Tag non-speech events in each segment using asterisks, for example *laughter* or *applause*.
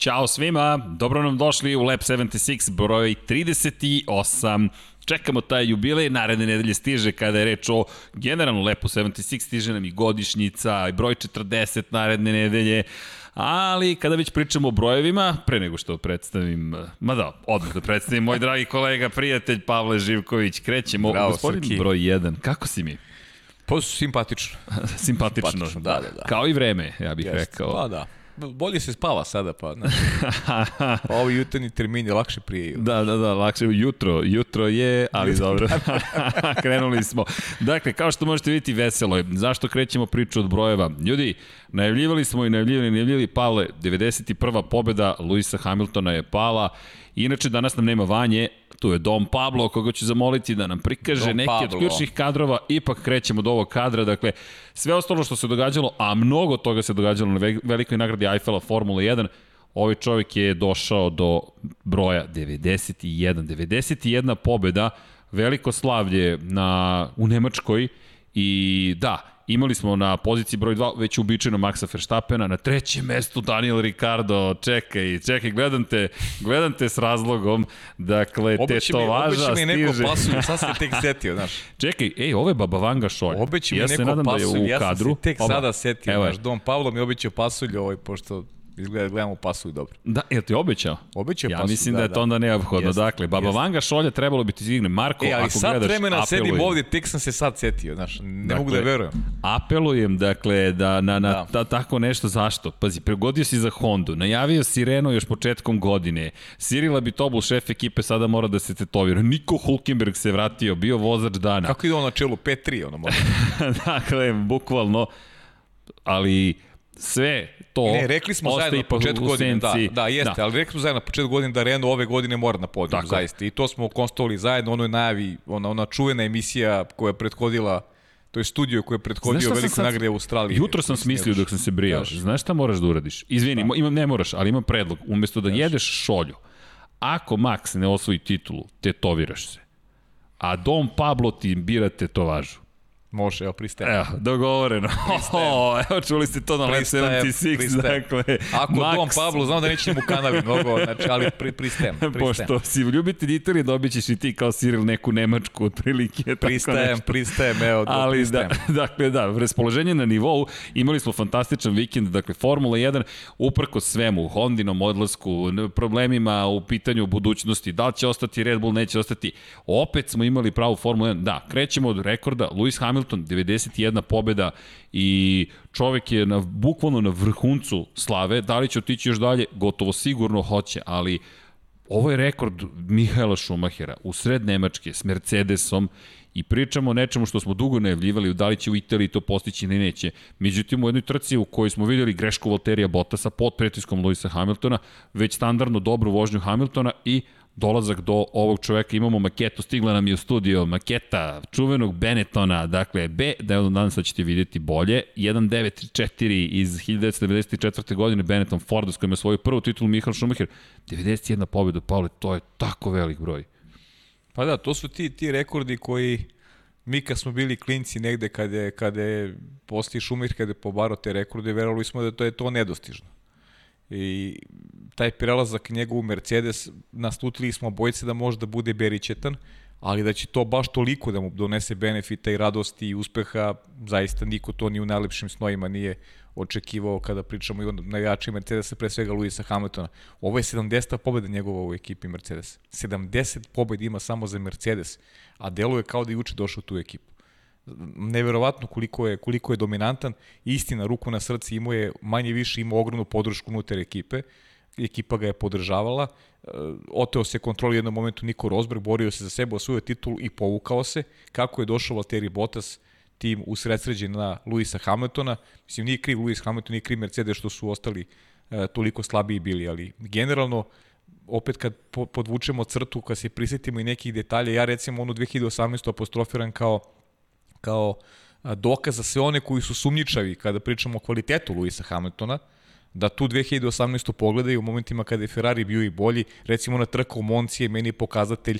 Ćao svima, dobro nam došli u Lab 76 broj 38. Čekamo taj jubilej, naredne nedelje stiže kada je reč o generalno Lepu 76, stiže nam i godišnjica, i broj 40 naredne nedelje. Ali kada već pričamo o brojevima, pre nego što predstavim, ma da, odmah da predstavim moj dragi kolega, prijatelj Pavle Živković, krećemo. Bravo, Gospodin Srki. broj 1, kako si mi? Pa simpatično. Simpatično. Simpatično, da, da, da. Kao i vreme, ja bih Jeste. rekao. Pa da. Bolje se spava sada, pa, znaš, pa *laughs* ovi jutarnji termini lakše prije. Da, da, da, lakše jutro, jutro je, ali dobro. *laughs* Krenuli smo. Dakle, kao što možete vidjeti, veselo je. Zašto krećemo priču od brojeva? Ljudi, najavljivali smo i najavljivali, najavljivali Pavle, 91. pobjeda Luisa Hamiltona je pala. Inače, danas nam nema vanje, tu je Dom Pablo, koga ću zamoliti da nam prikaže Dom neki Pablo. od ključnih kadrova, ipak krećemo od ovog kadra, dakle, sve ostalo što se događalo, a mnogo toga se događalo na ve- velikoj nagradi Eiffela Formula 1, ovaj čovjek je došao do broja 91. 91 pobjeda, veliko slavlje na, u Nemačkoj i da, imali smo na poziciji broj 2 već uobičajeno Maxa Verstappena, na trećem mestu Daniel Ricardo, čekaj, čekaj, gledam te, gledam te s razlogom, dakle, Obeći mi, tetovaža obeći mi neko stiže. pasulj, sad se tek setio, znaš. *laughs* Čekaj, ej, ovo je Baba Vanga šolj. Obeći mi ja neko pasulj, da je u ja sam kadru. se tek Oba. sada setio, Evo znaš, Dom Pavlo mi obećao pasulj, ovaj, pošto izgleda da gledamo pasulj dobro. Da, je ti obećao? Obećao Ja pasulj, mislim da, da, je to da. onda neophodno. Jeste, dakle, Baba. Vanga šolja trebalo bi ti stigne. Marko, E, ali ako sad gledaš, vremena sedim apelujem. ovdje, tek sam se sad setio, znaš, ne Dakle, mogu da verujem. Apelujem, dakle, da na, na Da. ta, tako nešto, zašto? Pazi, pregodio si za Hondu, najavio si Renault još početkom godine, Cyril Abitobul, šef ekipe, sada mora da se tetovira, Niko Hulkenberg se vratio, bio vozač dana. Kako ide on na čelu 5-3, ono možda. *laughs* dakle, bukvalno, ali sve to Ne, rekli smo zajedno na početku godine, da, da, jeste, ali rekli smo zajedno na početku godine da Renault ove godine mora na podijum, Tako je. zaista. I to smo konstatovali zajedno, ono je najavi, ona, ona čuvena emisija koja je prethodila, to je studio koji je Znaš prethodio veliko sad- nagrade u Australiji. Jutro sam smislio dok sam se brijao. Kaži. Znaš šta moraš da uradiš? Izvini, mo- imam, ne moraš, ali imam predlog. Umesto da jedeš šolju, ako Max ne osvoji titulu, tetoviraš se. A Dom Pablo ti bira tetovažu. Može, evo, pristajem. Evo, dogovoreno. O, *laughs* evo, čuli ste to na Lab Pristajem, 76, pristajem. dakle, Ako Max, Dom Pablo, znam da neće mu kanavi mnogo, znači, ali pri, pristajem, *laughs* pristajem. Pošto si ljubitelj Italije, dobit ćeš i ti kao Cyril neku Nemačku, otprilike. Pristajem, nešto. pristajem, evo, Ali da, pristajem. *laughs* dakle da, raspoloženje na nivou, imali smo fantastičan vikend, dakle Formula 1 uprko svemu, Hondinom odlasku, problemima u pitanju budućnosti, da li će ostati Red Bull, neće ostati, opet smo imali pravu Formulu 1, da, krećemo od rekorda, Lewis Hamilton, 91 pobjeda i čovek je na, bukvalno na vrhuncu slave, da li će otići još dalje, gotovo sigurno hoće, ali Ovo je rekord Mihaela Šumahera u sred Nemačke s Mercedesom i pričamo o nečemu što smo dugo najavljivali, da li će u Italiji to postići ili neće. Međutim, u jednoj trci u kojoj smo videli grešku Valterija Bottasa pod pritiskom Luisa Hamiltona, već standardno dobru vožnju Hamiltona i dolazak do ovog čoveka. Imamo maketu, stigla nam je u studio, maketa čuvenog Benettona, dakle, B, da je danas da ćete vidjeti bolje, 1934 iz 1994. godine Benetton Ford s kojim je svoju prvu titulu Michael Schumacher, 91 pobjeda, Pavle, to je tako velik broj. Pa da, to su ti, ti rekordi koji mi kad smo bili klinci negde kada je, kada je poslije Šumir, kada je pobarao te rekorde, verovali smo da to je to nedostižno. I taj prelazak njegov u Mercedes, naslutili smo bojice da može da bude beričetan, ali da će to baš toliko da mu donese benefita i radosti i uspeha, zaista niko to ni u najlepšim snojima nije očekivao kada pričamo i o najjačiji Mercedesa, pre svega Luisa Hamiltona. Ovo je 70. pobjeda njegova u ekipi Mercedes. 70 pobjeda ima samo za Mercedes, a deluje kao da je juče došao tu ekipu neverovatno koliko je koliko je dominantan. Istina, ruku na srce imao je manje više imao ogromnu podršku unutar ekipe. Ekipa ga je podržavala. E, Oteo se kontroli u jednom momentu Niko Rosberg, borio se za sebe, osvojio titulu i povukao se. Kako je došao Valtteri Bottas, tim usredsređen na Luisa Hamiltona. Mislim, nije kriv Luis Hamilton, nije kriv Mercedes što su ostali e, toliko slabiji bili, ali generalno opet kad po, podvučemo crtu, kad se prisetimo i nekih detalja, ja recimo onu 2018. apostrofiram kao kao dokaz za sve one koji su sumnjičavi kada pričamo o kvalitetu Luisa Hamiltona, da tu 2018. pogledaju u momentima kada je Ferrari bio i bolji, recimo na trka u Monci je meni pokazatelj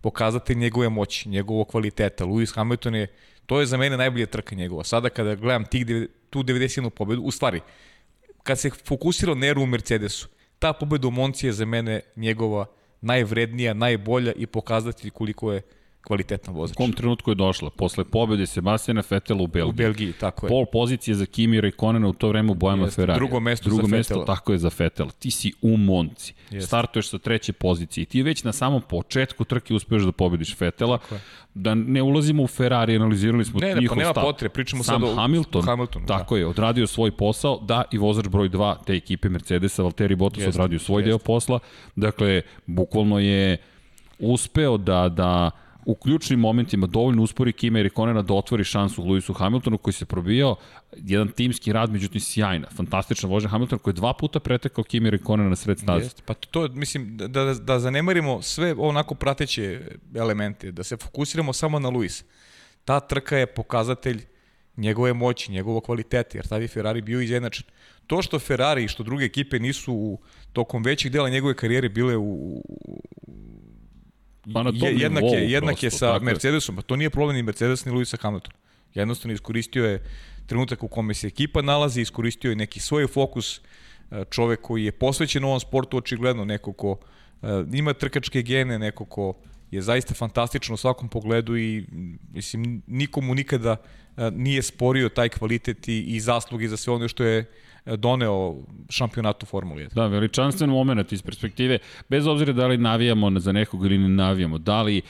pokazatelj njegove moći, njegovog kvaliteta. Lewis Hamilton je, to je za mene najbolja trka njegova. Sada kada gledam tih, tu 91 pobedu, u stvari, kad se fokusirao Neru u Mercedesu, ta pobeda u Monci je za mene njegova najvrednija, najbolja i pokazati koliko je kvalitetan vozač. U kom trenutku je došla? Posle pobede Sebastijana Fetela u Belgiji. U Belgiji, tako je. Pol pozicije za Kimi Rekonena u to vreme u bojama Jeste, Ferrari. drugo mesto drugo za mesto, Vettela. tako je za Fetela. Ti si u Monci. Jeste. Startuješ sa treće pozicije ti već na samom početku trke uspeš da pobediš Fetela. Da ne ulazimo u Ferrari, analizirali smo Ne, ne, njihov pa nema stav. potrebe, pričamo Sam sad o Hamilton, Hamiltonu, da. tako je, odradio svoj posao, da i vozač broj 2 te ekipe Mercedesa, Valtteri Bottas Jeste, odradio svoj jeste. deo posla. Dakle, bukvalno je uspeo da, da u ključnim momentima dovoljno uspori Kima Rikonena da otvori šansu Lewisu Hamiltonu koji se probijao jedan timski rad, međutim sjajna, fantastična vožnja Hamiltona koji je dva puta pretekao Kimi Rikonena na sred staze. Pa to, mislim, da, da, da zanemarimo sve onako prateće elemente, da se fokusiramo samo na Luis. Ta trka je pokazatelj njegove moći, njegovog kvaliteta, jer tad je Ferrari bio izjednačen. To što Ferrari i što druge ekipe nisu u, tokom većih dela njegove karijere bile u, u Pa na tom je, jednak nivou je, jednak je prosto, sa je. Mercedesom, pa to nije problem ni Mercedes ni Luisa Hamilton. Jednostavno iskoristio je trenutak u kome se ekipa nalazi, iskoristio je neki svoj fokus, e, čovek koji je posvećen ovom sportu, očigledno neko ko e, ima trkačke gene, neko ko je zaista fantastičan u svakom pogledu i mislim nikomu nikada e, nije sporio taj kvalitet i, i zasluge za sve ono što je doneo šampionatu Formule 1. Da, veličanstven moment iz perspektive, bez obzira da li navijamo za nekog ili ne navijamo, da li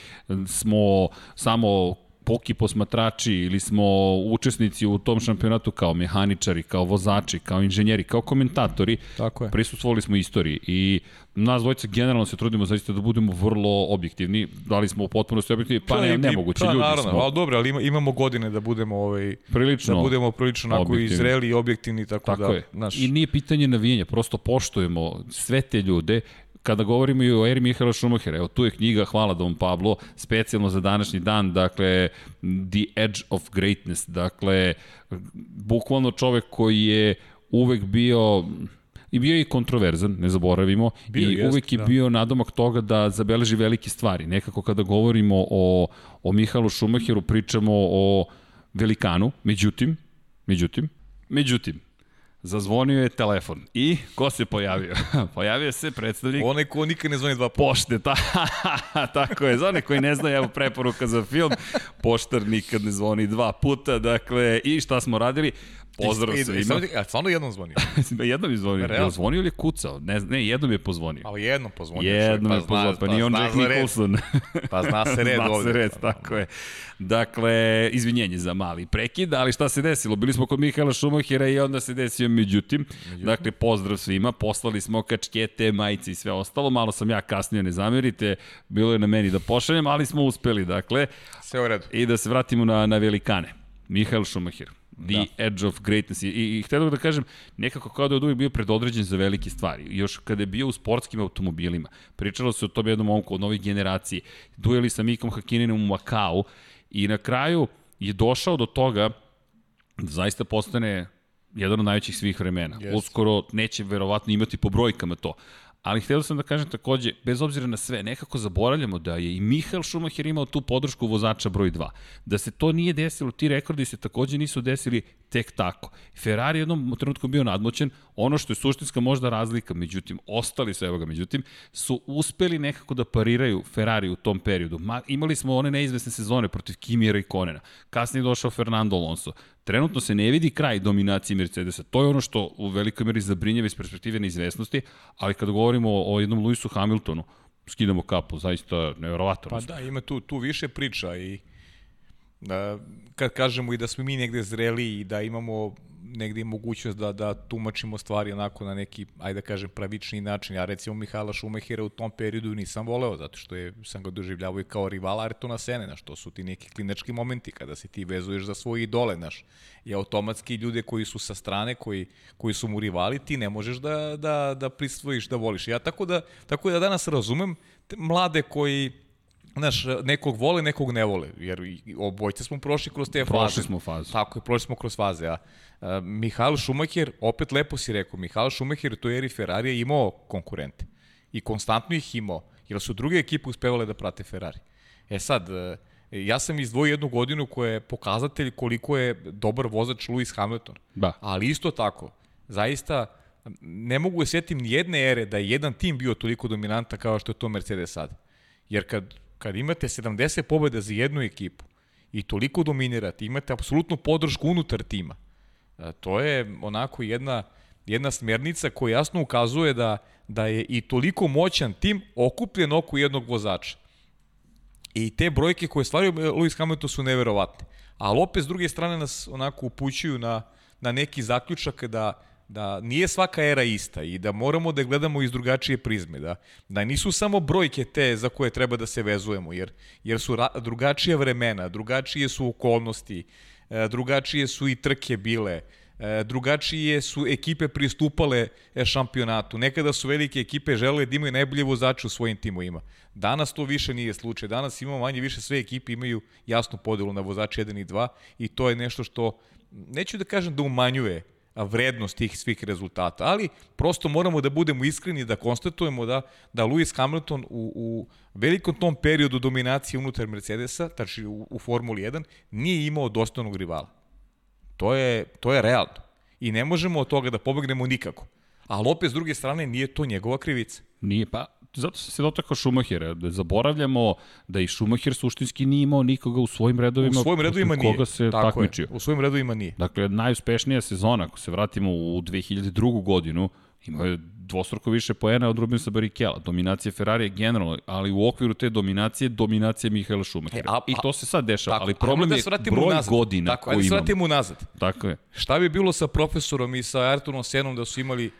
smo samo poki posmatrači ili smo učesnici u tom šampionatu kao mehaničari, kao vozači, kao inženjeri, kao komentatori, Tako je. prisustvovali smo istoriji i nas dvojica generalno se trudimo zaista da budemo vrlo objektivni. Da li smo u potpunosti objektivni? Pa ne, nemoguće, pa, ljudi naravno, smo. Ali dobro, ali ima, imamo godine da budemo ovaj Prilično da budemo prilično onako i objektivni. zreli i objektivni tako, Tako da je. naš I nije pitanje navijenja, prosto poštujemo sve te ljude. Kada govorimo i o eri Mihaela Šumahera, evo tu je knjiga, hvala Dom Pablo, specijalno za današnji dan, dakle, The Edge of Greatness, dakle, bukvalno čovek koji je uvek bio i bio je i kontroverzan, ne zaboravimo, Bio i jest, uvek je da. bio nadomak toga da zabeleži velike stvari. Nekako kada govorimo o, o Mihaelu Šumacheru, pričamo o velikanu, međutim, međutim, međutim, Zazvonio je telefon. I ko se pojavio? *laughs* pojavio se predstavnik onaj ko nikad ne zvoni dva puta. pošte. Ta, *laughs* tako je. Za one koji ne znaju, evo preporuka za film. Poštar nikad ne zvoni dva puta. Dakle, i šta smo radili? Pozdrav I- svima. samo A stvarno jednom zvonio. *laughs* jednom je zvonio. Je Realno? li zvonio ili je kucao? Ne, ne jednom je pozvonio. Ali jednom pozvonio. Jednom je čovjek, pozvonio, pa nije on zna Jack. Nicholson. Pa zna se *laughs* red Zna ovde. se red, tako je. Dakle, izvinjenje za mali prekid, ali šta se desilo? Bili smo kod Mihaela Šumahira i onda se desio međutim. međutim. Dakle, pozdrav svima, poslali smo kačkete, majice i sve ostalo. Malo sam ja kasnije, ne zamerite, bilo je na meni da pošaljem, ali smo uspeli, dakle. Sve u redu. I da se vratimo na, na velikane. Mihael Schumacher. The da. Edge of Greatness. I, i, i htio da kažem, nekako kao da je uvijek bio predodređen za velike stvari. Još kada je bio u sportskim automobilima, pričalo se o tom jednom momku od novih generacije, dueli sa Mikom Hakininom u Makau i na kraju je došao do toga da zaista postane jedan od najvećih svih vremena. Yes. Uskoro neće verovatno imati po brojkama to. Ali htio sam da kažem takođe, bez obzira na sve, nekako zaboravljamo da je i Mihael Schumacher imao tu podršku vozača broj 2. Da se to nije desilo, ti rekordi se takođe nisu desili tek tako. Ferrari je jednom trenutku bio nadmoćen, ono što je suštinska možda razlika, međutim, ostali su, evo ga, međutim, su uspeli nekako da pariraju Ferrari u tom periodu. Ma, imali smo one neizvesne sezone protiv Kimira i Konena. Kasnije je došao Fernando Alonso. Trenutno se ne vidi kraj dominacije Mercedesa. To je ono što u velikoj meri zabrinjava iz perspektive neizvesnosti, ali kada govorimo o, o jednom Lewisu Hamiltonu, skidamo kapu, zaista nevjerovatno. Pa da, ima tu, tu više priča i da, kad kažemo i da smo mi negde zreli i da imamo negde i mogućnost da, da tumačimo stvari onako na neki, ajde da kažem, pravični način. Ja recimo Mihala Šumehira u tom periodu nisam voleo, zato što je, sam ga doživljavao i kao rivala Ayrtona Sene, znaš, to su ti neki klinački momenti kada se ti vezuješ za svoje idole, znaš, i automatski ljude koji su sa strane, koji, koji su mu rivali, ti ne možeš da, da, da prisvojiš, da voliš. Ja tako da, tako da danas razumem mlade koji Znaš, nekog vole, nekog ne vole, jer obojce smo prošli kroz te faze. Prošli smo fazu. Tako je, prošli smo kroz faze, a uh, Schumacher, opet lepo si rekao, Mihael Schumacher u toj eri Ferrari je imao konkurente i konstantno ih imao, jer su druge ekipe uspevale da prate Ferrari. E sad, uh, ja sam izdvojio jednu godinu koja je pokazatelj koliko je dobar vozač Lewis Hamilton, Da. ali isto tako, zaista ne mogu da sjetim ni jedne ere da je jedan tim bio toliko dominanta kao što je to Mercedes sad. Jer kad, kad imate 70 pobjeda za jednu ekipu i toliko dominirate, imate apsolutnu podršku unutar tima, to je onako jedna, jedna smernica koja jasno ukazuje da, da je i toliko moćan tim okupljen oko jednog vozača. I te brojke koje stvaraju Lewis Hamilton su neverovatne. Ali opet s druge strane nas onako upućuju na, na neki zaključak da da nije svaka era ista i da moramo da gledamo iz drugačije prizme, da, da nisu samo brojke te za koje treba da se vezujemo, jer, jer su ra, drugačije vremena, drugačije su okolnosti, e, drugačije su i trke bile, e, drugačije su ekipe pristupale e, šampionatu. Nekada su velike ekipe želele da imaju najbolje vozače u svojim timovima. Danas to više nije slučaj. Danas imamo manje više sve ekipe imaju jasnu podelu na vozače 1 i 2 i to je nešto što, neću da kažem da umanjuje vrednost tih svih rezultata, ali prosto moramo da budemo iskreni da konstatujemo da, da Lewis Hamilton u, u velikom tom periodu dominacije unutar Mercedesa, tači u, u Formuli 1, nije imao dostojnog rivala. To je, to je realno. I ne možemo od toga da pobegnemo nikako. Ali opet, s druge strane, nije to njegova krivica. Nije, pa zato se se dotakao Šumahira, da zaboravljamo da i Šumahir suštinski nije imao nikoga u svojim redovima. U svojim redovima nije. Koga se Tako takmičio. Je. U svojim redovima nije. Dakle, najuspešnija sezona, ako se vratimo u 2002. godinu, imao je dvostruko više poena od Rubinsa Barrichello. Dominacija Ferrari je generalno, ali u okviru te dominacije, dominacija Mihaela Schumachera. E, a, a, I to se sad dešava, tako, ali problem da je broj nazad. godina tako, koji imamo. Tako, ajde se vratimo nazad. Tako je. Šta bi bilo sa profesorom i sa Arturom Senom da su imali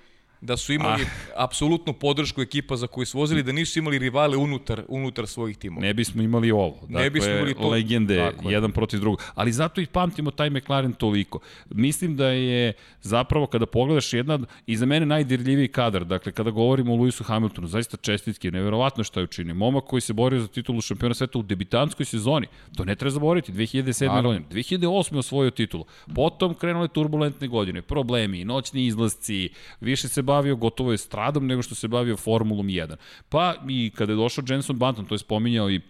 da su imali ah. apsolutnu podršku ekipa za koju su vozili, da nisu imali rivale unutar, unutar svojih timova. Ne bismo imali ovo. Dakle, ne bismo imali to. Legende, dakle. jedan protiv drugog. Ali zato i pamtimo taj McLaren toliko. Mislim da je zapravo kada pogledaš jedna, i za mene najdirljiviji kadar, dakle kada govorimo o Lewisu Hamiltonu, zaista čestitke, neverovatno šta je učinio. Momak koji se borio za titulu šampiona sveta u debitanskoj sezoni, to ne treba zaboraviti, 2007. godine, 2008. osvojio titulu. Potom krenule turbulentne godine, problemi, noćni izlasci, više se bavio gotovo je stradom nego što se bavio Formulom 1. Pa i kada je došao Jenson Button, to je spominjao i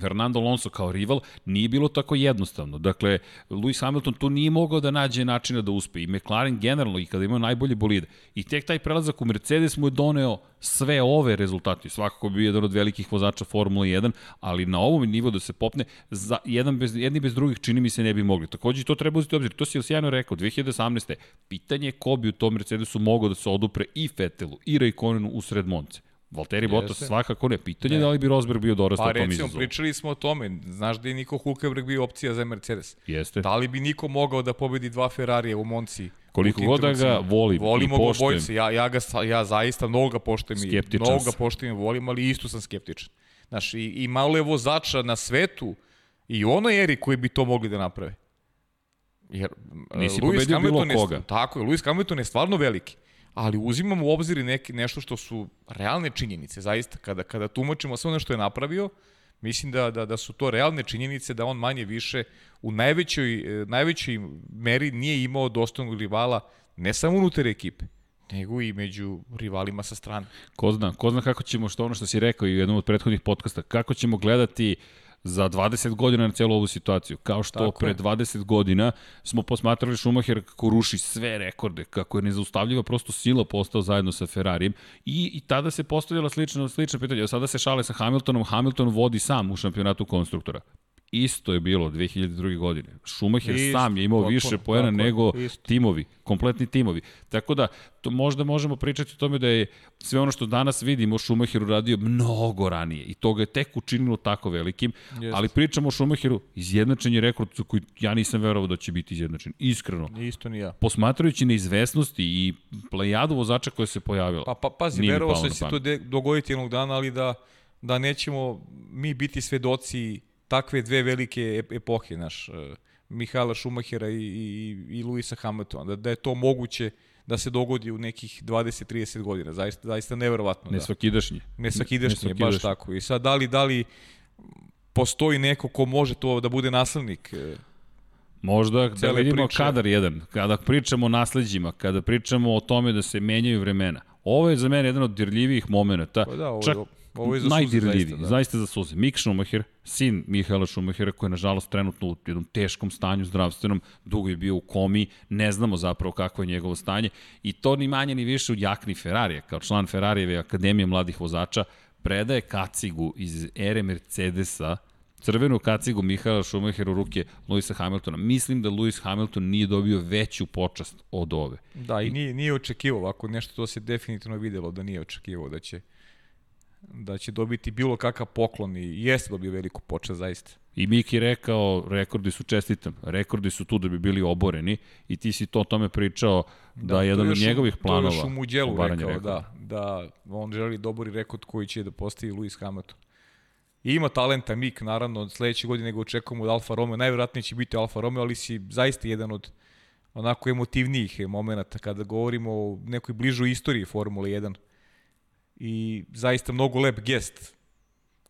Fernando Alonso kao rival nije bilo tako jednostavno. Dakle, Lewis Hamilton tu nije mogao da nađe načina da uspe. I McLaren generalno, i kada imao najbolje bolide. I tek taj prelazak u Mercedes mu je doneo sve ove rezultate. Svakako bi jedan od velikih vozača Formula 1, ali na ovom nivou da se popne, za, jedan bez, jedni bez drugih čini mi se ne bi mogli. Takođe to treba uzeti obzir. To si sjajno rekao, 2018. Pitanje je ko bi u tom Mercedesu mogao da se odupre i Fetelu i Raikkonenu u sred Monce. Valtteri. Bottas svakako ne. Pitanje ne. da li bi Rosberg bio dorastao pa, tom izazovu. Pa recimo, pričali smo o tome. Znaš da je Niko Hulkenberg bio opcija za Mercedes. Jeste. Da li bi Niko mogao da pobedi dva Ferrarija u Monci? Koliko god da ga volim Volimo i poštujem. Volimo Ja, ja, ga, ja zaista mnogo ga poštujem i mnogo ga poštujem i volim, ali isto sam skeptičan. Znaš, i, i malo je vozača na svetu i onoj eri koji bi to mogli da naprave. Jer Nisi Lewis Hamilton bilo koga. Je, tako je, Lewis Hamilton je stvarno veliki ali uzimamo u obzir neki, nešto što su realne činjenice, zaista, kada, kada tumačimo sve ono što je napravio, mislim da, da, da su to realne činjenice da on manje više u najvećoj, najvećoj meri nije imao dostojnog rivala ne samo unutar ekipe, nego i među rivalima sa strane. Ko zna, ko zna kako ćemo, što ono što si rekao i u jednom od prethodnih podcasta, kako ćemo gledati uh, za 20 godina na celu ovu situaciju. Kao što Tako pre je. 20 godina smo posmatrali Schumacher kako ruši sve rekorde, kako je nezaustavljiva prosto sila postao zajedno sa Ferrarijem i, i tada se postavljala slična, slična pitanja. Sada se šale sa Hamiltonom, Hamilton vodi sam u šampionatu konstruktora. Isto je bilo 2002. godine. Schumacher isto, sam je imao potpuno, više poena nego isto. timovi, kompletni timovi. Tako da, to možda možemo pričati o tome da je sve ono što danas vidimo Schumacher uradio mnogo ranije i to ga je tek učinilo tako velikim, Jest. ali pričamo o Schumacheru, izjednačen je rekord koji ja nisam verovao da će biti izjednačen, iskreno. Isto ni ja. Posmatrajući neizvesnosti i plejadu vozača koja se pojavila. Pa, pa pazi, verovao se da to dogoditi jednog dana, ali da, da nećemo mi biti svedoci takve dve velike epohe, naš, e, Mihala Šumahera i, i, i Luisa Hamiltona, da, da je to moguće da se dogodi u nekih 20-30 godina. Zaista, zaista neverovatno. Ne svakidašnji. Da. Ne svakidašnji, baš tako. I sad, da li, da li postoji neko ko može to da bude naslednik e, Možda da vidimo priče. kadar jedan, kada pričamo o nasledđima, kada pričamo o tome da se menjaju vremena. Ovo je za mene jedan od dirljivijih momenta. Pa da, ovo, Čak Ovo je za suze najdirljiviji, zaista, da. zaista za suze. Mick Schumacher, sin Mihaela Schumachera, koji je nažalost trenutno u jednom teškom stanju zdravstvenom, dugo je bio u komi, ne znamo zapravo kako je njegovo stanje i to ni manje ni više u jakni Ferrarija, kao član Ferrarijeve akademije mladih vozača, predaje kacigu iz ere Mercedesa, crvenu kacigu Mihaela Schumachera u ruke Luisa Hamiltona. Mislim da Lewis Hamilton nije dobio veću počast od ove. Da, i nije, nije očekivao ovako nešto, to se definitivno videlo da nije očekivao da će da će dobiti bilo kakav poklon i jeste dobio veliku počast zaista. I Miki rekao, rekordi su čestitam, rekordi su tu da bi bili oboreni i ti si to o tome pričao da, da to jedan od njegovih planova. To je još u Muđelu rekao, rekorda. da, da on želi dobori rekord koji će da postavi Lewis Hamilton. I ima talenta Mik, naravno, sledeće godine ga očekujemo od Alfa Romeo, najverovatnije će biti Alfa Romeo, ali si zaista jedan od onako emotivnijih momenta kada govorimo o nekoj bližoj istoriji Formule 1. I zaista mnogo lep gest.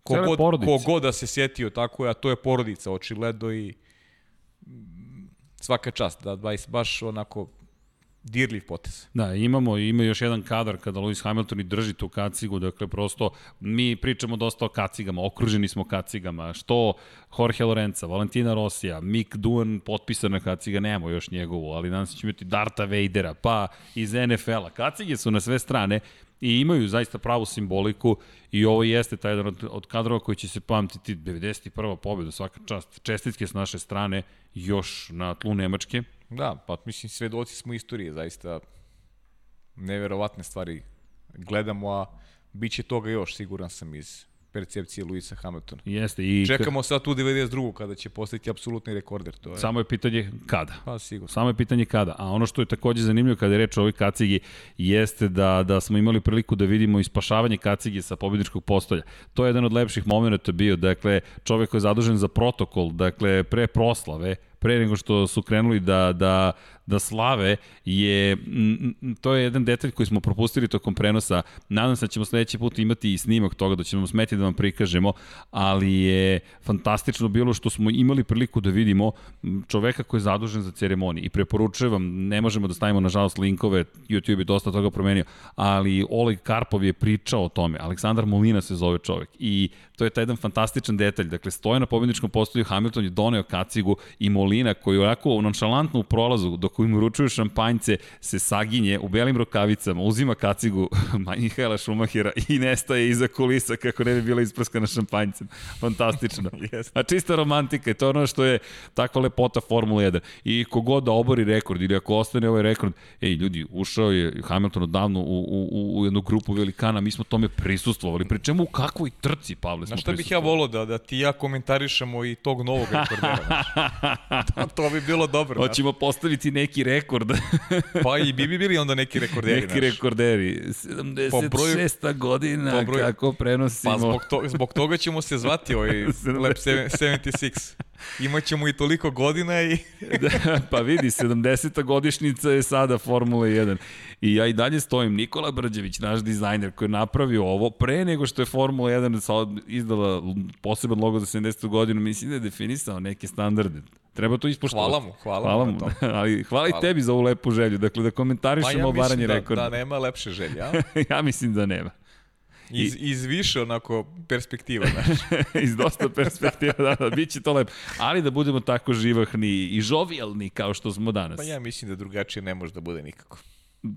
Kogod, kogod da se sjetio tako je, a to je porodica očigledno i svaka čast, da baš, baš onako dirljiv potez. Da, imamo, ima još jedan kadar kada Lewis Hamilton i drži tu kacigu, dakle prosto mi pričamo dosta o kacigama, okruženi smo kacigama, što Jorge Lorenza, Valentina Rosija, Mick Duan potpisana kaciga, nemamo još njegovu, ali danas ćemo imati Darta Vadera, pa iz NFL-a. Kacige su na sve strane i imaju zaista pravu simboliku i ovo jeste taj jedan od, od kadrova koji će se pamtiti 91. pobjeda, svaka čast, čestitke s naše strane, još na tlu Nemačke, Da, pa mislim svedoci smo istorije, zaista neverovatne stvari gledamo, a bit će toga još, siguran sam iz percepcije Luisa Hamiltona. jeste i... Čekamo sad tu 92. kada će postati apsolutni rekorder. To je, Samo je pitanje kada. pa sigurno. Samo je pitanje kada. A ono što je takođe zanimljivo kada je reč o ovoj kacigi jeste da, da smo imali priliku da vidimo ispašavanje kacige sa pobjedičkog postolja. To je jedan od lepših momenta bio. Dakle, čovek koji je zadužen za protokol, dakle, pre proslave, pre nego što su krenuli da, da, da slave, je, m, to je jedan detalj koji smo propustili tokom prenosa. Nadam se da ćemo sledeći put imati i snimak toga, da ćemo smeti da vam prikažemo, ali je fantastično bilo što smo imali priliku da vidimo čoveka koji je zadužen za ceremoniju. I preporučujem vam, ne možemo da stavimo nažalost linkove, YouTube je dosta toga promenio, ali Oleg Karpov je pričao o tome, Aleksandar Molina se zove čovek. I to je taj jedan fantastičan detalj, dakle stoje na pobedničkom postolju, Hamilton je doneo kacigu i Molina koji onako nonšalantno u prolazu dok im uručuju šampanjce se saginje u belim rukavicama, uzima kacigu *laughs* Mihaela Schumachera i nestaje iza kulisa kako ne bi bila isprskana šampanjcem. Fantastično. *laughs* A čista romantika, to je ono što je takva lepota Formula 1. I kogod da obori rekord ili ako ostane ovaj rekord, ej ljudi, ušao je Hamilton odavno u, u, u, u jednu grupu velikana, mi smo tome prisustvovali. Pri čemu u kakvoj trci, Pavle, smo Znaš šta bih ja volao da, da ti ja komentarišemo i tog novog rekordera, to, *laughs* to bi bilo dobro. znaš. Hoćemo postaviti neki rekord. *laughs* Pa i bi bi bili onda neki rekorderi, neki znaš. rekorderi. Po broju- 76. godina, po broju- kako prenosimo. Pa zbog, to, zbog toga ćemo se zvati ovaj *laughs* Lab 76. Imaćemo i toliko godina i... da, pa vidi, 70. godišnjica je sada Formula 1. I ja i dalje stojim. Nikola Brđević, naš dizajner koji je napravio ovo, pre nego što je Formula 1 sa- izdala poseban logo za 70. godinu, mislim da je definisao neke standarde. Treba to ispoštovati. Hvala mu, hvala, hvala mu. *laughs* Ali hvala, Hvala. i tebi za ovu lepu želju. Dakle, da Pa komentarišemo ja obaranje da, rekorda. da nema lepše želje, a? *laughs* ja mislim da nema. Iz, iz više onako perspektiva, znaš. *laughs* iz dosta perspektiva, da, da, bit će to lepo. Ali da budemo tako živahni i žovijalni kao što smo danas. Pa ja mislim da drugačije ne može da bude nikako.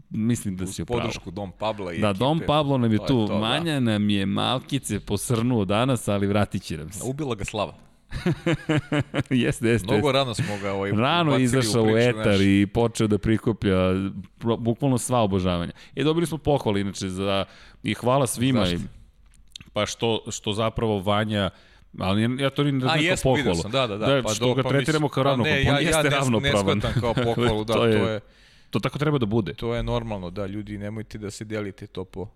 Mislim da si Uz u pravu. podršku Dom Pabla i Da, ekipe. Dom Pablo nam je To tu. to, da. Manja nam je malkice posrnuo danas, ali vratit će nam se. Ubila ga slava. *laughs* jeste, jeste. Mnogo rano smo ga ovaj, Rano izašao u priču, etar znaš. i počeo da prikuplja bukvalno sva obožavanja. I dobili smo pohvale inače za i hvala svima. Zašto? Pa što, što zapravo Vanja ali ja to ni ne znam kao pohvalu. da, da, da. da pa što do- ga pa tretiramo kao pa ravnopravan. Ne, Pa ja, ja jeste ne, ravnopravan. ne shvatam kao *laughs* pohvalu, da, To to je- je, To tako treba da bude. to je normalno, da, ljudi, nemojte da se delite to po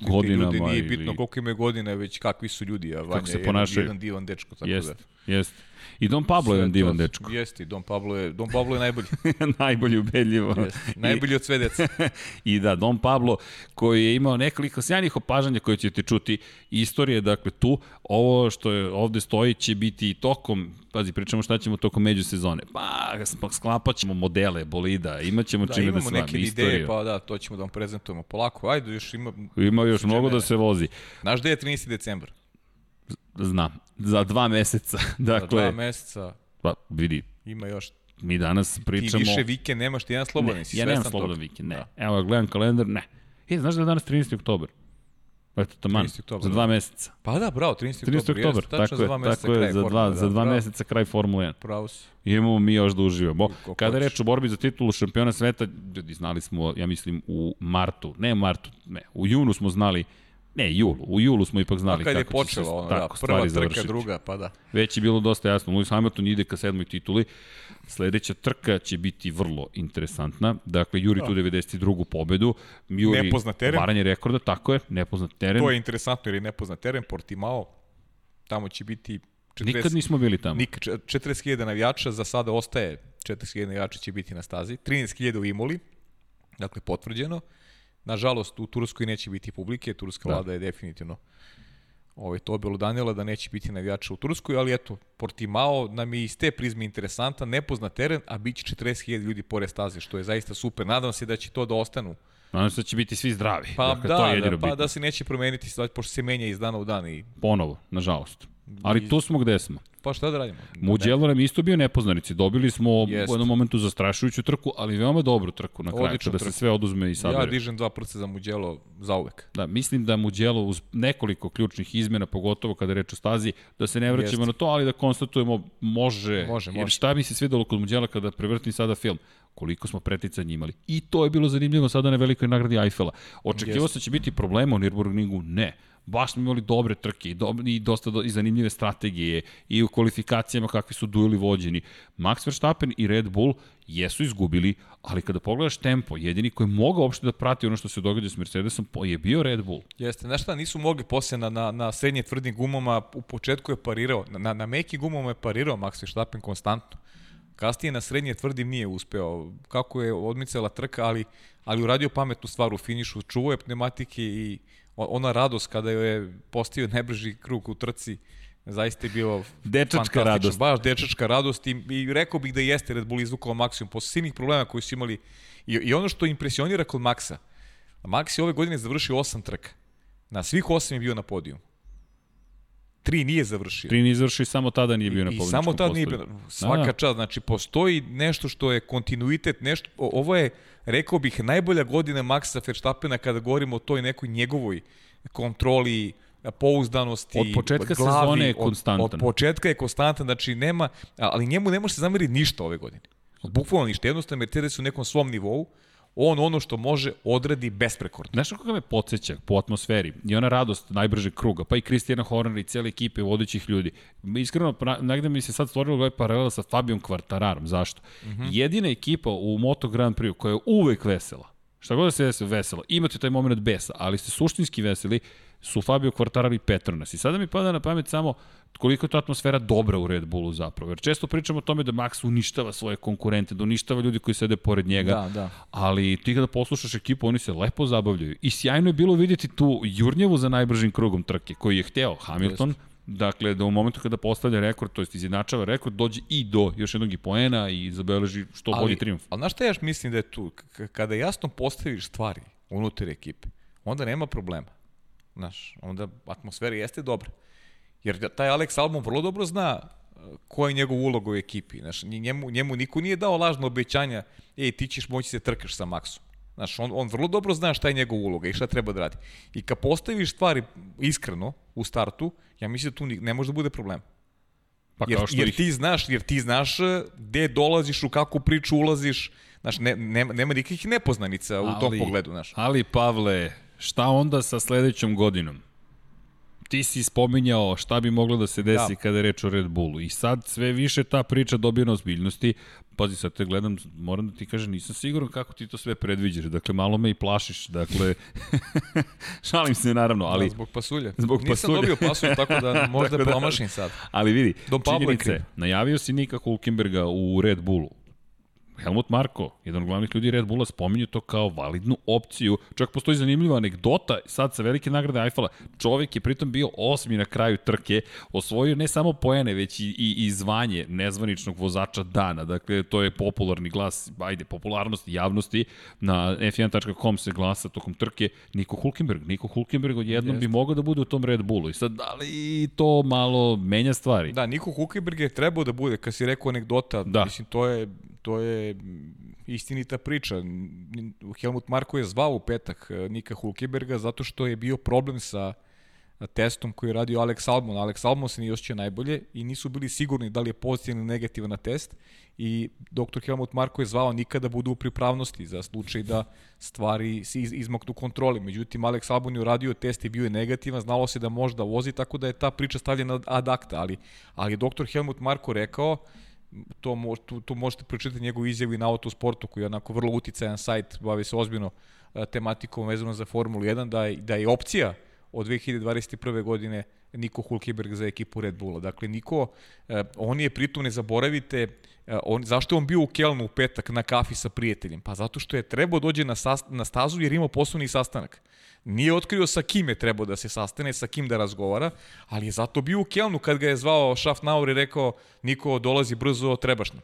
Godinama ljudi, nije ili- bitno koliko imaju godina, već kakvi su ljudi, a Vanja je jedan, divan dečko, tako Jest, da. jest. I Don Pablo je jedan divan dečko. Jeste, Don Pablo je, Don Pablo je najbolji. *laughs* Najbolji ubedljivo. Jeste, najbolji od sve dece. *laughs* I da, Don Pablo, koji je imao nekoliko sjajnih opažanja koje ćete čuti, istorije, dakle, tu, ovo što je ovde stoji će biti i tokom, pazi, pričamo šta ćemo tokom međusezone, pa sklapat ćemo modele, bolida, imat ćemo Da, čime da imamo se vam, neke ideje, istoriju. pa da, to ćemo da vam prezentujemo polako. Ajde, još ima... Ima još mnogo da se vozi. Znaš gde je 13. decembar? Znam, za dva meseca. *laughs* Za dva Dakle, meseca pa vidi, ima još... mi danas Ti pričamo... više vikend nemaš, ti jedan slobodan ne, si, ja nemam slobodan vikend, ne. Da. Evo, ja gledam kalendar, ne. E, znaš da je danas 13. oktober? Eto, taman, 13. oktobar, za da. dva meseca. Pa da, bravo, 13. 13. oktober, oktober, tako za dva meseca tako je, za dva, Formule, za da, dva bravo. meseca kraj Formule 1. Pravo si. Imamo mi još da uživamo. Kada je reč o borbi za titulu šampiona sveta, ljudi, znali smo, ja mislim, u martu, ne u martu, ne, u junu smo znali, ne, julu, u julu smo ipak znali kako će se počelo, ono, da, tako prva trka, završiti. druga, pa da. Već je bilo dosta jasno. Lewis Hamilton ide ka sedmoj tituli. Sledeća trka će biti vrlo interesantna. Dakle, Juri tu 92. pobedu. Juri Da. Nepoznat teren. Varanje rekorda, tako je, nepoznat teren. To je interesantno jer je nepoznat teren, Portimao, tamo će biti 40, Nikad nismo bili tamo. Nik, 40.000 navijača, za sada ostaje 40.000 navijača će biti na stazi, 13.000 u Imoli, dakle potvrđeno. Nažalost, u Turskoj neće biti publike, turska Da. vlada je definitivno ovaj, to obelodanila da neće biti navijača u Turskoj, ali eto, Portimao nam je iz te prizme interesantan, nepoznat teren, a bit će 40.000 ljudi pored staze, što je zaista super. Nadam se da će to da ostanu Nadam se da će biti svi zdravi. Pa dakle, da, to je da, pa da se neće promeniti pošto se menja iz dana u dan i Ponovo, nažalost. Ali tu smo gde smo. Pa šta da radimo? Mugello nam je isto bio nepoznanici. Dobili smo Jeste. u jednom momentu zastrašujuću trku, ali veoma dobru trku na kraju, kada se sve oduzme i Ja sabere. dižem dva prca za Mugello za uvek. Da, mislim da Mugello uz nekoliko ključnih izmena, pogotovo kada reč o stazi, da se ne vraćamo Jeste. na to, ali da konstatujemo može. Može, Jer može. šta mi se svidelo kod Mugello kada prevrtim sada film? Koliko smo preticanja imali. I to je bilo zanimljivo sada na velikoj nagradi Eiffela. Očekivao se da će biti problema u Nürburgringu, ne. Baš smo imali dobre trke i, do, i dosta do, i zanimljive strategije i u kvalifikacijama kakvi su dueli vođeni. Max Verstappen i Red Bull jesu izgubili, ali kada pogledaš tempo, jedini koji je mogao uopšte da prati ono što se događa s Mercedesom je bio Red Bull. Jeste, znaš šta, nisu mogli posle na, na, na srednje tvrdim gumama, u početku je parirao, na, na, meki gumama je parirao Max Verstappen konstantno. Kasnije na srednje tvrdim nije uspeo. Kako je odmicala trka, ali, ali uradio pametnu stvar u finišu, čuvao je pneumatike i ona radost kada je postavio najbrži krug u trci, zaista je bilo Dečačka radost. Baš dečačka radost i, i rekao bih da jeste Red Bull izvukao maksimum posle svih problema koji su imali. I, I ono što impresionira kod Maxa, Max je ove godine završio osam trka. Na svih osam je bio na podiju. Tri nije završio. Tri nije završio i samo tada nije bio na I pobedničkom samo tad nije bio. Svaka Da. čast, znači postoji nešto što je kontinuitet, nešto, ovo je, rekao bih, najbolja godina Maxa Verstappena kada govorimo o toj nekoj njegovoj kontroli, pouzdanosti, Od početka glavi, sezone je od- konstantan. Od, početka je konstantan, znači nema, ali njemu ne može se zameriti ništa ove godine. Bukvalno ništa, jednostavno Mercedes u nekom svom nivou, on ono što može odradi besprekorno. Znaš na koga me podsjeća po atmosferi i ona radost najbržeg kruga, pa i Kristijana Hornera i cijele ekipe vodećih ljudi. Iskreno, negde mi se sad stvorilo ovaj paralela sa Fabijom Kvartararom. Zašto? Mm Mhm. -hmm. Jedina ekipa u Moto Grand Prix koja je uvek vesela, šta god da se desi vesela, imate taj moment besa, ali ste suštinski veseli, su Fabio Quartararo i Petronas. I sada mi pada na pamet samo koliko je to atmosfera dobra u Red Bullu zapravo. Jer često pričamo o tome da Max uništava svoje konkurente, da uništava ljudi koji sede pored njega. Da, da. Ali ti kada poslušaš ekipu, oni se lepo zabavljaju. I sjajno je bilo vidjeti tu jurnjevu za najbržim krugom trke, koji je hteo Hamilton, Just. Dakle, da u momentu kada postavlja rekord, to jest izjednačava rekord, dođe i do još jednog i poena i zabeleži što bolji triumf. Ali znaš šta ja mislim da je tu? K- Kada jasno postaviš stvari unutar ekipe, onda nema problema. Znaš, onda atmosfera jeste dobra. Jer taj Alex Albon vrlo dobro zna uh, koja je njegov uloga u ekipi. Znaš, nj- njemu, njemu niko nije dao lažno obećanja, ej, ti ćeš moći se trkaš sa Maxom. Znaš, on, on vrlo dobro zna šta je njegov uloga i šta treba da radi. I kad postaviš stvari iskreno u startu, ja mislim da tu ne može da bude problem. Pa Jer, kao što jer ih... ti znaš, jer ti znaš e, gde dolaziš, u kakvu priču ulaziš, znaš, ne, nema, nema nikakvih nepoznanica u tom pogledu, znaš. Ali, Pavle, šta onda sa sledećom godinom? Ti si spominjao šta bi moglo da se desi da. kada je reč o Red Bullu i sad sve više ta priča dobija na ozbiljnosti. Pazi, sad te gledam, moram da ti kažem, nisam siguran kako ti to sve predviđaš. Dakle, malo me i plašiš. Dakle, *laughs* šalim se naravno, ali... Da, zbog pasulja. Zbog Nisam pasulja. dobio pasulj, tako da *laughs* možda tako da, promašim sad. Ali vidi, Don činjenice, najavio si Nika Hulkenberga u Red Bullu. Helmut Marko, jedan od glavnih ljudi Red Bulla, spominju to kao validnu opciju. Čak postoji zanimljiva anegdota sad sa velike nagrade Eiffela. Čovek je pritom bio osmi na kraju trke, osvojio ne samo poene, već i, i, i zvanje nezvaničnog vozača dana. Dakle, to je popularni glas, ajde, popularnost javnosti. Na f1.com se glasa tokom trke Niko Hulkenberg. Niko Hulkenberg odjednom Jeste. bi mogao da bude u tom Red Bullu. I sad, da li to malo menja stvari? Da, Niko Hulkenberg je trebao da bude, kad si rekao anegdota, da. mislim, to je to je istinita priča. Helmut Marko je zvao u petak eh, Nika Hulkeberga zato što je bio problem sa testom koji je radio Alex Albon. Alex Albon se nije osjećao najbolje i nisu bili sigurni da li je pozitivan ili negativan na test i dr. Helmut Marko je zvao nikada budu u pripravnosti za slučaj da stvari se iz, izmaknu kontroli. Međutim, Alex Albon je uradio test i bio je negativan, znalo se da može da vozi, tako da je ta priča stavljena ad acta, ali, ali dr. Helmut Marko rekao to mo, tu, tu možete pročitati njegovu izjavu i na Autosportu koji je onako vrlo uticajan sajt, bavi se ozbiljno tematikom vezano za Formulu 1, da je, da je opcija od 2021. godine Niko Hulkeberg za ekipu Red Bulla. Dakle, Niko, eh, on je pritom, ne zaboravite, on, zašto je on bio u Kelnu u petak na kafi sa prijateljem? Pa zato što je trebao da dođe na, sast, na stazu jer imao poslovni sastanak. Nije otkrio sa kim je trebao da se sastane, sa kim da razgovara, ali je zato bio u Kelnu kad ga je zvao Schaffnauer i rekao Niko, dolazi brzo, trebaš nam.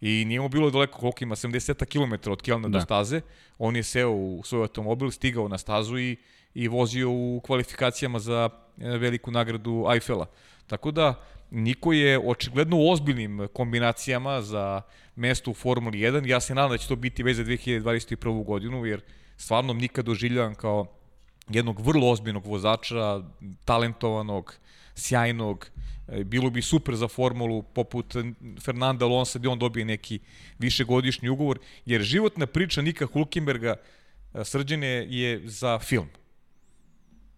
I nije mu bilo daleko koliko ima, 70 km od Kelna da. do staze. On je seo u svoj automobil, stigao na stazu i, i vozio u kvalifikacijama za e, veliku nagradu Eiffela. Tako da, Niko je očigledno u ozbiljnim kombinacijama za mesto u Formuli 1. Ja se nadam da će to biti već za 2021. godinu, jer stvarno nikad doživljavam kao jednog vrlo ozbiljnog vozača, talentovanog, sjajnog, e, bilo bi super za formulu poput Fernanda Alonso gde on dobije neki višegodišnji ugovor, jer životna priča Nika Hulkenberga e, srđene je za film.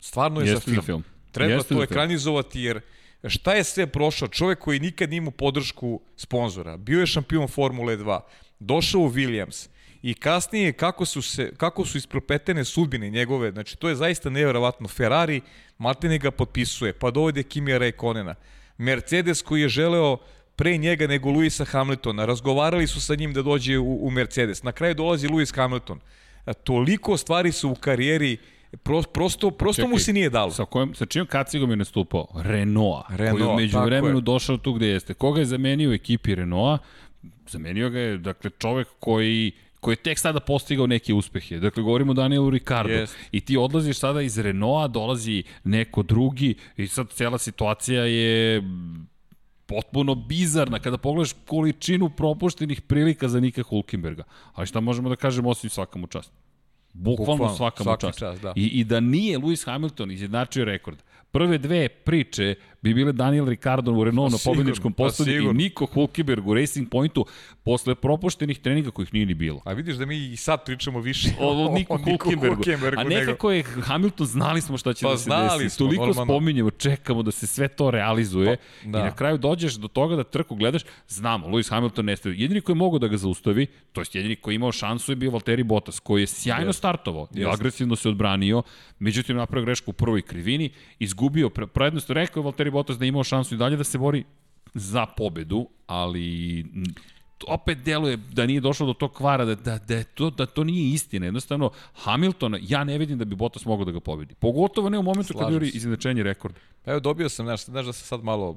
Stvarno je Jeste za film. Film. Treba Jeste to ekranizovati jer šta je sve prošao? Čovek koji nikad nije imao podršku sponzora, bio je šampion Formule 2, došao u Williams, i kasnije kako su, se, kako su ispropetene sudbine njegove, znači to je zaista nevjerovatno. Ferrari, Martine ga potpisuje, pa dovode Kimija Raikonena. Mercedes koji je želeo pre njega nego Luisa Hamiltona, razgovarali su sa njim da dođe u, u Mercedes. Na kraju dolazi Luis Hamilton. Toliko stvari su u karijeri prosto, prosto Čekaj, mu se nije dalo. Sa, kojom, sa čijom kacigom je nastupao? Renault, Renault koji je među vremenu je. došao tu gde jeste. Koga je zamenio u ekipi Renaulta? Zamenio ga je, dakle, čovek koji koji je tek sada postigao neke uspehe. Dakle, govorimo o Danielu Ricardo. Yes. I ti odlaziš sada iz Renaulta, dolazi neko drugi i sad cela situacija je potpuno bizarna kada pogledaš količinu propuštenih prilika za Nika Hulkenberga. Ali šta možemo da kažemo osim svakamu čast? Bukvalno, Bukvalno svakamu čast. čast da. I, I da nije Lewis Hamilton izjednačio rekord, prve dve priče bi bile Daniel Ricardo u Renault pa, na pobedničkom pa postolju i Niko Hulkenberg u Racing Pointu posle propuštenih treninga kojih nije ni bilo. A vidiš da mi i sad pričamo više o, o Niko Hulkenbergu. Hulkenbergu. A nekako je Hamilton, znali smo šta će pa, da se desi. Smo, Toliko normalno. spominjemo, čekamo da se sve to realizuje pa, da. i na kraju dođeš do toga da trku gledaš, znamo, Lewis Hamilton nestaje. Jedini koji je mogo da ga zaustavi, to jest jedini koji je imao šansu je bio Valtteri Bottas, koji je sjajno yes. startovao i yes. agresivno se odbranio, međutim napravio grešku u prvoj krivini, izgubio prednost, rekao je Valtteri Bottas da je imao šansu i dalje da se bori za pobedu, ali opet deluje da nije došlo do tog kvara, da, da, da, to, da to nije istina. Jednostavno, Hamilton, ja ne vidim da bi Bottas mogao da ga pobedi. Pogotovo ne u momentu Slažim kad je izjednačenje rekorda. Pa evo, dobio sam, znaš, znaš da se sad malo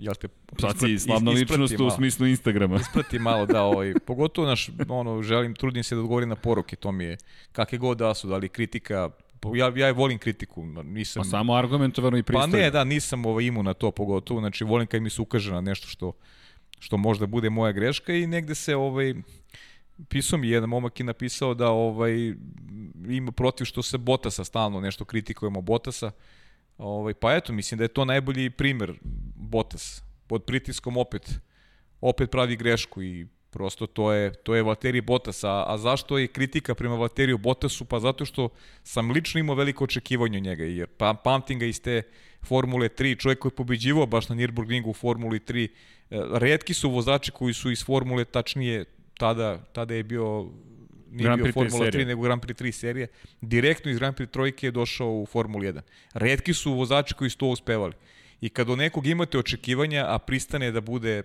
jel te sad si slavna ličnost u smislu Instagrama. *laughs* Isprati malo, da, ovaj, pogotovo naš, ono, želim, trudim se da odgovorim na poruke, to mi je, kakve god da su, da li kritika, ja, ja volim kritiku, nisam... Pa samo argumentovano i pristojno. Pa ne, da, nisam ovaj, imu na to pogotovo, znači volim kad mi se ukaže na nešto što, što možda bude moja greška i negde se ovaj, pisao mi jedan momak i napisao da ovaj ima protiv što se Botasa stalno nešto kritikujemo Botasa. Ovaj pa eto mislim da je to najbolji primer Botas pod pritiskom opet opet pravi grešku i Prosto to je, to je Valtteri Bottas, a, a zašto je kritika prema Valteriju Bottasu? Pa zato što sam lično imao veliko očekivanje od njega, jer pa, pamtim ga iz te Formule 3, čovjek koji je pobeđivao baš na Nürburgringu u Formuli 3. E, redki su vozači koji su iz Formule, tačnije tada, tada je bio nije Grand bio 3 Formula 3, serija. nego Grand Prix 3 serije, direktno iz Grand Prix trojke je došao u Formulu 1. Redki su vozači koji su to uspevali. I kad od nekog imate očekivanja, a pristane da bude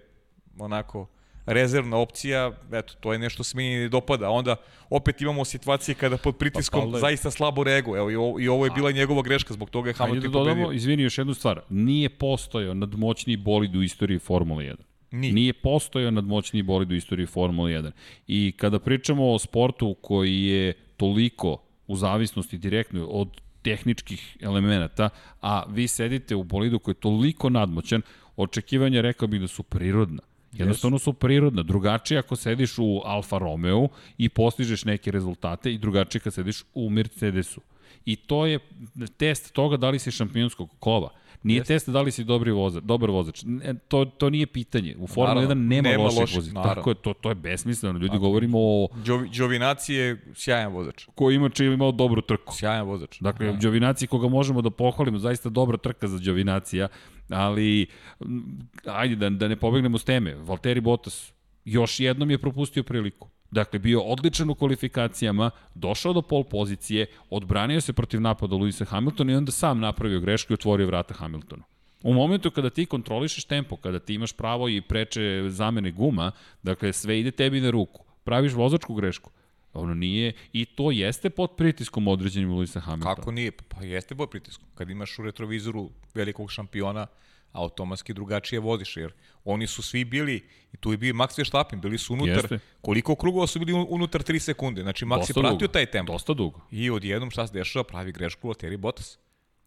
onako rezervna opcija, eto, to je nešto se meni ne dopada. Onda opet imamo situacije kada pod pritiskom Pa, pa, zaista slabo reaguje. Evo, i ovo, i ovo je bila njegova greška, zbog toga je Hamilton da dodamo, pobedio. izvini još jednu stvar, nije postojao nadmoćniji bolid u istoriji Formule 1. Nije. Nije postojao nadmoćniji bolid u istoriji Formule 1. I kada pričamo o sportu koji je toliko u zavisnosti direktno od tehničkih elemenata, a vi sedite u bolidu koji je toliko nadmoćan, očekivanja rekao bih da su prirodna. Jednostavno su prirodna. Drugačije ako sediš u Alfa Romeo i postižeš neke rezultate i drugačije kad sediš u Mercedesu. I to je test toga da li si šampionskog kova. Nije Jeste. test da li si dobri vozač, dobar vozač. Ne, To, to nije pitanje. U Formula 1 Naravno, nema, nema loših loših, vozača. naravno. Tako je, to, to je besmisleno. Ljudi govorimo o Đovi, Đovinaci je sjajan vozač. ko ima če imao dobru trku. Sjajan vozač. Dakle, da. Đovinaci koga možemo da pohvalimo, zaista dobra trka za Đovinacija, ali ajde da, da ne pobegnemo s teme. Valtteri Bottas još jednom je propustio priliku. Dakle, bio odličan u kvalifikacijama, došao do pol pozicije, odbranio se protiv napada Luisa Hamiltona i onda sam napravio grešku i otvorio vrata Hamiltonu. U momentu kada ti kontrolišeš tempo, kada ti imaš pravo i preče zamene guma, dakle sve ide tebi na ruku, praviš vozačku grešku, ono nije, i to jeste pod pritiskom određenim Luisa Hamiltona. Kako nije? Pa jeste pod pritiskom. Kad imaš u retrovizoru velikog šampiona, automatski drugačije voziš, jer oni su svi bili, i tu je bio Max Verstappen, bili su unutar, Jeste. koliko krugova su bili un- unutar 3 sekunde, znači Max je Dosta pratio dugo. taj tempo. Dosta dugo. I odjednom šta se dešava, pravi grešku Valtteri Bottas.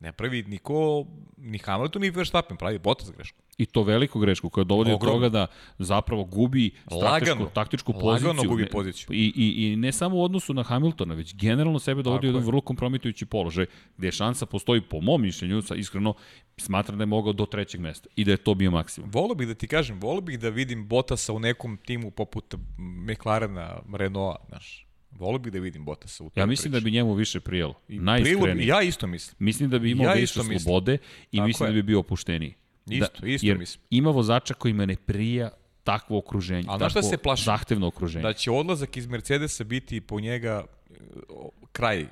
Ne pravi niko, ni Hamilton, ni Verstappen, pravi Bottas grešku. I to veliku grešku koja dovodi do Ogromno. toga da zapravo gubi stratešku, Lagano. taktičku Lagano poziciju. gubi Ne- poziciju. I, i, I ne samo u odnosu na Hamiltona, već generalno sebe dovodi u Tako jedan je. vrlo kompromitujući položaj, gde šansa postoji po mom mišljenju, sa, iskreno, smatram da je mogao do trećeg mesta i da je to bio maksimum. Volio bih da ti kažem, volio bih da vidim Bottasa u nekom timu poput McLarena, Renaulta, znaš. Volio bih da vidim Bottasa u toj Ja mislim da priči. bi njemu više prijelo. Najiskrenije. Ja isto mislim. Mislim da bi imao Ja više mislim. slobode i Tako mislim je. da bi bio opušteniji. Isto, isto jer mislim. ima vozača kojima ne prija takvo okruženje. A znaš šta takvo se plašim? Zahtevno okruženje. Da će odlazak iz Mercedesa biti po njega e, kraj.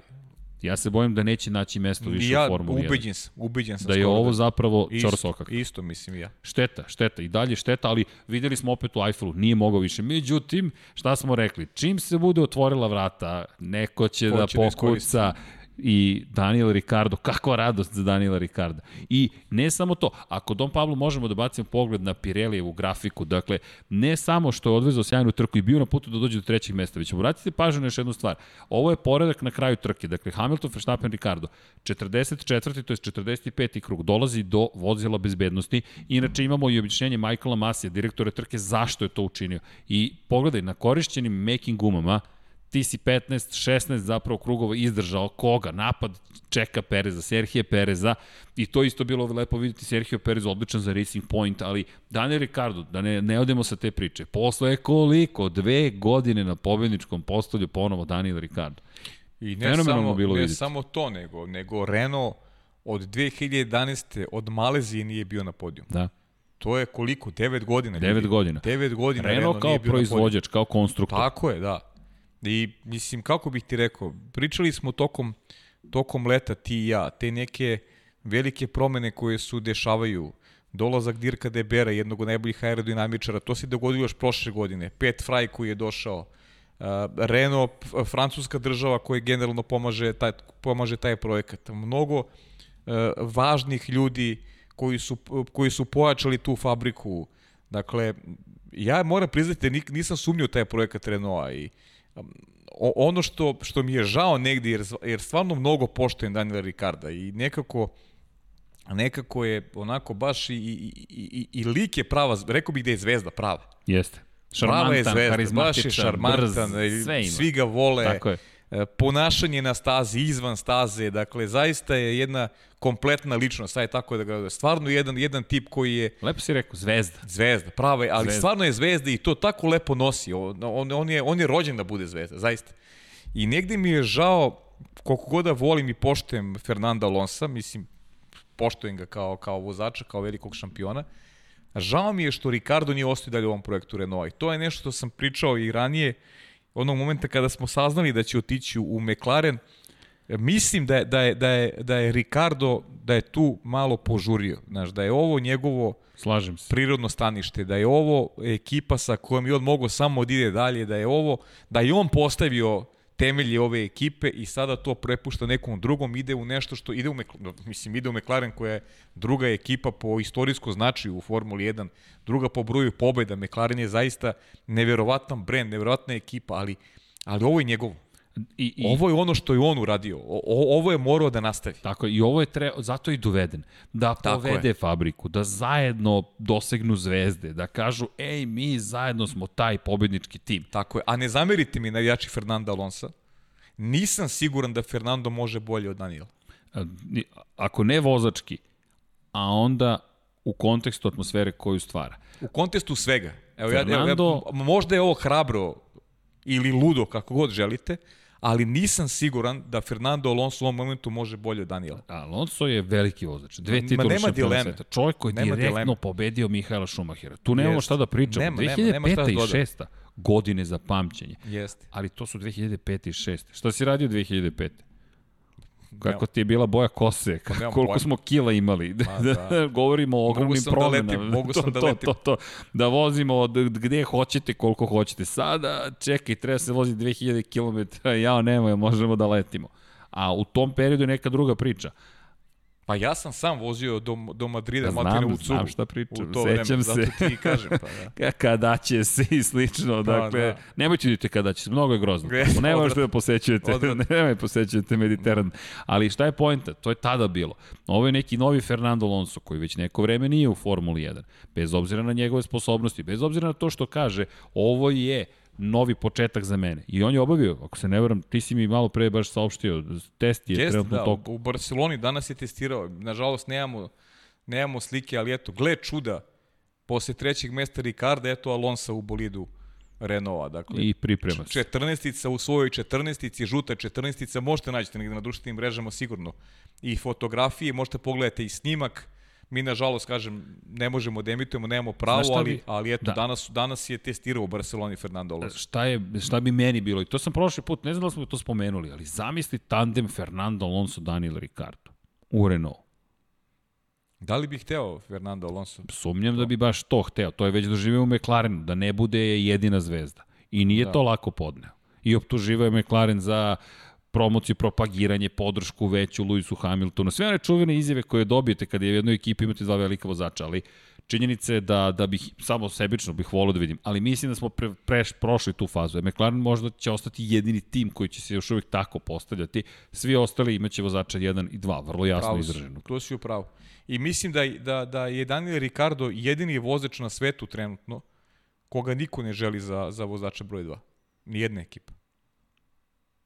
Ja se bojim da neće naći mesto više ja u Formuli 1. ubeđen sam, ubeđen sam Da je ovo zapravo isto, čor sokak. Isto mislim ja. Šteta, šteta i dalje šteta, ali videli smo opet u Eiffelu, nije mogao više. Međutim, šta smo rekli? Čim se bude otvorila vrata, neko će Ko da da pokuca i Daniel Ricardo, kakva radost za Daniela Ricarda. I ne samo to, ako Don Pablo možemo da bacimo pogled na Pirelijevu grafiku, dakle, ne samo što je odvezao sjajnu trku i bio na putu da dođe do trećeg mesta, već obratite pažnju na još jednu stvar. Ovo je poredak na kraju trke, dakle, Hamilton, Verstappen, Ricardo. 44. to je 45. krug, dolazi do vozila bezbednosti. Inače imamo i objašnjenje Michaela Masija, direktore trke, zašto je to učinio. I pogledaj, na korišćenim making gumama, ti si 15, 16 zapravo krugova izdržao koga? Napad čeka Pereza, Serhije Pereza i to isto bilo lepo vidjeti Sergio Perez odličan za Racing Point, ali Daniel Ricardo, da ne, ne odemo sa te priče, posle koliko? Dve godine na pobedničkom postolju ponovo Daniel Ricardo. I ne, samo, bilo ne vidjeti. samo to, nego, nego Renault od 2011. od Malezije nije bio na podijum. Da. To je koliko? 9 godina. Devet ljudi. godina. 9 godina Renault kao na podijum. proizvođač, kao konstruktor. Tako je, da. I mislim, kako bih ti rekao, pričali smo tokom, tokom leta ti i ja, te neke velike promene koje su dešavaju, dolazak Dirka Debera, jednog od najboljih aerodinamičara, to se dogodilo još prošle godine, Pet Fry koji je došao, uh, Renault, francuska država koja generalno pomaže taj, pomaže taj projekat. Mnogo uh, važnih ljudi koji su, koji su pojačali tu fabriku. Dakle, ja moram priznati da nisam sumnio taj projekat Renaulta i o- ono što, što mi je žao negdje, jer, jer stvarno mnogo poštojem Daniela Ricarda i nekako nekako je onako baš i, i, i, i lik je prava, rekao bih da je zvezda prava. Jeste. Prava je Šarmantan, zvezda, baš je karizmatičan, šarmantan, brz, sve ima. svi ga vole, Tako je. E, ponašanje na stazi, izvan staze, dakle, zaista je jedna kompletna ličnost, aj tako da ga, stvarno jedan, jedan tip koji je Lepo si rekao, zvezda. zvezda, prava je, ali Zvezda. stvarno je zvezda i to tako lepo nosi, on, on, on, je, on je rođen da bude zvezda, zaista. I negde mi je žao, koliko god da volim i poštujem Fernanda Alonsa, mislim, poštojem ga kao, kao vozača, kao velikog šampiona. Žao mi je što Ricardo nije ostao dalje u ovom projektu Renault. I to je nešto što sam pričao i ranije, onog momenta kada smo saznali da će otići u McLaren, mislim da je, da je, da je, da je Ricardo, da je tu malo požurio. Znaš, da je ovo njegovo Slažem se. prirodno stanište, da je ovo ekipa sa kojom je on mogao samo da ide dalje, da je ovo, da je on postavio temelje ove ekipe i sada to prepušta nekom drugom, ide u nešto što ide u, mislim, ide u McLaren koja je druga ekipa po istorijsku značaju u Formuli 1, druga po broju pobeda. McLaren je zaista neverovatan brend, neverovatna ekipa, ali, ali ovo je njegovo. I, i, Ovo je ono što je on uradio. O, ovo je morao da nastavi. Tako je, i ovo je tre, zato je i doveden. Da povede fabriku, da zajedno dosegnu zvezde, da kažu, ej, mi zajedno smo taj pobednički tim. Tako je. A ne zamerite mi navijači Fernanda Alonsa. Nisam siguran da Fernando može bolje od Daniela. Ako ne vozački, a onda u kontekstu atmosfere koju stvara. U kontestu svega. Evo, ja, evo, ja, Fernando- možda je ovo hrabro ili ludo, kako god želite, ali nisam siguran da Fernando Alonso u ovom momentu može bolje od Daniela. Alonso je veliki vozač. Dve titule nema dileme. sveta. Čovjek koji je Nema direktno dileme. pobedio Mihaela Šumahira. Tu nemamo šta da pričamo. Nema, nema, 2005. nema šta da i dodam. 6. godine za pamćenje. Jeste. Ali to su 2005. i 6. Šta si radio 2005. Kako ti je bila boja kose, kako, nemam koliko pojma. smo kila imali. Ma, *laughs* da. Govorimo o ogromnim sam da promenama. letim, *laughs* mogu sam to, da to, letim. To, to, da vozimo od gde hoćete, koliko hoćete. Sada, čekaj, treba se voziti 2000 km, jao nemoj, možemo da letimo. A u tom periodu je neka druga priča. Pa ja sam sam vozio do, do Madrida, Da, znam, Matine u Cugu. znam šta pričam, u to sećam vreme, se. Zato ti kažem, pa da. *laughs* kada će se i slično. Pa, dakle, da. nemojte idite kada će se, mnogo je grozno. Ne možete da posećujete, *laughs* nemoj posećujete Mediteran. Ali šta je pojenta? To je tada bilo. Ovo je neki novi Fernando Alonso koji već neko vreme nije u Formuli 1. Bez obzira na njegove sposobnosti, bez obzira na to što kaže, ovo je novi početak za mene. I on je obavio, ako se ne veram, ti si mi malo pre baš saopštio, test je Jeste, trenutno da, tok. u Barceloni danas je testirao. Nažalost, nemamo, nemamo slike, ali eto, gle čuda, posle trećeg mesta Ricarda, eto Alonso u bolidu Renaulta. Dakle, I priprema se. četrnestica u svojoj četrnestici, žuta četrnestica, možete naći negde na društvenim mrežama sigurno. I fotografije, možete pogledati i snimak. Mi, nažalost, kažem, ne možemo da emitujemo, nemamo pravo, ali, bi- ali eto, da. danas, danas je testirao u Barceloni Fernando Alonso. šta je šta bi meni bilo i to sam prošli put ne znam da smo to spomenuli ali zamisli tandem Fernando Alonso Daniel Ricardo u Renault Da li bih hteo Fernando Alonso? sumnjam da bi baš to hteo to je već doživeo u McLarenu da ne bude jedina zvezda i nije Da. to lako podneo i optuživao je McLaren za promociju, propagiranje, podršku veću Lewisu Hamiltonu, sve one čuvene izjave koje dobijete kada je u jednoj ekipi imate dva velika vozača, ali činjenica je da, da bih, samo sebično bih volio da vidim, ali mislim da smo pre, pre, prošli tu fazu. McLaren možda će ostati jedini tim koji će se još uvijek tako postavljati, svi ostali imaće vozača 1 i 2, vrlo jasno Pravo si, izraženo. To si upravo. I mislim da, da, da je Daniel Ricardo jedini vozač na svetu trenutno koga niko ne želi za, za vozača broj 2. Nijedna ekipa.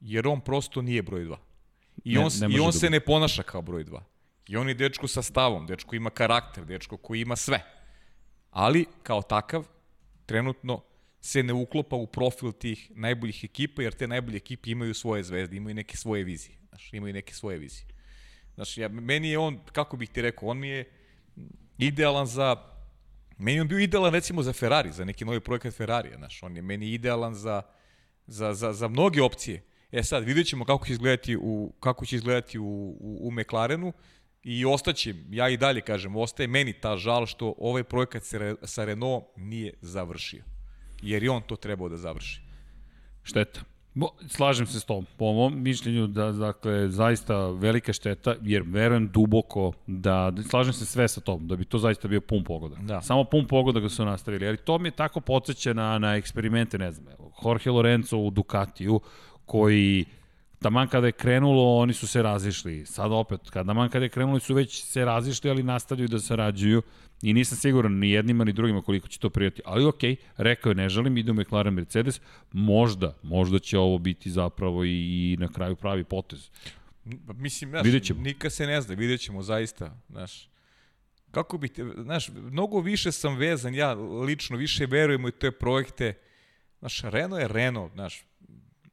Jer on prosto nije broj 2. I Ne- on, ne i on se ne ponaša kao broj 2. I on je dečko sa stavom, dečko ima karakter, dečko koji ima sve. Ali, kao takav, trenutno se ne uklopa u profil tih najboljih ekipa, jer te najbolje ekipe imaju svoje zvezde, imaju neke svoje vizije. Znaš, imaju neke svoje vizije. Znaš, ja, meni je on, kako bih ti rekao, on mi je idealan za Meni je on bio idealan recimo za Ferrari, za neki novi projekat Ferrarija, znaš, on je meni idealan za, za, za, za mnoge opcije. E sad, vidjet ćemo kako će izgledati u, kako će izgledati u, u, u McLarenu i ostaće, ja i dalje kažem, ostaje meni ta žal što ovaj projekat sa, sa Renault nije završio. Jer je on to trebao da završi. Šteta. Bo, slažem se s tom. Po mom mišljenju da, dakle, zaista velika šteta, jer verujem duboko da, da slažem se sve sa tom, da bi to zaista bio pun pogodak. Da. Samo pun pogodak da su nastavili, ali to mi je tako podsjeća na, na eksperimente, ne znam, evo, Jorge Lorenzo u Ducatiju, koji taman kada je krenulo, oni su se razišli. Sad opet, kada taman kada je krenulo, su već se razišli, ali nastavljaju da sarađuju. I nisam siguran ni jednima ni drugima koliko će to prijati. Ali okej, rekao je ne želim, ide u McLaren Mercedes. Možda, možda će ovo biti zapravo i, i na kraju pravi potez. Pa Mislim, znaš, nikad se ne zna, vidjet ćemo zaista, znaš. Kako bi te, znaš, mnogo više sam vezan, ja lično više verujem u te projekte. Znaš, Renault je Renault, znaš,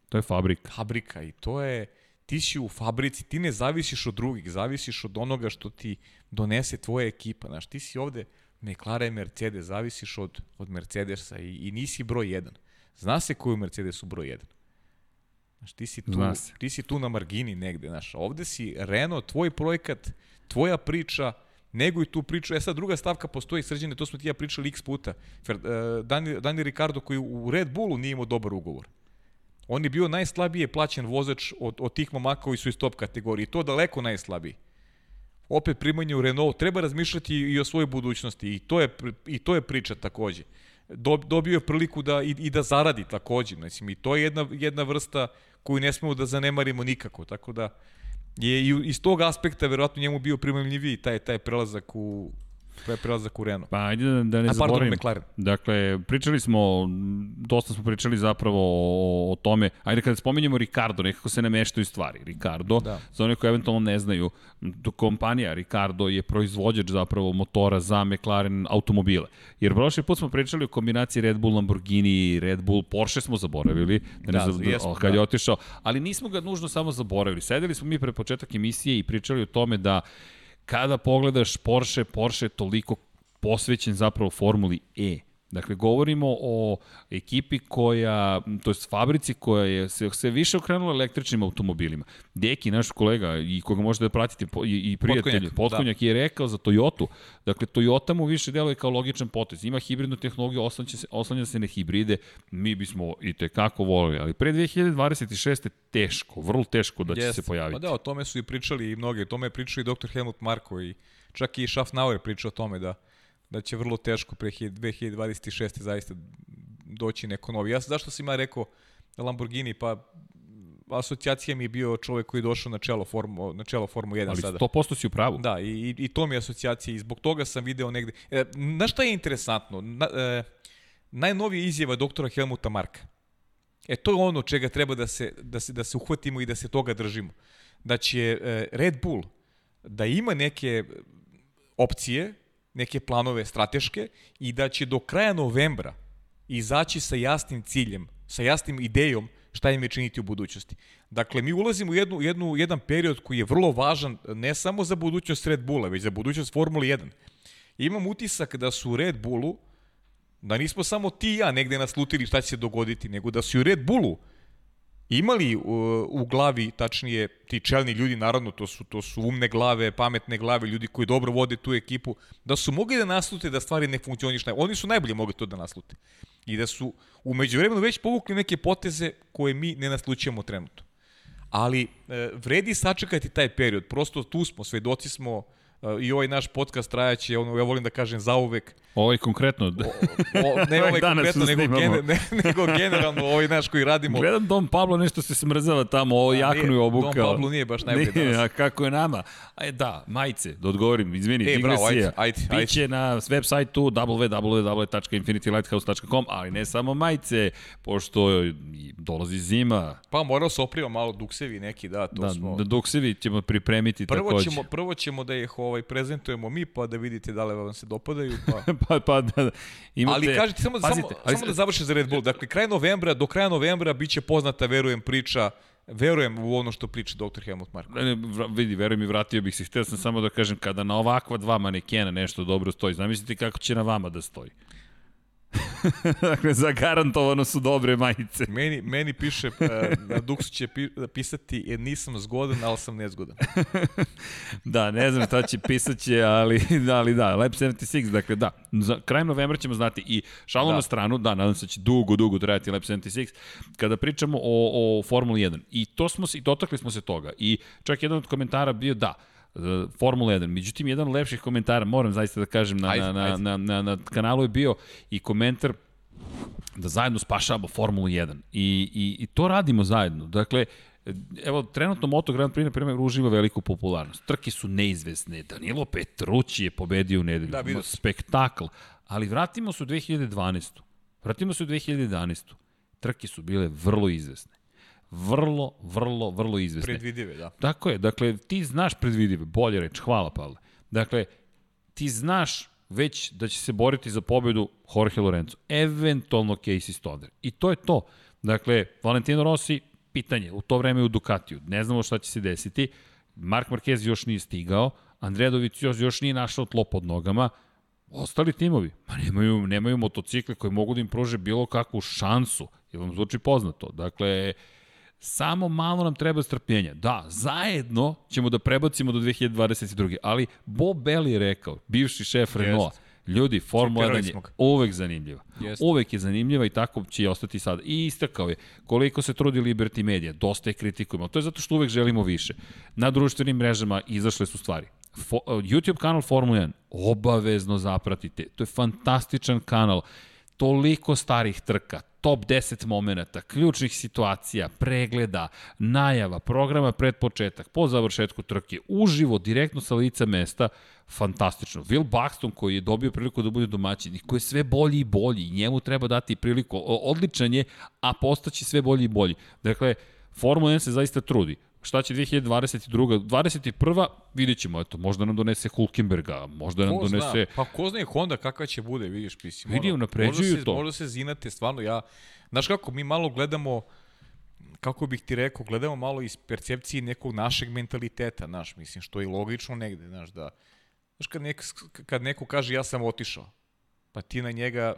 To je fabrika. fabrika i to je, ti si u fabrici, ti ne zavisiš od drugih, zavisiš od onoga što ti donese tvoja ekipa. Znaš, ti si ovde McLaren, Mercedes, zavisiš od, od Mercedesa i, i nisi broj jedan. Zna se koji u Mercedesu broj jedan. Znaš, ti si tu, ti si tu na margini negde, znaš. Ovde si Renault, tvoj projekat, tvoja priča, nego i tu priču. E sad druga stavka postoji, srđene, to smo ti ja pričali x puta. Uh, Dani, Dani Ricardo koji u Red Bullu nije imao dobar ugovor. On je bio najslabije plaćen vozač od, od tih momaka koji su iz top kategorije. To daleko najslabiji. Opet primanje u Renault. Treba razmišljati i o svojoj budućnosti. I to je, i to je priča takođe. Dobio je priliku da i, i da zaradi takođe. Mislim, I to je jedna, jedna vrsta koju ne smemo da zanemarimo nikako. Tako da je i iz tog aspekta verovatno njemu bio primamljiviji taj, taj prelazak u, pre prelazak u Renault. Pa ajde da, da ne A, zaboravim. McLaren. Dakle, pričali smo, dosta smo pričali zapravo o, o tome, ajde kada spominjemo Ricardo, nekako se nameštaju stvari. Ricardo, da. za one koji eventualno ne znaju, kompanija Ricardo je proizvođač zapravo motora za McLaren automobile. Jer prošli put smo pričali o kombinaciji Red Bull, Lamborghini, Red Bull, Porsche smo zaboravili, da, ne da, jesmo, kad da. je otišao, ali nismo ga nužno samo zaboravili. Sedeli smo mi pre početak emisije i pričali o tome da kada pogledaš Porsche, Porsche je toliko posvećen zapravo Formuli E. Dakle, govorimo o ekipi koja, to je fabrici koja je se, se više okrenula električnim automobilima. Deki, naš kolega, i koga možete da pratite, i, i prijatelj, Potkonjak, da. je rekao za Toyotu. Dakle, Toyota mu više deluje kao logičan potez. Ima hibridnu tehnologiju, oslanja se, oslanja se na hibride, mi bismo i te kako volili, ali pre 2026. je teško, vrlo teško da će yes. se pojaviti. Pa da, o tome su i pričali i mnogi, o tome je pričao i dr. Helmut Marko i čak i Schaffnauer pričao o tome da da će vrlo teško pre 2026. zaista doći neko novi. Ja zašto sam ja rekao Lamborghini, pa asocijacija mi je bio čovek koji je došao na čelo formu, na čelo formu 1 Ali sada. Ali 100% si u pravu. Da, i, i to mi je asocijacija i zbog toga sam video negde. E, na šta je interesantno? Na, e, najnovija izjava doktora Helmuta Marka. E, to je ono čega treba da se, da se, da se uhvatimo i da se toga držimo. Da će e, Red Bull da ima neke opcije neke planove strateške i da će do kraja novembra izaći sa jasnim ciljem, sa jasnim idejom šta im je činiti u budućnosti. Dakle, mi ulazimo u jednu, jednu, jedan period koji je vrlo važan ne samo za budućnost Red Bulla, već za budućnost Formule 1. Imam utisak da su u Red Bullu, da nismo samo ti i ja negde naslutili šta će se dogoditi, nego da su u Red Bullu imali u, u glavi, tačnije ti čelni ljudi, naravno to su, to su umne glave, pametne glave, ljudi koji dobro vode tu ekipu, da su mogli da naslute da stvari ne funkcionišu. Oni su najbolje mogli to da naslute. I da su umeđu vremenu već povukli neke poteze koje mi ne naslućujemo trenutno. Ali e, vredi sačekati taj period, prosto tu smo, svedoci smo i ovaj naš podcast trajaće, ono, ja volim da kažem zauvek. Ovaj konkretno. O, o, *laughs* ne ovaj konkretno, nego, gener, *laughs* ne, nego generalno ovaj naš koji radimo. Gledam Dom Pablo nešto se smrzava tamo, ovo jaknu je obukao. Dom Pablo nije baš najbolje nije, danas. A kako je nama? Aj da, majice, da odgovorim, izvini, e, bravo, ajde, ajde, ajde. Biće na web sajtu www.infinitylighthouse.com, ali ne samo majice, pošto dolazi zima. Pa morao se oprima malo duksevi neki, da, to da, smo. Da, duksevi ćemo pripremiti prvo takođe. Ćemo, prvo ćemo da ih ovaj, prezentujemo mi, pa da vidite da li vam se dopadaju. Pa, *laughs* pa, pa da, da. Imate, ali kažete, samo, pazite, samo, ali, samo da završi za Red Bull. Dakle, kraj novembra, do kraja novembra biće poznata, verujem, priča Verujem u ono što priča dr. Helmut Marko. Ne, ne, vidi, verujem i vratio bih se. Htio sam samo da kažem, kada na ovakva dva manekena nešto dobro stoji, zamislite kako će na vama da stoji. *laughs* dakle, zagarantovano su dobre majice. Meni, meni piše, uh, na Duxu će pi, pisati, jer nisam zgodan, ali sam nezgodan. *laughs* da, ne znam šta će pisaće, ali ali da, Lab 76, dakle da, za, krajem novembra ćemo znati i šalom da. na stranu, da, nadam se da će dugo, dugo trajati Lab 76, kada pričamo o, o Formuli 1. I to smo se, i dotakli smo se toga. I čak jedan od komentara bio da, Formula 1. Međutim, jedan od lepših komentara, moram zaista da kažem, na, ajde, na, ajde. na, na, na kanalu je bio i komentar da zajedno spašavamo Formulu 1. I, i, I to radimo zajedno. Dakle, evo, trenutno Moto Grand Prix, na primjer, uživa veliku popularnost. Trke su neizvesne. Danilo Petrući je pobedio u nedelju. Da, vidio Spektakl. Ali vratimo se u 2012. Vratimo se u 2011. Trke su bile vrlo izvesne vrlo, vrlo, vrlo izvesne. Predvidive, da. Tako je, dakle, ti znaš predvidive, bolje reč, hvala Pavle. Dakle, ti znaš već da će se boriti za pobedu Jorge Lorenzo, eventualno Casey Stoner. I to je to. Dakle, Valentino Rossi pitanje, u to vreme u Ducatiju, ne znamo šta će se desiti, Mark Marquez još nije stigao, Andredović još, još nije našao tlo pod nogama, ostali timovi, ma nemaju, nemaju motocikle koji mogu da im pruže bilo kakvu šansu, jer vam zvuči poznato. Dakle, samo malo nam treba strpljenja. Da, zajedno ćemo da prebacimo do 2022. Ali Bob Belli je rekao, bivši šef Renault, Ljudi, Formula 1 je uvek zanimljiva. Jest. Uvek je zanimljiva i tako će i ostati sad. I istakao je koliko se trudi Liberty Media, dosta je kritikujemo. To je zato što uvek želimo više. Na društvenim mrežama izašle su stvari. Fo, YouTube kanal Formula 1 obavezno zapratite. To je fantastičan kanal. Toliko starih trka, top 10 momenta, ključnih situacija, pregleda, najava, programa pred početak, po završetku trke, uživo, direktno sa lica mesta, fantastično. Will Buxton koji je dobio priliku da bude domaćin i koji je sve bolji i bolji, njemu treba dati priliku, odličan je, a postaći sve bolji i bolji. Dakle, Formula 1 se zaista trudi. Šta će 2022. 21. vidjet ćemo, eto, možda nam donese Hulkenberga, možda nam ko donese... Zna, pa ko zna je Honda kakva će bude, vidiš, mislim. Vidi, napređuju možda to. Možda se zinate, stvarno, ja... Znaš kako, mi malo gledamo, kako bih ti rekao, gledamo malo iz percepcije nekog našeg mentaliteta, znaš, mislim, što je logično negde, znaš, da... Znaš, kad, nek, kad neko kaže ja sam otišao, pa ti na njega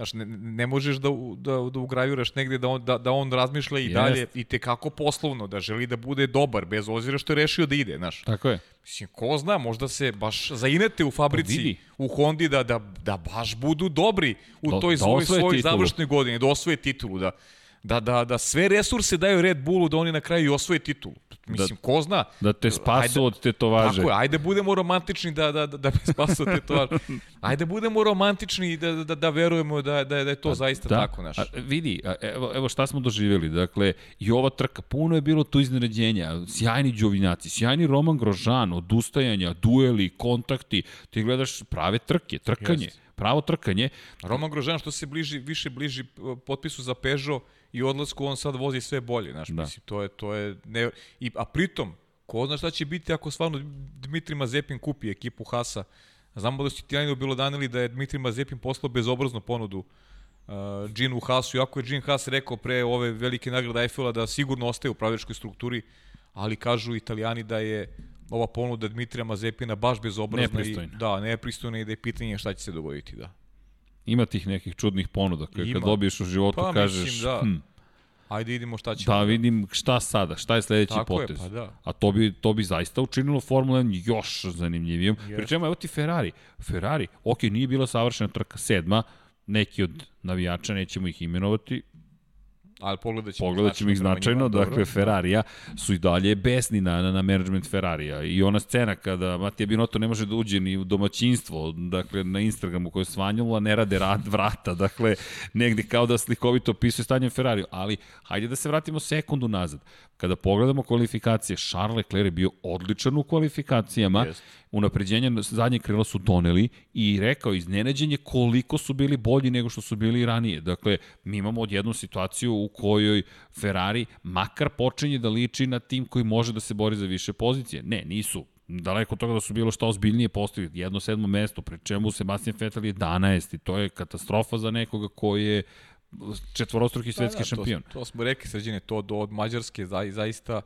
Znaš, ne, ne možeš da, da, da ugraviraš negde da on, da, da on razmišlja i Jest. dalje i te kako poslovno, da želi da bude dobar, bez ozira što je rešio da ide, znaš. Tako je. Mislim, ko zna, možda se baš zainete u fabrici, pa u Hondi, da, da, da baš budu dobri u da, toj da svoj, svoj završnoj godini, da osvoje titulu, da, da, da, da sve resurse daju Red Bullu da oni na kraju i osvoje titulu. Mislim, da, ko zna. Da te spasu ajde, od tetovaže. Tako je, ajde budemo romantični da, da, da, da me spasu od tetovaže. *laughs* Ajde budemo romantični i da, da, da verujemo da, da, da je to a, zaista da, tako. Naš. A, vidi, a, evo, evo šta smo doživjeli. Dakle, i ova trka, puno je bilo tu iznenađenja. Sjajni džovinaci, sjajni Roman Grožan, odustajanja, dueli, kontakti. Ti gledaš prave trke, trkanje. Jest pravo trkanje. Roman Grožan što se bliži, više bliži potpisu za Peugeot i odlasku on sad vozi sve bolje, znaš, da. mislim, to je, to je, ne, i, a pritom, ko zna šta će biti ako stvarno Dmitri Mazepin kupi ekipu Hasa, znamo da su Tijaninu bilo danili da je Dmitri Mazepin poslao bezobraznu ponudu uh, Ginu Hasu, iako je Gin Has rekao pre ove velike nagrade Eiffela da sigurno ostaje u pravičkoj strukturi, ali kažu italijani da je ova ponuda Dmitrija Mazepina baš bezobrazna nepristojna. i da, nepristojna i da je pitanje šta će se dogoditi, da. Ima tih nekih čudnih ponuda koje kad dobiješ u životu pa, kažeš mislim, da. hm, Ajde idemo šta će. Da vidim šta sada, šta je sledeći Tako potez. Je, pa da. A to bi, to bi zaista učinilo Formula 1 još zanimljivijom. Yes. Pričemu, evo ti Ferrari. Ferrari, ok, nije bila savršena trka sedma, neki od navijača, nećemo ih imenovati, Ali pogledat ćemo, pogledat ćemo ih značajno, dakle dobro. Ferrarija su i dalje besni na, na, na management Ferrarija. I ona scena kada Matija Binotto ne može da uđe ni u domaćinstvo, dakle na Instagramu koje je svanjalo, ne rade rad vrata, dakle negde kao da slikovito opisuje stanje Ferrariju. Ali hajde da se vratimo sekundu nazad. Kada pogledamo kvalifikacije, Charles Leclerc je bio odličan u kvalifikacijama, yes. Unapređenja zadnje krila su doneli i rekao iznenađenje koliko su bili bolji nego što su bili ranije. Dakle, mi imamo odjednu situaciju u kojoj Ferrari makar počinje da liči na tim koji može da se bori za više pozicije. Ne, nisu daleko od toga da su bilo šta ozbiljnije postavili. Jedno sedmo mesto, pre čemu Sebastian Vettel je 11 i to je katastrofa za nekoga koji je četvorostruki svetski da, da, šampion. To, to smo rekli sređene, to do, od Mađarske za, zaista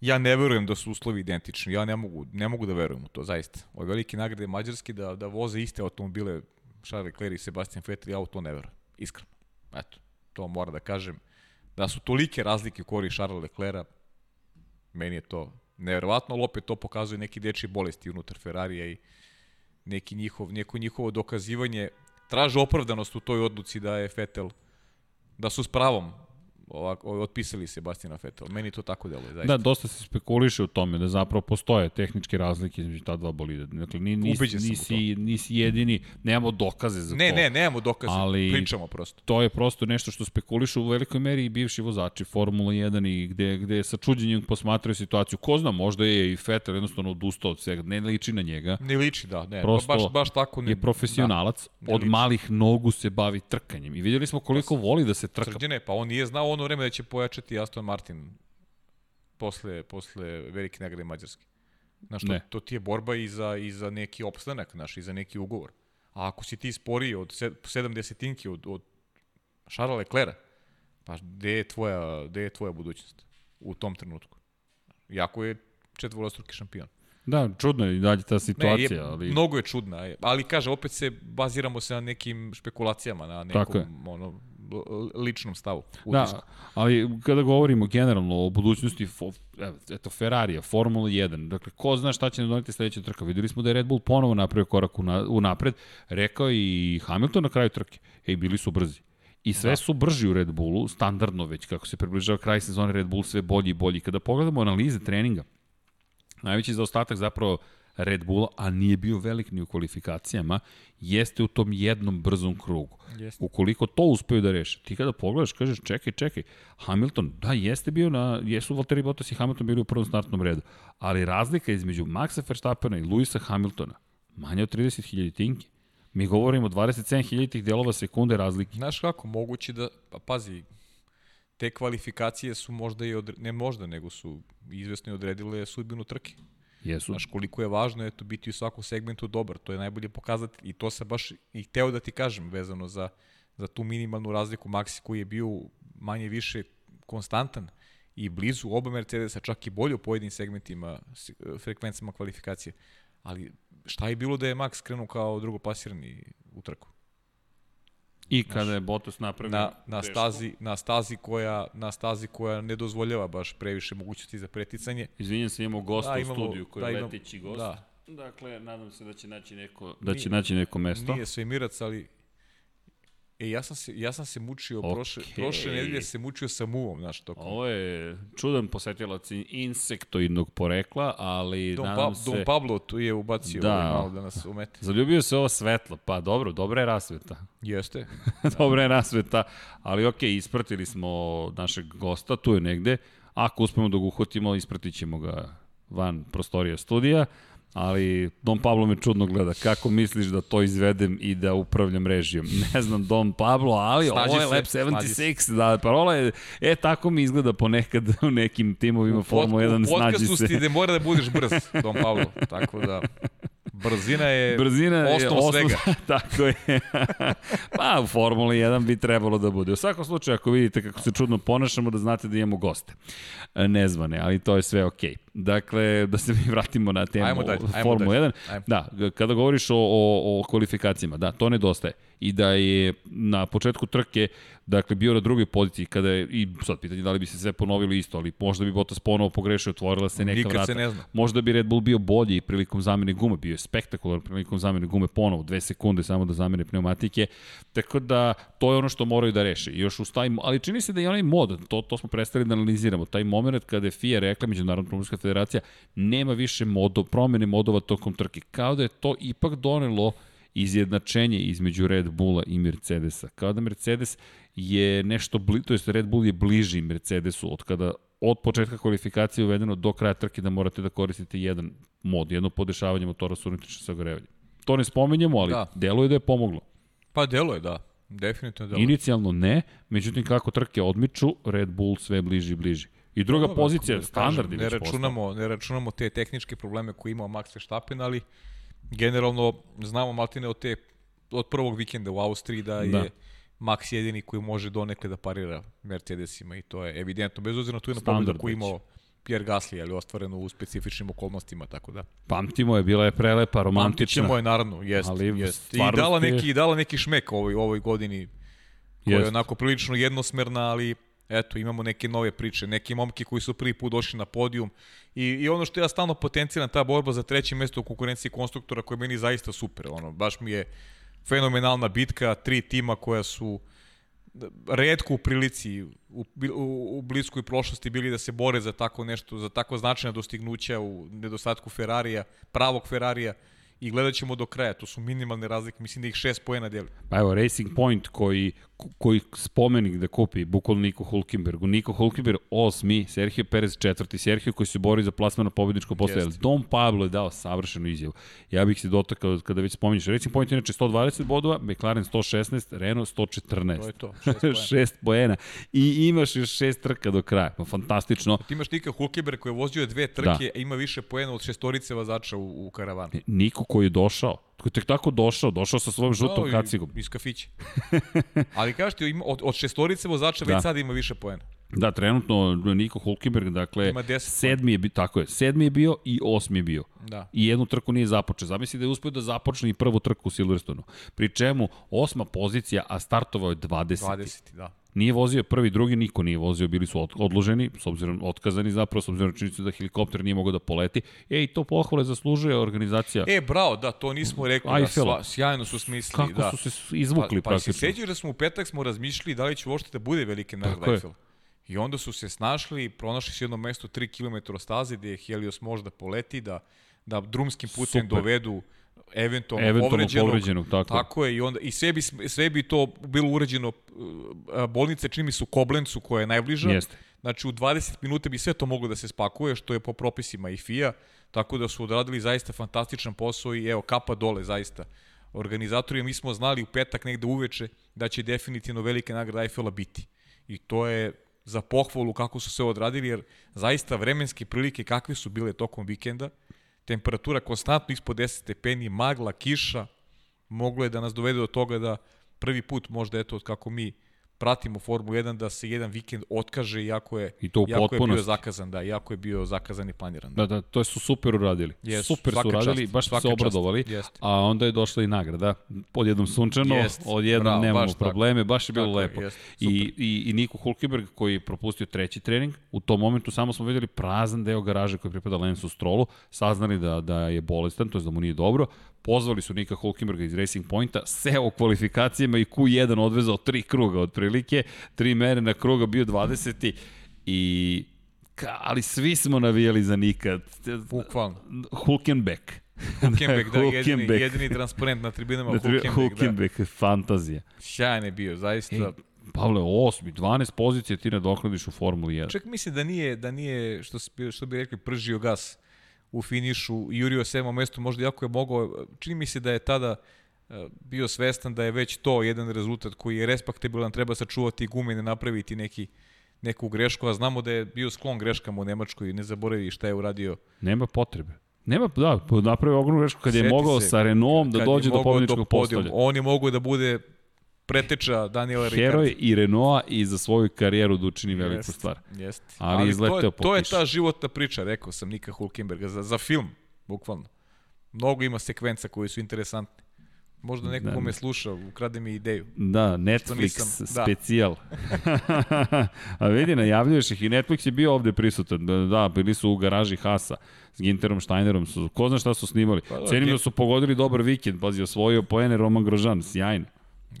ja ne verujem da su uslovi identični. Ja ne mogu, ne mogu da verujem u to, zaista. Ove velike nagrade Mađarske da, da voze iste automobile Charles Leclerc i Sebastian Vettel, ja u to ne verujem. Iskreno. Eto, to moram da kažem. Da su tolike razlike u kori Charles Leclerc, meni je to neverovatno, ali opet to pokazuje neki dečji bolesti unutar Ferrarija i neki njihov, neko njihovo dokazivanje traže opravdanost u toj odluci da je Fetel, da su s pravom ovako, otpisali Sebastina Vettel. Meni to tako deluje, zaista. Da, dosta se spekuliše u tome da zapravo postoje tehničke razlike između ta dva bolida. Dakle, ni, nisi, nisi, nisi jedini, nemamo dokaze za ne, to. Ne, ne, nemamo dokaze, ali pričamo prosto. To je prosto nešto što spekulišu u velikoj meri i bivši vozači Formula 1 i gde, gde sa čuđenjem posmatraju situaciju. Ko zna, možda je i Vettel jednostavno odustao od svega, ne liči na njega. Ne liči, da, ne. Prosto baš, baš tako ne, je profesionalac, da, od liči. malih nogu se bavi trkanjem. I vidjeli smo koliko pa, voli da se trka. Srđene, pa on nije znao ono vreme da će pojačati Aston Martin posle, posle velike nagrade Mađarske. Znaš, to, to ti je borba i za, i za neki opstanak, znaš, i za neki ugovor. A ako si ti sporiji od 7 desetinki od, od Charles Leclerc, Pa gde je tvoja, gde je tvoja budućnost u tom trenutku? Jako je četvorostruki šampion. Da, čudno je i dalje ta situacija. Ne, je, ali... Mnogo je čudna, ali kaže, opet se baziramo se na nekim špekulacijama, na nekom ono, ličnom stavu. Utisku. Da, ali kada govorimo generalno o budućnosti, eto, Ferrarija, Formula 1, dakle, ko zna šta će nam doneti sledeća trka. Videli smo da je Red Bull ponovo napravio korak u napred, rekao i Hamilton na kraju trke. Ej, bili su brzi. I sve da. su brži u Red Bullu, standardno već, kako se približava kraj sezone Red Bull sve bolji i bolji. Kada pogledamo analize treninga, najveći zaostatak zapravo Red Bulla, a nije bio velik ni u kvalifikacijama, jeste u tom jednom brzom krugu. Jeste. Ukoliko to uspeju da reše, ti kada pogledaš, kažeš čekaj, čekaj, Hamilton, da, jeste bio na, jesu Valtteri Bottas i Hamilton bili u prvom startnom redu, ali razlika između Maxa Verstappena i Luisa Hamiltona, manje od 30.000 tinki. Mi govorimo 27.000 delova sekunde razlike. Znaš kako, moguće da, pa pazi, te kvalifikacije su možda i, odre, ne možda, nego su izvesno odredile sudbinu trke. Jesu. Znaš koliko je važno eto, biti u svakom segmentu dobar, to je najbolje pokazati i to se baš i hteo da ti kažem vezano za, za tu minimalnu razliku Maxi koji je bio manje više konstantan i blizu oba Mercedesa, čak i bolje u pojedinim segmentima, frekvencama kvalifikacije. Ali šta je bilo da je Max krenuo kao drugoplasirani u trku? I kada je Bottas napravio na, na stazi na stazi koja na stazi koja ne dozvoljava baš previše mogućnosti za preticanje. Izvinjavam se, imamo gosta da, imamo, u studiju koji da, je leteći gost. Da. Dakle, nadam se da će naći neko da će nije, naći neko mesto. Nije svemirac, ali E, ja sam se, ja sam se mučio, okay. prošle, prošle nedelje se mučio sa muvom, znaš, tokom. Ovo je čudan posetilac insektoidnog porekla, ali Dom nadam pa, se... Dom Pablo tu je ubacio da. ovaj malo da nas umete. Zaljubio se ovo svetlo, pa dobro, dobra je rasveta. Jeste. *laughs* dobra je rasveta, ali okej, okay, ispratili smo našeg gosta, tu je negde. Ako uspemo da ga uhvatimo, ispratit ćemo ga van prostorija studija ali Don Pablo me čudno gleda. Kako misliš da to izvedem i da upravljam režijom? *laughs* Ne znam Don Pablo, ali snađi ovo je Lab 76. Da, parola je, e, tako mi izgleda ponekad u nekim timovima Formula 1 snađi se. U podcastu si da mora da budeš brz, Don Pablo. Tako da... Brzina je Brzina je osnov, osnov svega. *laughs* tako je. pa u Formuli 1 bi trebalo da bude. U svakom slučaju, ako vidite kako se čudno ponašamo, da znate da imamo goste. E, nezvane, ali to je sve okej. Okay. Dakle, da se mi *laughs* vratimo na temu ajmo dalje, Formula 1. Ajmo. Da, kada govoriš o, o, o kvalifikacijama, da, to nedostaje. I da je na početku trke dakle bio na drugoj poziciji kada je i sad pitanje da li bi se sve ponovilo isto, ali možda bi Bottas ponovo pogrešio, otvorila se neka Nikad vrata. Se ne zna. Možda bi Red Bull bio bolji prilikom zamene gume, bio je spektakularan prilikom zamene gume ponovo, dve sekunde samo da zamene pneumatike. Tako da to je ono što moraju da reše. I još uz taj, ali čini se da i onaj mod, to, to smo prestali da analiziramo, taj moment kada je FIA rekla, Međunarodna automobilska federacija, nema više modo, promene modova tokom trke. Kao da je to ipak donelo izjednačenje između Red Bulla i Mercedesa. Kao da Mercedes je nešto, bli, to jest Red Bull je bliži Mercedesu od kada od početka kvalifikacije uvedeno do kraja trke da morate da koristite jedan mod, jedno podešavanje motora sa unutrašnjim sagorevanjem. To ne spominjemo, ali da. deluje da je pomoglo. Pa deluje, da. Definitivno deluje. Inicijalno ne, međutim kako trke odmiču, Red Bull sve bliži i bliži. I druga Dobre, pozicija, standard ne računamo, ne računamo te tehničke probleme koje imao Max Verstappen, ali generalno znamo Maltine od te od prvog vikenda u Austriji da je da. Max jedini koji može donekle da parira Mercedesima i to je evidentno, bez obzira tu je na pobedu koju imao Pierre Gasly, ali ostvareno u specifičnim okolnostima, tako da. Pamtimo je, bila je prelepa, romantična. Pamtićemo je, naravno, jest. Ali jest. I dala neki, dala neki šmek ovoj, ovoj godini, koja je onako prilično jednosmerna, ali eto, imamo neke nove priče, neki momki koji su prvi put došli na podijum. I, i ono što ja stalno potenciram, ta borba za treće mesto u konkurenciji konstruktora koja je meni zaista super, ono, baš mi je fenomenalna bitka, tri tima koja su redko u prilici u, u, u bliskoj prošlosti bili da se bore za tako nešto, za tako značajna dostignuća u nedostatku Ferrarija, pravog Ferrarija i gledat ćemo do kraja. To su minimalne razlike, mislim da ih šest pojena deli. Pa evo, Racing Point koji, koji spomenik da kupi, bukvalno Niko Hulkenbergu. Niko Hulkenberg osmi, Sergio Perez četvrti, Sergio koji se bori za plasmano pobedničko postoje. Dom Pablo je dao savršenu izjavu. Ja bih se dotakao kada već spominješ. Racing Point inače 120 bodova, McLaren 116, Renault 114. To je to, šest pojena. *laughs* šest pojena. I imaš još šest trka do kraja. Pa, fantastično. Ti imaš Nika Hulkenberg koji je vozio dve trke, da. a ima više pojena od šestorice vazača u, u karavanu. Niko koji je došao. Koji je tek tako došao, došao sa svojom žutom i- kacigom. Iz kafića. Ali kažeš ti, od, od šestorice vozača Da. već sad ima više poena. Da, trenutno Niko Hulkenberg, dakle, Ima 10 sedmi je, bi- tako je, sedmi je bio i osmi je bio. Da. I jednu trku nije započeo. Zamisli da je uspio da započne i prvu trku u Silverstonu. Pri čemu osma pozicija, a startovao je 20. 20, da. Nije vozio prvi, drugi, niko nije vozio, bili su od- odloženi, s obzirom otkazani zapravo, s obzirom činjenicu da helikopter nije mogao da poleti. E, i to pohvale zaslužuje organizacija. E, bravo, da, to nismo rekli. Da, Eiffela. sva, sjajno su smislili. Kako da. su se izvukli pa, pa se praktično. sećaš da smo u petak smo razmišljali da li će uopšte da bude velike je. Eiffel. I onda su se snašli i pronašli su jedno mesto 3 km staze gde je Helios može da poleti, da, da drumskim putem Super. dovedu eventualno, Eventualno povređenog. povređenog, tako tako je. I onda, i sve bi, sve bi to bilo urađeno, uh, bolnice čini mi su Koblencu koja je najbliža. Jeste. Znači u 20 minuta bi sve to moglo da se spakuje, što je po propisima i FIA, tako da su odradili zaista fantastičan posao i evo, kapa dole zaista. Organizatori, mi smo znali u petak negde uveče da će definitivno velika nagrada Eiffela biti. I to je za pohvalu kako su sve odradili, jer zaista vremenske prilike kakve su bile tokom vikenda, temperatura konstantno ispod 10 stepeni, magla, kiša, moglo je da nas dovede do toga da prvi put možda eto od kako mi pratimo Formulu 1 da se jedan vikend otkaže iako je, I to u iako je bio zakazan, da, iako je bio zakazan i planiran. Da, da, to su super uradili. Jesu, super su uradili, čast, baš su se obradovali. Jeste. A onda je došla i nagrada. Pod jednom sunčano, Jest. od jednom Bravo, nemamo baš tako. probleme, baš je bilo Tako lepo. jest, I, i, I Niko Hulkenberg koji je propustio treći trening, u tom momentu samo smo videli prazan deo garaže koji pripada Lensu Strolu, saznali da, da je bolestan, to je da mu nije dobro, pozvali su Nika Hulkenberga iz Racing Pointa, seo u kvalifikacijama i Q1 odvezao tri kruga otprilike, tri mere na kruga bio 20. I Ka, ali svi smo navijali za Nika. Bukvalno. Hulkenbeck. Hulkenberg, da, jedini, jedini transparent na tribinama, Da, Hulkenberg, da. Hulkenbeck, fantazija. Sjajan je bio, zaista. Ej, Pavle, osmi, 12 pozicija ti nadoknadiš u Formuli 1. Čak mislim da nije, da nije što, što bi rekli, pržio gas u finišu, jurio sedmo mesto, možda jako je mogao, čini mi se da je tada e, bio svestan da je već to jedan rezultat koji je respektabilan, treba sačuvati gume, ne napraviti neki, neku grešku, a znamo da je bio sklon greškama u Nemačkoj i ne zaboravi šta je uradio. Nema potrebe. Nema, da, napravio ogromnu grešku kad je Sjeti mogao se, sa Renaultom da je dođe do podijuma. postolja. On je mogao da bude preteča Daniela Ricarda. Heroj i Renaulta i za svoju karijeru da učini veliku Jest, stvar. Jest. Ali to izleteo je, po to je ta životna priča, rekao sam Nika Hulkenberga, za, za film, bukvalno. Mnogo ima sekvenca koji su interesantne. Možda neko Da, ko da. me sluša, ukrade mi ideju. Da, Netflix nisam- da. specijal. *laughs* A vidi, najavljuješ ih i Netflix je bio ovde prisutan. Da, da bili su u garaži Hasa s Ginterom Steinerom. Su, ko zna šta su snimali. Pa da, Cenim da su pogodili dobar vikend. Pazi, osvojio poene Roman Grožan. Sjajno.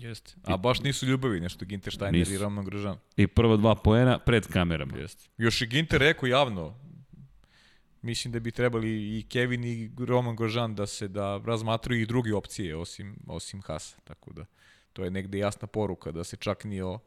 Jeste. A baš nisu ljubavi nešto Ginter Steiner Nisu. i Roman Grožan. I prva dva poena pred kamerama. Jeste. Još i Ginter rekao javno, mislim da bi trebali i Kevin i Roman Grožan da se da razmatraju i druge opcije osim, osim Hasa. Tako da to je negde jasna poruka da se čak ni o,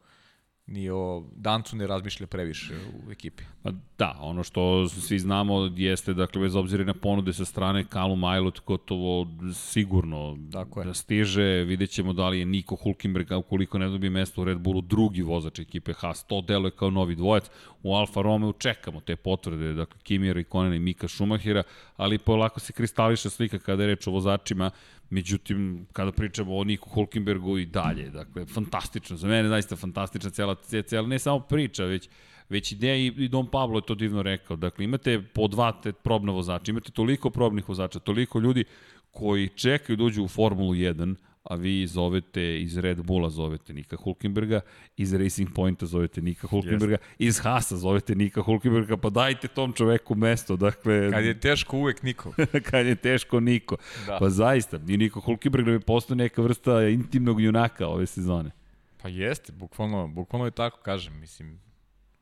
ni o Dancu ne razmišlja previše u ekipi. Pa da, ono što svi znamo jeste, dakle, bez obzira na ponude sa strane Kalu Majlot, gotovo sigurno Tako je. da stiže. Vidjet ćemo da li je Niko Hulkenberg, ukoliko ne dobije mesto u Red Bullu, drugi vozač ekipe Haas. To deluje kao novi dvojac. U Alfa Romeo čekamo te potvrde, dakle, Kimija Rikkonen i Mika Schumachera, ali polako se kristališe slika kada je reč o vozačima. Međutim, kada pričamo o Niku Hulkenbergu i dalje, dakle, fantastično. Za mene zaista fantastična cela, cela ne samo priča, već već ideja i, i Don Pablo je to divno rekao. Dakle, imate po dva te probna vozača, imate toliko probnih vozača, toliko ljudi koji čekaju da uđu u Formulu 1, a vi zovete iz Red Bulla zovete Nika Hulkenberga, iz Racing Pointa zovete Nika Hulkenberga, iz Haasa zovete Nika Hulkenberga, pa dajte tom čoveku mesto, dakle... Kad je teško uvek niko. *laughs* kad je teško Niko. Da. Pa zaista, i Niko Hulkenberg da bi postao neka vrsta intimnog junaka ove sezone. Pa jeste, bukvalno, bukvalno je tako, kažem, mislim,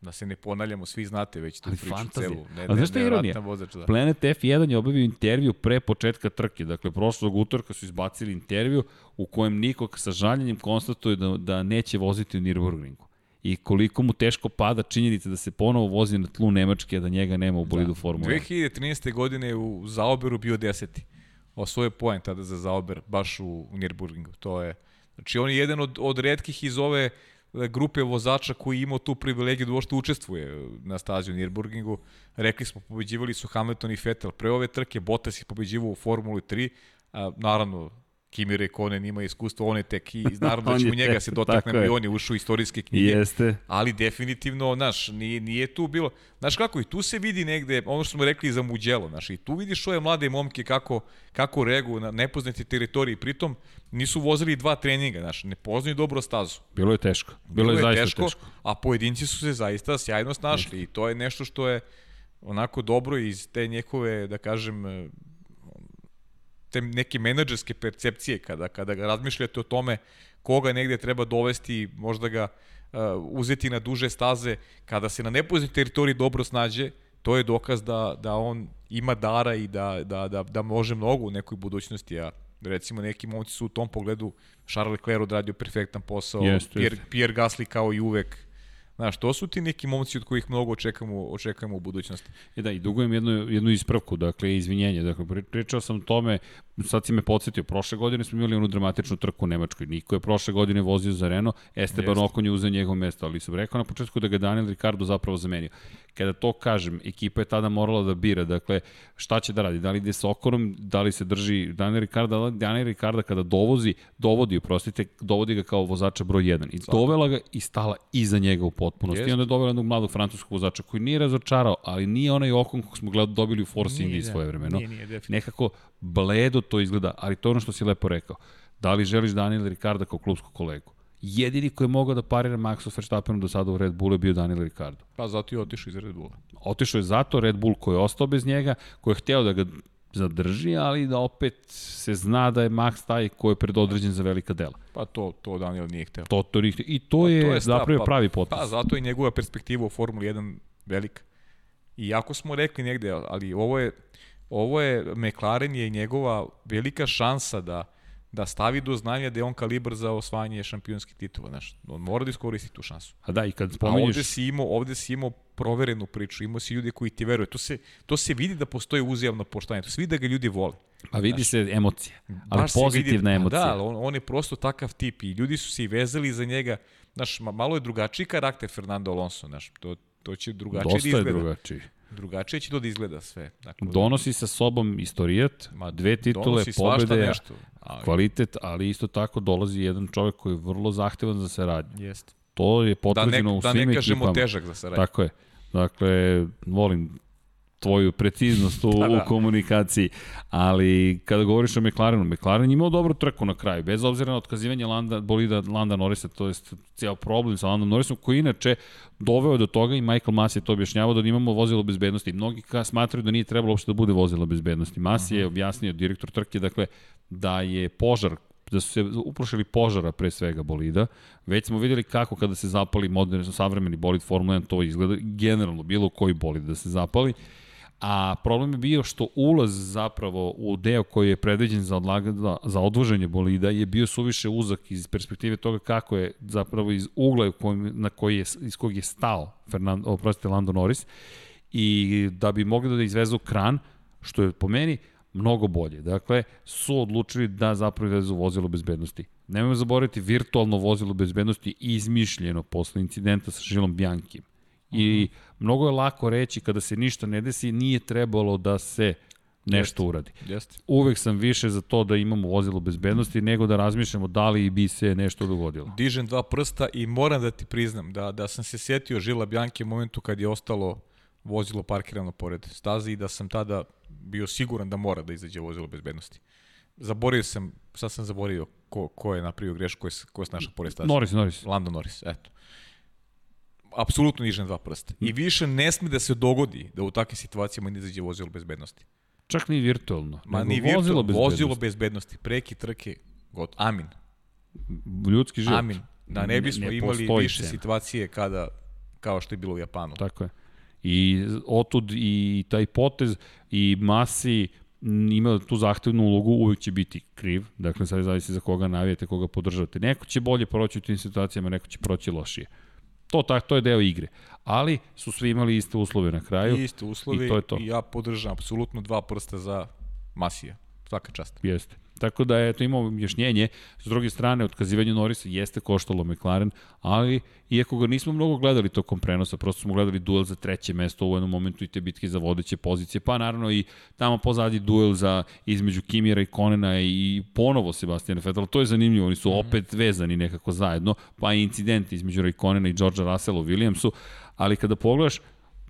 da se ne ponavljamo, svi znate već tu Ali priču fantazija. celu. Ne, A znaš šta je ironija? Vozač, da. Planet F1 je obavio intervju pre početka trke. Dakle, prošlog utorka su izbacili intervju u kojem Niko sa žaljenjem konstatuje da, da neće voziti u Nürburgringu. I koliko mu teško pada činjenica da se ponovo vozi na tlu Nemačke, a da njega nema u bolidu da. Formula 1. 2013. godine u Zaoberu bio deseti. Osvoje poen tada za Zaober, baš u, u Nürburgringu. To je, znači on je jedan od, od redkih iz ove grupe vozača koji je imao tu privilegiju da uopšte učestvuje na stazi u Nürburgringu. Rekli smo, pobeđivali su Hamilton i Vettel pre ove trke, Bottas ih pobeđivao u Formuli 3, A, naravno, Kimi Rekonen ima iskustvo, on je tek i *laughs* naravno da ćemo je njega tek, se dotaknemo i on je ušao u istorijske knjige. Jeste. Ali definitivno, znaš, nije, nije tu bilo... Znaš kako, i tu se vidi negde, ono što smo rekli za Muđelo, znaš, i tu vidiš ove mlade momke kako, kako reaguju na nepoznati teritoriji, pritom nisu vozili dva treninga, znaš, ne poznaju dobro stazu. Bilo je teško. Bilo, je zaista teško. teško. A pojedinci su se zaista sjajno snašli i to je nešto što je onako dobro iz te njehove, da kažem, te neke menadžerske percepcije kada, kada razmišljate o tome koga negde treba dovesti, možda ga uh, uzeti na duže staze, kada se na nepoznatoj teritoriji dobro snađe, to je dokaz da, da on ima dara i da, da, da, da može mnogo u nekoj budućnosti, a recimo neki momci su u tom pogledu Charles Leclerc odradio perfektan posao, Jest, Pierre. Pierre Gasly kao i uvek, Znaš, to su ti neki momci od kojih mnogo očekujemo, očekujemo u budućnosti. E da, i dugujem jednu, jednu ispravku, dakle, izvinjenje. Dakle, pri- pričao sam o tome, sad si me podsjetio, prošle godine smo imali onu dramatičnu trku u Nemačkoj. Niko je prošle godine vozio za Renault, Esteban Jeste. Okon je uzeo njegovo mesto, ali sam rekao na početku da ga Daniel Ricardo zapravo zamenio. Kada to kažem, ekipa je tada morala da bira, dakle, šta će da radi? Da li ide sa Okonom, da li se drži Daniel Ricardo, da Daniel Ricardo kada dovozi, dovodi, oprostite, dovodi ga kao vozača broj 1 i dovela ga i stala iza njega u potpunosti. Jeste. I onda je dovela jednog mladog francuskog vozača koji nije razočarao, ali nije onaj Okon kog smo gled, dobili u Force Indy da. svoje vremeno. Nije, nije. Nekako bledo to izgleda, ali to je ono što si lepo rekao. Da li želiš Daniel Ricardo kao klubskog kolegu? Jedini koji je mogao da parira Maxu Verstappenu do sada u Red Bullu je bio Daniel Ricardo. Pa zato i otišao iz Red Bulla. Otišao je zato Red Bull koji je ostao bez njega, koji je hteo da ga zadrži, ali da opet se zna da je Max taj koji je predodređen za velika dela. Pa to, to Daniel nije hteo. To, to, nije hteo. I to je, Pa to je zapravo pa- pravi potez. Pa zato je njegova perspektiva u Formuli 1 velika. I jako smo rekli negde, ali ovo je, ovo je McLaren je njegova velika šansa da da stavi do znanja da je on kalibar za osvajanje šampionskih titula, znaš. On mora da iskoristi tu šansu. A da, i kad A spominješ... ovde si imao, ovde si imao proverenu priču, imao si ljudi koji ti veruju. To se, to se vidi da postoji uzajamno poštovanje, to se vidi da ga ljudi vole. Pa vidi se emocija, ali Baš pozitivna vidi, emocija. Da, ali on, on je prosto takav tip i ljudi su se i vezali za njega. Znaš, ma- malo je drugačiji karakter Fernando Alonso, znaš, to, to će drugačije Dosta da je izgleda. drugačiji. Drugačije će to da izgleda sve. Dakle, Donosi sa sobom istorijat, ma, dve titule, pobede, nešto. Ali, kvalitet, ali isto tako dolazi jedan čovek koji je vrlo zahtevan za saradnju. Jeste. To je Da ne, potvrđeno u da svim ne kažemo ekipama. težak za saradnju. Tako je. Dakle, volim tvoju preciznost u, Pa *laughs* da. u komunikaciji, ali kada govoriš o McLarenu, McLaren imao dobru trku na kraju, bez obzira na otkazivanje Landa, bolida Landa Norrisa, to je cijel problem sa Landom Norrisom, koji inače doveo do toga i Michael Mas je to objašnjavao da imamo vozilo bezbednosti. Mnogi ka smatraju da nije trebalo uopšte da bude vozilo bezbednosti. Mas je objasnio, direktor trke, dakle, da je požar da su se uprošili požara pre svega bolida. Već smo videli kako kada se zapali moderni, savremeni bolid Formula 1 to izgleda generalno bilo koji bolid da se zapali. A problem je bio što ulaz zapravo u deo koji je predviđen za, odlaga, za odvoženje bolida je bio suviše uzak iz perspektive toga kako je zapravo iz ugla u kojem, na koji je, iz kog je stao Fernando, oprostite, Lando Norris i da bi mogli da izvezu kran, što je po meni mnogo bolje. Dakle, su odlučili da zapravo vezu vozilo bezbednosti. Nemojmo zaboraviti virtualno vozilo bezbednosti izmišljeno posle incidenta sa Žilom Bjankim. I mnogo je lako reći kada se ništa ne desi, nije trebalo da se nešto uradi. Jeste. Uvek sam više za to da imamo vozilo bezbednosti nego da razmišljamo da li bi se nešto dogodilo. Dižem dva prsta i moram da ti priznam da, da sam se setio Žila Bjanke u momentu kad je ostalo vozilo parkirano pored staze i da sam tada bio siguran da mora da izađe vozilo bezbednosti. Zaboravio sam, sad sam zaboravio ko, ko je napravio grešku, ko je, ko je snašao pored staze. Norris, Norris. Lando Norris, eto. Apsolutno dižem dva prsta. I više ne sme da se dogodi da u takvim situacijama ne izađe vozilo bezbednosti. Čak ni virtualno. Ma ni virtual, vozilo bezbednosti. vozilo bezbednosti, preki trke, god. Amin. Ljudski život. Amin. Da ne bismo Ne imali postoji više cena. situacije kada, kao što je bilo u Japanu. Tako je. I otud i taj potez i Masi ima tu zahtevnu ulogu, uvek će biti kriv, dakle sad zavisi za koga navijete, koga podržavate. Neko će bolje proći u tim situacijama, neko će proći lošije. To, tak, to je deo igre. Ali su svi imali iste uslove na kraju. I isto uslovi I to je to. i ja podržam apsolutno dva prsta za Masija. Svaka čast. Jeste. Tako da je to imao objašnjenje. S druge strane, otkazivanje Norisa jeste koštalo McLaren, ali iako ga nismo mnogo gledali tokom prenosa, prosto smo gledali duel za treće mesto u jednom momentu i te bitke za vodeće pozicije, pa naravno i tamo pozadi duel za između Kimira i Konena i ponovo Sebastian Vettel. To je zanimljivo, oni su mhm. opet vezani nekako zajedno, pa i incident između Raikkonena i Georgea Russella u Williamsu, ali kada pogledaš,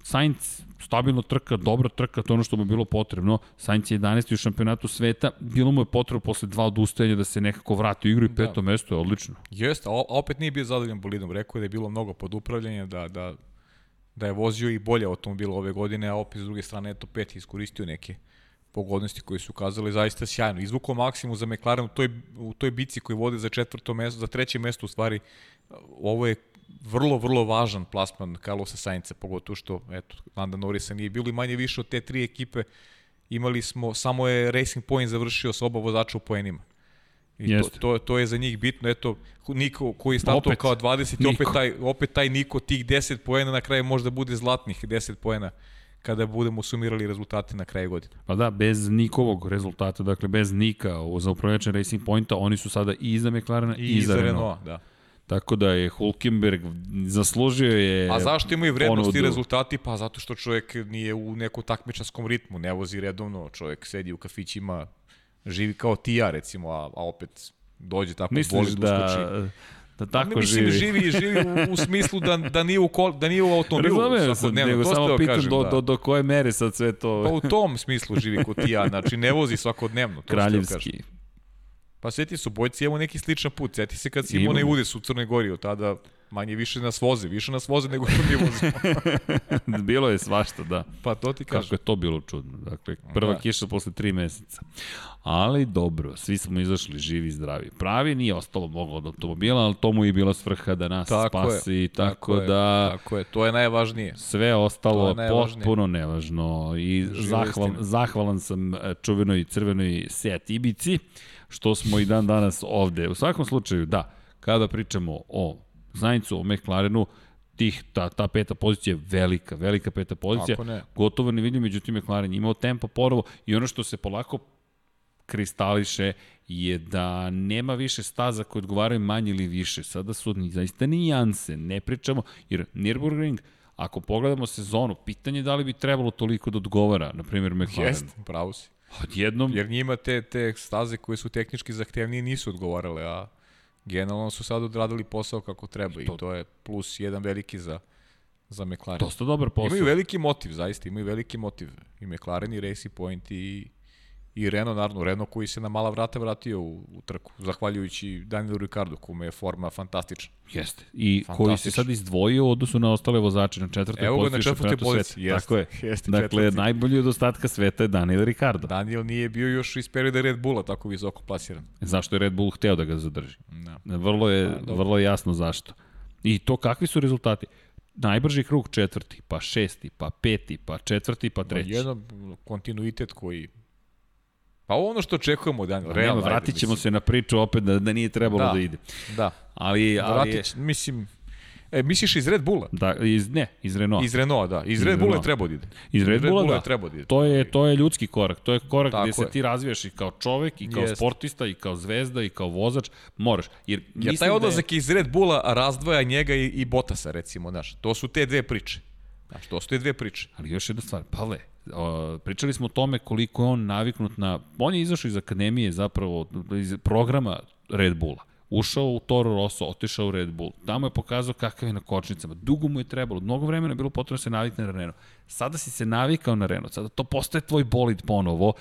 Sainz stabilno trka, dobro trka, to je ono što mu je bilo potrebno. Sainz je 11. u šampionatu sveta, bilo mu je potrebno posle dva odustajanja da se nekako vrati u igru i da. peto da. mesto je odlično. Jeste, a opet nije bio zadovoljan bolidom. Rekao je da je bilo mnogo podupravljanja, da, da, da je vozio i bolje automobil ove godine, a opet s druge strane, eto, pet je iskoristio neke pogodnosti koji su ukazali zaista sjajno. Izvukao maksimum za McLaren u toj, u toj bici koji vode za četvrto mesto, za treće mesto u stvari. Ovo je vrlo, vrlo važan plasman Carlosa Sainca, pogotovo što, eto, Landa Norrisa nije bilo i manje više od te tri ekipe imali smo, samo je Racing Point završio sa oba vozača u poenima. I Jeste. to, to, to je za njih bitno. Eto, Niko koji je startao kao 20 i opet taj, opet taj Niko tih 10 poena na kraju možda bude zlatnih 10 poena kada budemo sumirali rezultate na kraju godine. Pa da, bez nikovog rezultata, dakle bez Nika za upravljača Racing Pointa, oni su sada i iza McLarena i, i iza Renault. Renault da. Tako da je Hulkenberg zaslužio je A zašto imaju vrednost i rezultati? Pa zato što čovjek nije u nekom takmičarskom ritmu, ne vozi redovno, čovjek sedi u kafićima, živi kao ti ja recimo, a, a opet dođe tako Misliš boli da, uskoči. da tako pa, mislim, živi. živi, živi u, u smislu da, da, nije u kol, da nije u automobilu. Razumem sad, nego samo pitam kažem, do, da. do, do koje mere sad sve to... Pa u tom smislu živi kod ti ja, znači ne vozi svakodnevno. To Kraljevski. Pa sveti su, bojci imamo neki sličan put. Sjeti se kad si imao onaj udes u Crnoj Gori, od tada manje više nas voze, više nas voze nego što mi vozimo. *laughs* bilo je svašta, da. Pa to ti kažem. Kako je to bilo čudno. Dakle, prva da. kiša posle tri meseca. Ali dobro, svi smo izašli živi i zdravi. Pravi nije ostalo mnogo od automobila, ali to mu je bila svrha da nas tako spasi. Je, tako, tako da... Je, tako je, to je najvažnije. Sve ostalo je potpuno nevažno. I zahval, zahvalan sam e, čuvenoj crvenoj Seat Ibici što smo i dan danas ovde. U svakom slučaju, da, kada pričamo o Zaincu, o McLarenu, tih, ta, ta peta pozicija je velika, velika peta pozicija. Gotovo ne vidim, međutim McLaren imao tempo porovo i ono što se polako kristališe je da nema više staza koje odgovaraju manje ili više. Sada su zaista nijanse, ne pričamo, jer Nürburgring, ako pogledamo sezonu, pitanje je da li bi trebalo toliko da odgovara, na primjer McLaren. Jeste, pravo si. Odjednom... Jer njima te, te staze koje su tehnički zahtevnije nisu odgovarale, a generalno su sad odradili posao kako treba to... i to je plus jedan veliki za, za McLaren. Dosta dobar posao. Imaju veliki motiv, zaista, imaju veliki motiv. I McLaren i Racing Point i i Renault, naravno, Renault koji se na mala vrata vratio u, u trku, zahvaljujući Danielu Ricardo, kome je forma fantastična. Jeste. I koji se sad izdvojio u odnosu na ostale vozače na četvrtoj Evo poziciji. Evo ga na četvrtoj poziciji, jeste. Tako je. Jeste dakle, četvrti. najbolji od ostatka sveta je Daniel Ricardo. Daniel nije bio još iz perioda Red Bulla tako visoko plasiran. Zašto je Red Bull hteo da ga zadrži? Da. Vrlo je, A, vrlo je jasno zašto. I to kakvi su rezultati? najbrži krug četvrti, pa šesti, pa peti, pa četvrti, pa treći. Jedan kontinuitet koji Pa ono što očekujemo od Daniela. Realno, vratit ćemo se na priču opet da, da nije trebalo da, da ide. Da. Ali, ali Vratit, mislim, E, misliš iz Red Bulla? Da, iz, ne, iz Renault. Iz Renault, da. Iz, iz Red Bulla je trebao da ide. Iz Red, Red Bulla, da. je trebao da ide. To je, to je ljudski korak. To je korak Tako gde se je. ti razvijaš i kao čovek, i kao Jest. sportista, i kao zvezda, i kao vozač. Moraš. Jer, Jer taj odlazak da je... iz Red Bulla razdvaja njega i, i Botasa, recimo, znaš. To su te dve priče. Znaš, to su te dve priče. Ali još jedna stvar, Pavle, pričali smo o tome koliko je on naviknut na... On je izašao iz akademije zapravo, iz programa Red Bulla. Ušao u Toro Rosso, otišao u Red Bull. Tamo je pokazao kakav je na kočnicama. Dugo mu je trebalo, mnogo vremena je bilo potrebno da se navikne na Renault. Sada si se navikao na Renault, sada to postaje tvoj bolid ponovo.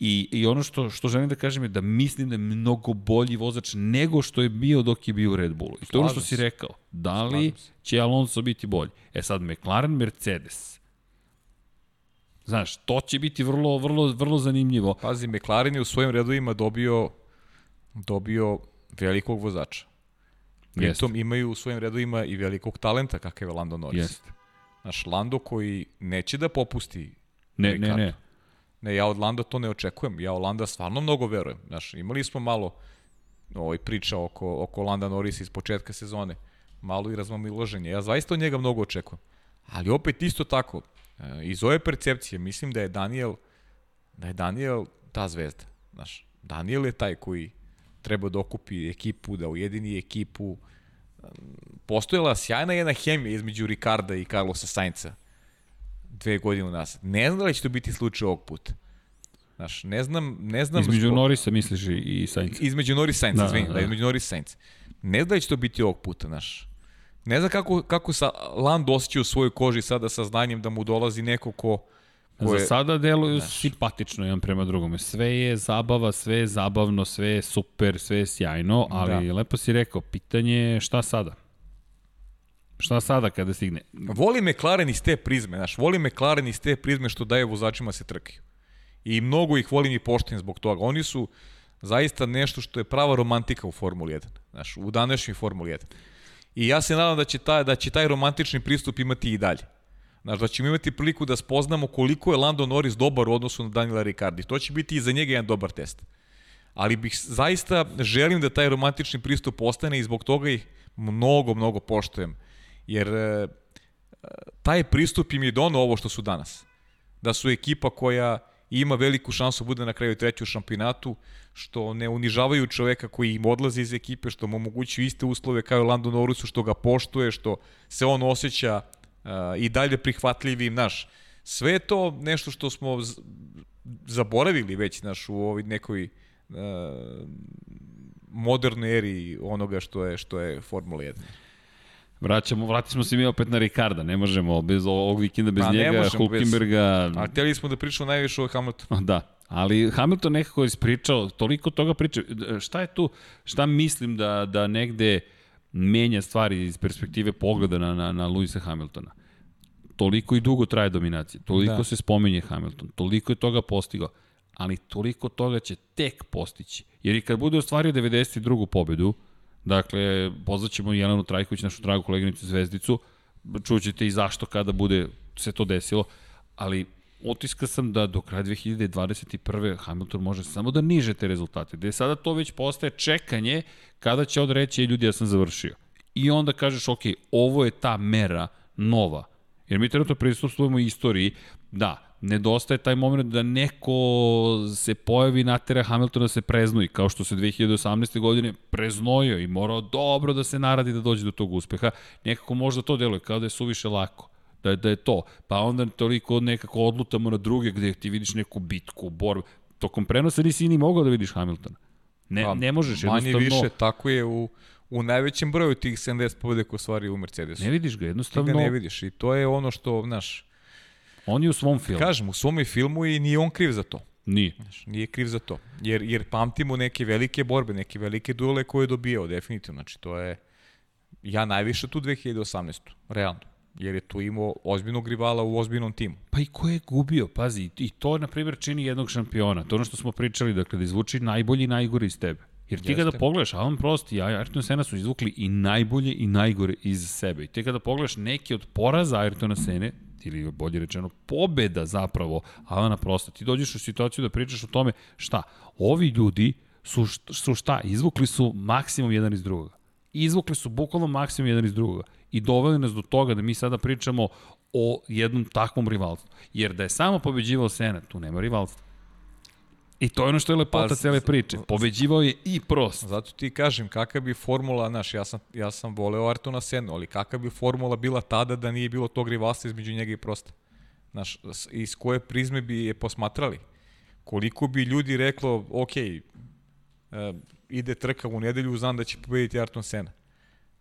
I, I ono što, što želim da kažem je da mislim da je mnogo bolji vozač nego što je bio dok je bio u Red Bullu. I to je ono što si rekao. Da li će Alonso biti bolji? E sad, McLaren, Mercedes. Znaš, to će biti vrlo, vrlo, vrlo zanimljivo. Pazi, McLaren je u svojim redovima dobio, dobio velikog vozača. Pritom imaju u svojim redovima i velikog talenta kakav je Lando Norris. Jeste. Znaš, Lando koji neće da popusti Ne, Ricardo. ne, ne. Ne, ja od Landa to ne očekujem. Ja od Landa stvarno mnogo verujem. Znaš, imali smo malo ovaj, priča oko, oko Landa Norris iz početka sezone. Malo i razmamiloženje. Ja zaista od njega mnogo očekujem. Ali opet isto tako, eh, iz ove percepcije mislim da je Daniel da je Daniel ta zvezda. Znaš, Daniel je taj koji treba da okupi ekipu, da ujedini ekipu. Postojala sjajna jedna hemija između Ricarda i Carlosa Sainca dve godine u nas. Ne znam da li će to biti slučaj ovog puta. Znaš, ne znam, ne znam... Između zbog... Norisa misliš i Sainca? Između Norisa Sainca, da, izvini, da. da, između Norisa Sainca. Ne znam da li će to biti ovog puta, znaš. Ne znam kako, kako sa Land osjeća u svojoj koži sada sa znanjem da mu dolazi neko ko... ko je, Za sada deluju znaš, simpatično jedan prema drugome. Sve je zabava, sve je zabavno, sve je super, sve je sjajno, ali da. lepo si rekao, pitanje je šta sada? Šta sada kada stigne? Voli McLaren iz te prizme, znaš, voli McLaren iz te prizme što daje vozačima se trkaju. I mnogo ih volim i pošten zbog toga. Oni su zaista nešto što je prava romantika u Formuli 1, znaš, u današnjoj Formuli 1. I ja se nadam da će, taj, da će taj romantični pristup imati i dalje. Znaš, da ćemo imati priliku da spoznamo koliko je Lando Norris dobar u odnosu na Daniela Ricardi. To će biti i za njega jedan dobar test. Ali bih zaista želim da taj romantični pristup ostane i zbog toga ih mnogo, mnogo poštojem. Jer e, taj pristup im je dono ovo što su danas. Da su ekipa koja ima veliku šansu bude na kraju treći u šampionatu, što ne unižavaju čoveka koji im odlazi iz ekipe, što mu omogućuju iste uslove kao i Lando Norrisu, što ga poštuje, što se on osjeća uh, i dalje prihvatljivim, naš. Sve to nešto što smo zaboravili već, naš, u ovoj nekoj uh, modernoj eri onoga što je, što je Formula 1. Vraćamo, vratismo se mi opet na Ricarda, ne možemo bez ovog vikenda, bez pa, njega, Hulkenberga. Bez... A htjeli smo da pričamo najviše o Hamiltonu. *laughs* Da, ali Hamilton nekako je ispričao, toliko toga priča. Šta je tu, šta mislim da, da negde menja stvari iz perspektive pogleda na, na, na Luisa Hamiltona? Toliko i dugo traje dominacija, toliko da. se spominje Hamilton, toliko je toga postigao, ali toliko toga će tek postići. Jer i kad bude ostvario 92. pobedu, Dakle, pozvaćemo Jelenu Trajković, našu dragu koleginicu Zvezdicu, čućete i zašto kada bude se to desilo, ali otiska sam da do kraja 2021. Hamilton može samo da niže te rezultate, gde sada to već postaje čekanje kada će odreći ljudi ja sam završio. I onda kažeš, ok, ovo je ta mera nova, jer mi trenutno pristupujemo istoriji, da, nedostaje taj moment da neko se pojavi na tera Hamiltona da se preznoji, kao što se 2018. godine preznojio i morao dobro da se naradi da dođe do tog uspeha. Nekako možda to deluje kao da je suviše lako da je, da je to. Pa onda toliko nekako odlutamo na druge gde ti vidiš neku bitku, borbu. Tokom prenosa nisi ni mogao da vidiš Hamiltona. Ne, pa, ne možeš jednostavno... Manje više, tako je u, u najvećem broju tih 70 pobjede koje stvari u Mercedesu. Ne vidiš ga, jednostavno... Ti ga ne vidiš i to je ono što, znaš, On je u svom filmu. Kažem, u svom filmu i nije on kriv za to. Nije. Znaš, nije kriv za to. Jer, jer pamtimo neke velike borbe, neke velike duele koje je dobijao, definitivno. Znači, to je... Ja najviše tu 2018. Realno. Jer je tu imao ozbiljnog rivala u ozbiljnom timu. Pa i ko je gubio, pazi, i to, na primjer, čini jednog šampiona. To ono što smo pričali, dakle, da izvuči najbolji i najgori iz tebe. Jer ti Jeste. kada pogledaš, Alan Prost i Ayrton Sena su izvukli i najbolje i najgore iz sebe. I ti kada pogledaš neki od poraza Ayrtona Sene, ili bolje rečeno pobeda zapravo Alana Prosta. Ti dođeš u situaciju da pričaš o tome šta, ovi ljudi su, su šta, izvukli su maksimum jedan iz drugoga. Izvukli su bukvalno maksimum jedan iz drugoga i doveli nas do toga da mi sada pričamo o jednom takvom rivalstvu. Jer da je samo pobeđivao Sena, tu nema rivalstva. I to je ono što je lepota pa, cele priče. Pobeđivao je i Prost. Zato ti kažem, kakva bi formula, znaš, ja sam, ja sam voleo Artona Senu, ali kakva bi formula bila tada da nije bilo tog rivalstva između njega i Prosta? Znaš, iz koje prizme bi je posmatrali? Koliko bi ljudi reklo, ok, e, ide trka u nedelju, znam da će pobediti Arton Sena.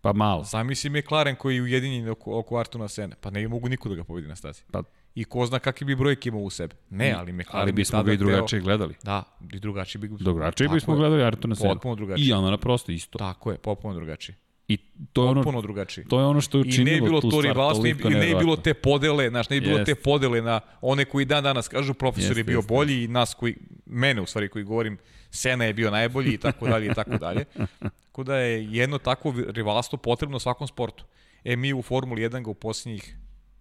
Pa malo. Zamisli McLaren koji je ujedinjen oko, oko Artona Sena. Pa ne mogu niko da ga pobedi na stazi. Pa i ko zna kakvi bi brojke imao u sebe. Ne, ali McLaren ali bismo ga i drugačije gledali. Da, i drugačije bi Drugačije bismo je. gledali Ayrtona Senna. Potpuno drugačije. I Alana Prosta isto. Tako je, potpuno drugačije. I to je ono drugačije. To je ono što je učinilo I ne bilo to rivalstvo, i ne, bilo te podele, znaš, ne bilo yes. te podele na one koji dan danas kažu profesor yes, je bio yes, bolji i nas koji mene u stvari koji govorim Sena je bio najbolji i tako dalje i tako dalje. *laughs* Tako da je jedno takvo rivalstvo potrebno svakom sportu. E mi u Formuli 1 ga u posljednjih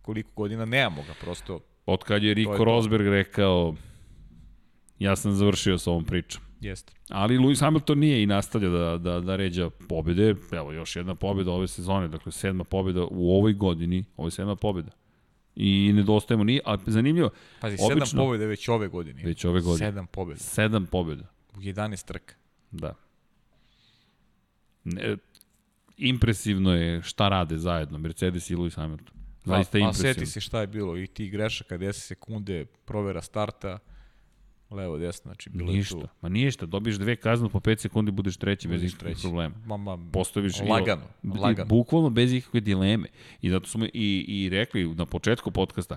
koliko godina nemamo ga, prosto Od kad je Rico Rosberg rekao ja sam završio sa ovom pričom. Jeste. Ali Lewis Hamilton nije i nastavlja da, da, da ređa pobede. Evo, još jedna pobeda ove sezone, dakle sedma pobeda u ovoj godini, ovo je sedma pobeda. I nedostajemo ni, a zanimljivo. Pazi, obično, sedam pobeda već ove godine. Već ove godine. Sedam pobeda. Sedam pobeda. U 11 trka. Da. Ne, impresivno je šta rade zajedno Mercedes i Lewis Hamilton. Zaista a, impresivno. A seti se šta je bilo i ti grešaka, 10 sekunde, provera starta, levo, desno, znači bilo ništa. je tu. Ma ništa, dobiješ dve kazne po 5 sekundi budeš treći bez ikakvih problema. Ma, ma, Postaviš lagano, i, lagano. I, bukvalno bez ikakve dileme. I zato smo i, i rekli na početku podcasta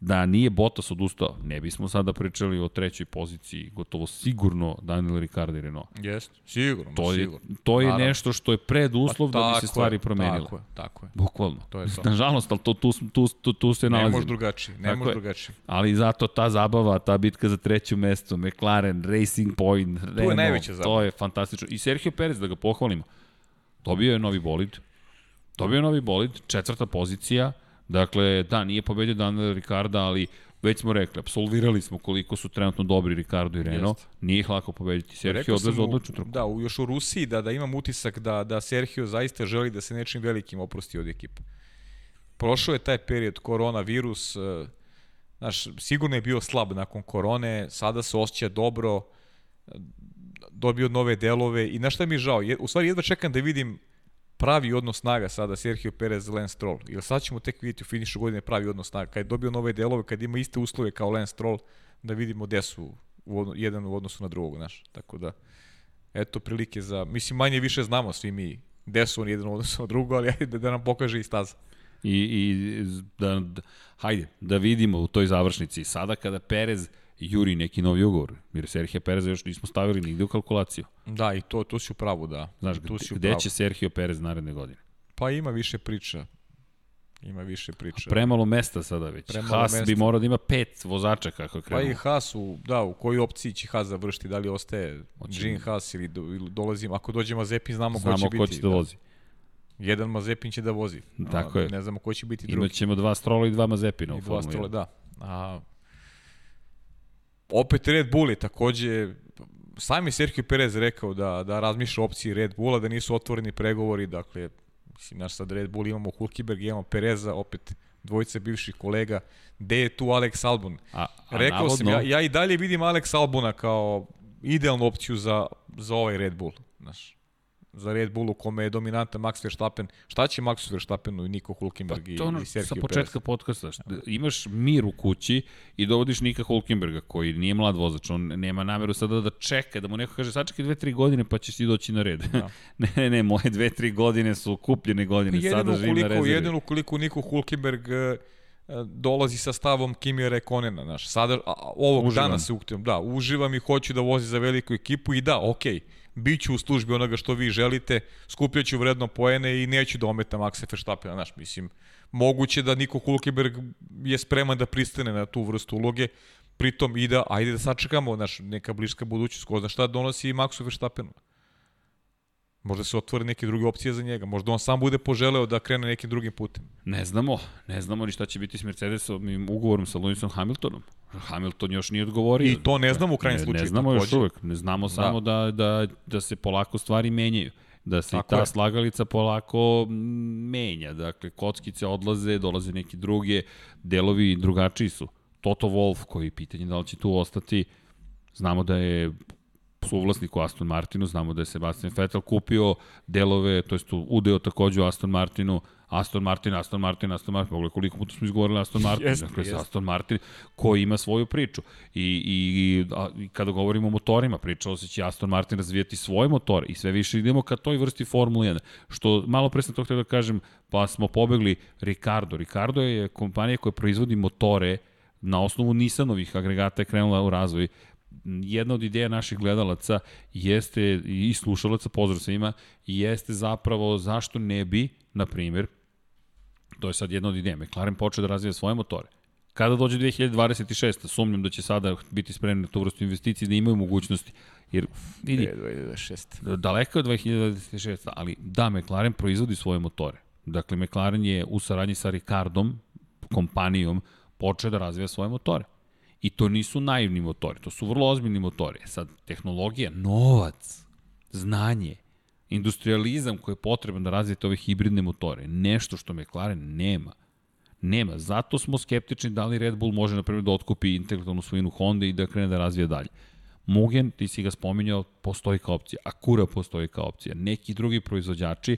da nije Bottas odustao, ne bismo sada pričali o trećoj poziciji, gotovo sigurno Daniel Ricciardo i Renault. Jeste, sigurno, To je, sigurno. to je Naravno. nešto što je preduslov Pa da bi se stvari je, promenile. Tako je, tako je. Bukvalno. To je to. *laughs* Nažalost, ali to, tu, tu, tu, tu se Ne nalazimo. može drugačije, ne može je. drugačije. Ali zato ta zabava, ta bitka za treće mesto, McLaren, Racing Point, Renault, najveća zabava. to je fantastično. I Sergio Perez, da ga pohvalimo, dobio je novi bolid, dobio je novi bolid, četvrta pozicija, dakle, da, nije pobedio Daniel Ricarda, ali već smo rekli, absolvirali smo koliko su trenutno dobri Ricardo i Renault, Jeste. nije ih lako pobediti. Sergio odvezu odličnu trku. Da, u, još u Rusiji, da, da imam utisak da, da Sergio zaista želi da se nečim velikim oprosti od ekipe. Prošao je taj period, koronavirus, eh, znaš, sigurno je bio slab nakon korone, sada se osjeća dobro, eh, dobio nove delove i na šta mi je žao, u stvari jedva čekam da vidim pravi odnos snaga sada Sergio Perez Lance Stroll. Jer sad ćemo tek vidjeti u finišu godine pravi odnos snaga. Kad je dobio nove delove, kad ima iste uslove kao Lance Stroll, da vidimo gde su u, odno- jedan u odnosu na drugog, znaš. Tako da, eto prilike za, mislim manje više znamo svi mi gde su oni jedan u odnosu na drugo, ali ajde da, nam pokaže i staza. I, i da, da, hajde, da vidimo u toj završnici. Sada kada Perez juri neki novi ugovor, jer Sergio Pereza još nismo stavili nigde u kalkulaciju. Da, i to, to si u pravu, da. Znaš, tu si u gde će Sergio Perez naredne godine? Pa ima više priča. Ima više priča. Premalo mesta sada već. Premalo Haas mesta. bi morao da ima pet vozača kako je Pa krenuo. i Haas, u, da, u kojoj opciji će Haas završiti, da li ostaje Hoće- Jean Haas ili, do, ili dolazim, ako dođe Mazepin znamo, Znamo ko će biti. ko će da vozi. Jedan Mazepin će da vozi. Tako A, je. Ne znamo ko će biti drugi. Imaćemo dva strola i dva Mazepina u dva Formuli strole, 1. da. A, opet Red Bull je takođe sam je Sergio Perez rekao da, da razmišlja o opciji Red Bulla, da nisu otvoreni pregovori, dakle, mislim, naš sad Red Bull imamo Hulkenberg, imamo Pereza, opet dvojice bivših kolega, gde je tu Alex Albon? A, a Rekao navodno, sam, ja, ja i dalje vidim Alex Albona kao idealnu opciju za, za ovaj Red Bull, znaš za Red Bull u kome je dominantan Max Verstappen. Šta će Maxu Verstappenu i Nico Hulkenberg i, Pa ono i Sergio sa Perez? početka podcasta. št- Imaš mir u kući i dovodiš Nika Hulkenberga koji nije mlad vozač, on nema nameru sada da čeka, da mu neko kaže sačekaj dve, tri godine pa ćeš ti doći na red. Da. ne, *laughs* ne, ne, moje dve, tri godine su kupljene godine, jedino sada živim na rezervi. jedino ukoliko Niko Hulkenberg e, e, dolazi sa stavom Kimi Rekonena, znaš, sada, a, ovog Uživam. dana se uktivam, da, uživam i hoću da vozi za veliku ekipu i da, okej, biću u službi onoga što vi želite, skupljaću vredno poene i neću da ometam Maxa Verstappena, znaš, mislim, moguće da Niko Hulkenberg je spreman da pristane na tu vrstu uloge, pritom i da, ajde da sačekamo, znaš, neka bliska budućnost, ko zna šta donosi i Maxu Verstappenu. Možda se otvore neke druge opcije za njega. Možda on sam bude poželeo da krene nekim drugim putem. Ne znamo, ne znamo ni šta će biti s Mercedesom i ugovorom sa Lewisom Hamiltonom. Hamilton još nije odgovorio. I to ne znamo u krajnjem slučaju. Ne znamo još takođe. uvek, ne znamo da. samo da, da, da se polako stvari menjaju. Da se Tako ta je. slagalica polako menja. Dakle, kockice odlaze, dolaze neki druge, delovi drugačiji su. Toto Wolf, koji je pitanje da li će tu ostati, znamo da je suvlasnik u Aston Martinu, znamo da je Sebastian Vettel kupio delove, to jest udeo takođe u Aston Martinu, Aston Martin, Aston Martin, Aston Martin, pogledaj koliko puta smo izgovorili Aston Martin, Jeste, dakle jeste. Aston Martin koji ima svoju priču. I, i, a, i kada govorimo o motorima, pričalo se će Aston Martin razvijati svoje motore i sve više idemo ka toj vrsti Formule 1. Što malo pre sam to htio da kažem, pa smo pobegli Ricardo. Ricardo je kompanija koja proizvodi motore na osnovu Nissanovih agregata je krenula u razvoj jedna od ideja naših gledalaca jeste i slušalaca, pozdrav svima, jeste zapravo zašto ne bi, na primjer, to je sad jedna od ideja, McLaren počeo da razvija svoje motore. Kada dođe 2026. Sumnjam da će sada biti spremni na tu vrstu investicije da imaju mogućnosti. Jer, vidi, 2026. daleko je od 2026. Ali da, McLaren proizvodi svoje motore. Dakle, McLaren je u saradnji sa Ricardom, kompanijom, počeo da razvija svoje motore. I to nisu naivni motori, to su vrlo ozbiljni motori. Sad, tehnologija, novac, znanje, industrializam koji je potreban da razvijete ove hibridne motore, nešto što McLaren nema. Nema. Zato smo skeptični da li Red Bull može, na primjer, da otkupi intelektualnu svojinu Honda i da krene da razvija dalje. Mugen, ti si ga spominjao, postoji kao opcija. Akura postoji kao opcija. Neki drugi proizvođači,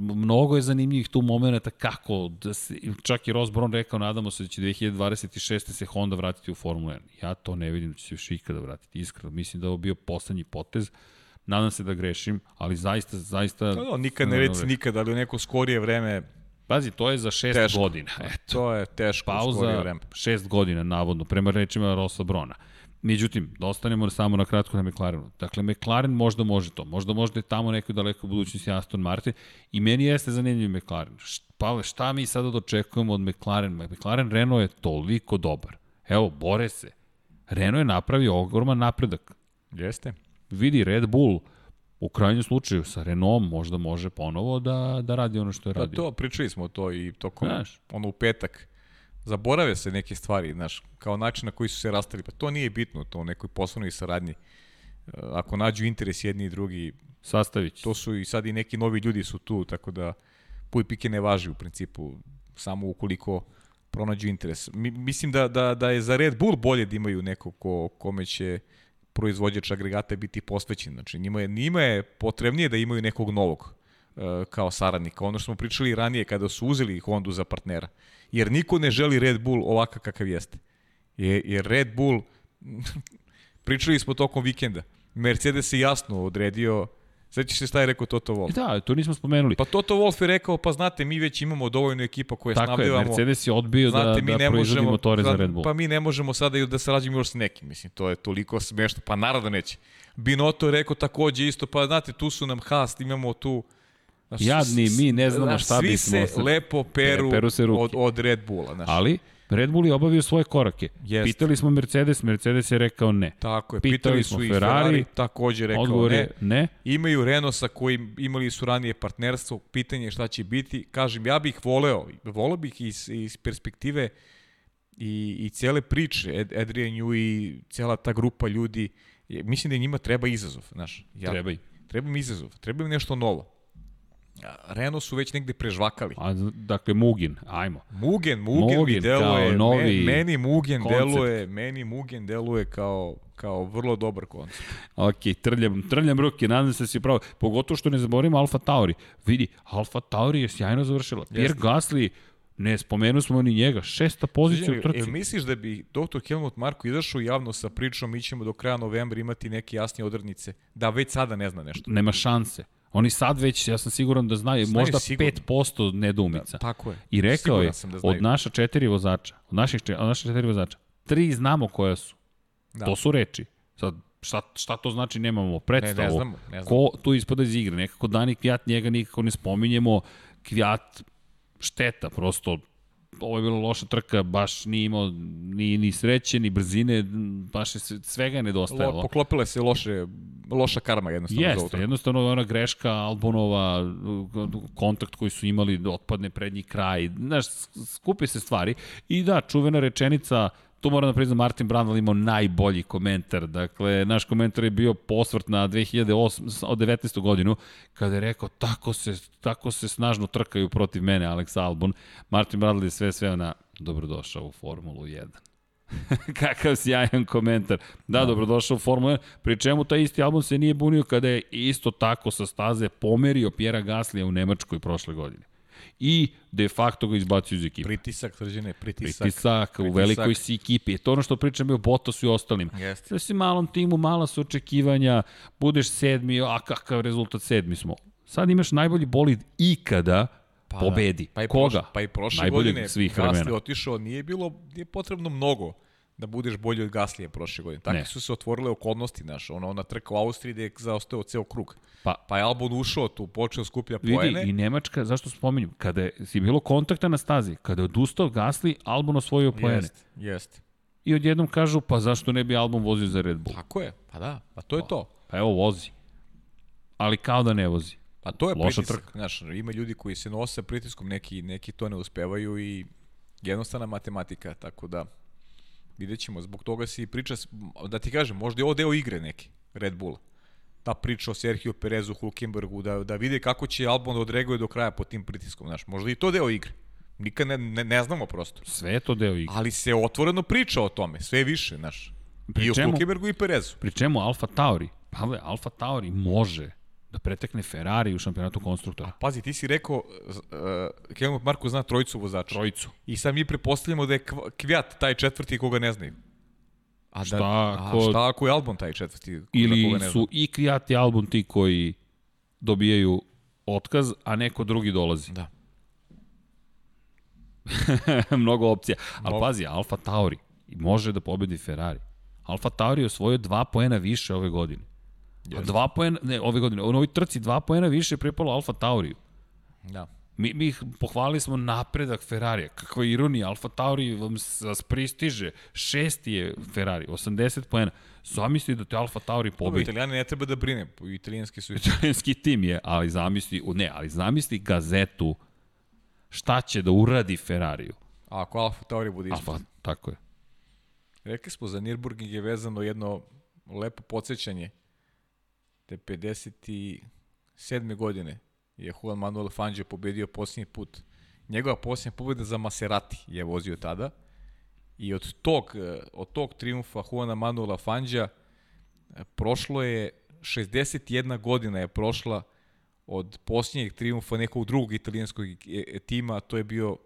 mnogo je zanimljivih tu momenta kako, da se, čak i Ross Brown rekao, nadamo se da će 2026. se Honda vratiti u Formulu 1. Ja to ne vidim da će se još ikada vratiti, iskreno. Mislim da je ovo bio poslednji potez. Nadam se da grešim, ali zaista, zaista... No, no, nikad ne reci nikad, ali u neko skorije vreme Pazi, to je za šest teško. godina. Eto. To je teško Pauza vreme. šest godina, navodno, prema rečima Rosa Brona. Međutim, da ostanemo samo na kratko na McLarenu. Dakle, McLaren možda može to. Možda možda je tamo nekoj daleko budućnosti Aston Martin. I meni jeste zanimljiv McLaren. Pavle, šta mi sada dočekujemo od McLaren? McLaren Renault je toliko dobar. Evo, bore se. Renault je napravio ogroman napredak. Jeste. Vidi, Red Bull, u krajnjem slučaju sa Renaultom možda može ponovo da, da radi ono što je pa radio. Da, to, pričali smo to i tokom, Znaš. ono u petak zaborave se neke stvari, znaš, kao način na koji su se rastali, pa to nije bitno, to u nekoj poslovnoj saradnji. E, ako nađu interes jedni i drugi, Sastavić. To su i sad i neki novi ljudi su tu, tako da puj pike ne važi u principu, samo ukoliko pronađu interes. Mi, mislim da, da, da je za Red Bull bolje da imaju neko ko, kome će proizvođač agregata biti posvećen. Znači, njima je, njima je potrebnije da imaju nekog novog uh, kao saradnika. Ono što smo pričali ranije kada su uzeli Hondu za partnera. Jer niko ne želi Red Bull ovakav kakav jeste. Jer Red Bull, *laughs* pričali smo tokom vikenda, Mercedes je jasno odredio Sveći se šta je rekao Toto Wolff? Da, to nismo spomenuli. Pa Toto Wolff je rekao, pa znate, mi već imamo dovoljno ekipa koje Tako snabdevamo. Tako je, Mercedes je odbio da- znate, da, da proizvodi motore za Red Bull. Pa mi ne možemo sada da sarađujemo još s nekim, mislim, to je toliko smešno, pa naravno neće. Binotto je rekao takođe isto, pa znate, tu su nam Haas, imamo tu Znaš, Jadni, mi ne znamo znaš, šta bismo. Svi se lepo peru, peru se od, od Red Bulla. Znaš. Ali, Red Bull je obavio svoje korake. Jest. Pitali smo Mercedes, Mercedes je rekao ne. Tako je, pitali, pitali smo i Ferrari, Ferrari takođe rekao odgovor ne. ne. Imaju Renault sa kojim imali su ranije partnerstvo, pitanje je šta će biti. Kažem, ja bih voleo, voleo bih iz, iz perspektive i, i cele priče, Ed, Adrian Nju i cela ta grupa ljudi, mislim da njima treba izazov, znaš. Ja, treba i. Treba mi izazov, treba mi nešto novo. Renault su već negde prežvakali. A, dakle, Mugen, ajmo. Mugen, Mugen, Mugen mi deluje, novi meni Mugen koncept. deluje, meni Mugen deluje kao, kao vrlo dobar koncept. Ok, trljam, trljam ruke, nadam se da si pravo. Pogotovo što ne zaboravimo Alfa Tauri. Vidi, Alfa Tauri je sjajno završila. Jeste. Pierre Gasly, ne spomenu smo ni njega, šesta pozicija u trci. Jel misliš da bi dr. Helmut Marko izašao javno sa pričom, mi ćemo do kraja novembra imati neke jasnije odrednice, da već sada ne zna nešto? Nema šanse. Oni sad već, ja sam siguran da znaju, znaju možda sigurno. 5% nedoumica. Da, tako je. I rekao je, da od naša četiri vozača, od naših od naša četiri vozača, tri znamo koja su. Da. To su reči. Sad, šta, šta to znači, nemamo predstavu. Ne, ne znamo, ne znamo. Ko tu ispada iz igre? Nekako Dani Kvijat, njega nikako ne spominjemo. Kvijat, šteta, prosto ovo je bila loša trka, baš nije imao ni, ni sreće, ni brzine, baš je svega je nedostajalo. Lo, poklopile se loše, loša karma jednostavno. Jeste, jednostavno ona greška Albonova, kontakt koji su imali, otpadne prednji kraj, znaš, skupi se stvari. I da, čuvena rečenica, tu moram da priznam Martin Brandl imao najbolji komentar. Dakle, naš komentar je bio posvrt na 2008, od 19. godinu, kada je rekao tako se, tako se snažno trkaju protiv mene Alex Albon. Martin Brandl je sve sve na dobrodošao u Formulu 1. *laughs* Kakav sjajan komentar. Da, dobrodošao u Formulu 1. Pri čemu taj isti album se nije bunio kada je isto tako sa staze pomerio Pjera Gaslija u Nemačkoj prošle godine i de facto ga izbacio iz ekipe. Pritisak, srđene, pritisak. Pritisak, pritisak. u velikoj si ekipi. To ono što pričam je o Bottasu i ostalim. Jeste. Da si malom timu, mala su očekivanja, budeš sedmi, a kakav rezultat sedmi smo. Sad imaš najbolji bolid ikada, pa da. pobedi. Da. Pa i Koga? pa i prošle Najbolji godine svih Gasli otišao, nije bilo, nije potrebno mnogo da budeš bolji od Gaslije prošle godine. Tako su se otvorile okolnosti, znaš, ono, ona trka u Austriji gde je zaostao ceo krug. Pa, pa je Albon ušao tu, počeo skuplja poene. Vidi, i Nemačka, zašto spominjem, kada je, si bilo kontakta na stazi, kada je odustao Gasli, Albon osvojio poene. Jest, jest. I odjednom kažu, pa zašto ne bi Albon vozio za Red Bull? Tako je, pa da, pa to je to. Pa evo, vozi. Ali kao da ne vozi. Pa to je Loša pritisak, trka. znaš, ima ljudi koji se nose pritiskom, neki, neki to ne uspevaju i jednostavna matematika, tako da Vidjet ćemo, zbog toga si priča, da ti kažem, možda je ovo deo igre neki, Red Bull. Ta priča o Sergio Perezu, Hulkenbergu, da, da vide kako će Albon da odreaguje do kraja pod tim pritiskom, znaš, možda i to deo igre. Nikad ne, ne, ne znamo prosto. Sve je to deo igre. Ali se otvoreno priča o tome, sve više, znaš. Pri I u čemu- Hulkenbergu i Perezu. Pri čemu Alfa Tauri, Pavle, Alfa Tauri može da pretekne Ferrari u šampionatu konstruktora. Pazi, ti si rekao, uh, Helmut Marko zna trojicu vozača. Trojicu. I sad mi prepostavljamo da je Kv- Kvjat taj četvrti koga ne znaju. A, Šta da, ako- a šta ako je Albon taj četvrti Ili su i Kviat i Albon ti koji dobijaju otkaz, a neko drugi dolazi. Da. *laughs* Mnogo opcija. Ali Mnogo. pazi, Alfa Tauri može da pobedi Ferrari. Alfa Tauri je osvojio dva poena više ove godine. A dva poena, ne, ove godine, u novoj trci dva poena više je pripalo Alfa Tauriju. Da. Mi, mi ih pohvalili smo napredak Ferrarija. Kakva ironija, Alfa Tauri vam vas pristiže. Šesti je Ferrari, 80 poena. Zamisli da te Alfa Tauri pobedi. Italijani ne treba da brine, italijanski su Italijanski tim je, ali zamisli, ne, ali zamisli gazetu šta će da uradi Ferrariju. A ako Alfa Tauri bude ispod. Alfa, tako je. Rekli smo za Nürburgring je vezano jedno lepo podsjećanje da je 57. godine je Juan Manuel Fangio pobedio posljednji put. Njegova posljednja pobeda za Maserati je vozio tada i od tog, eh, od tog triumfa Juana Manuela Fangija eh, prošlo je 61 godina je prošla od posljednjeg triumfa nekog drugog italijanskog e- e- tima, a to je bio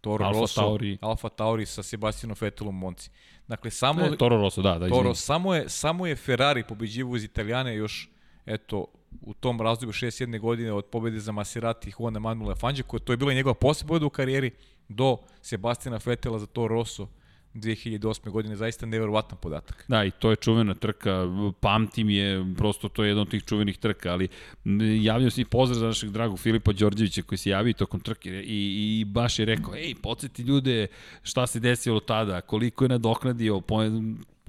Toro Alfa Rosso, Tauri. Alfa Tauri sa Sebastianom Vettelom Monci. Dakle, samo, Ne, Toro Rosso, da, da, Toro, izvini. samo je, samo je Ferrari pobeđivo iz Italijane još, eto, u tom razdoblju 61. godine od pobede za Maserati i Juana Manuela Fangio, koja to je bila njegova pobeda u karijeri, do Sebastiana Vettela za Toro Rosso 2008. godine, zaista neverovatan podatak. Da, i to je čuvena trka, pamtim je, prosto to je jedna od tih čuvenih trka, ali m, javljao se i pozdrav za našeg dragog Filipa Đorđevića koji se javio tokom trke i, i baš je rekao, ej, podsjeti ljude šta se desilo tada, koliko je nadoknadio,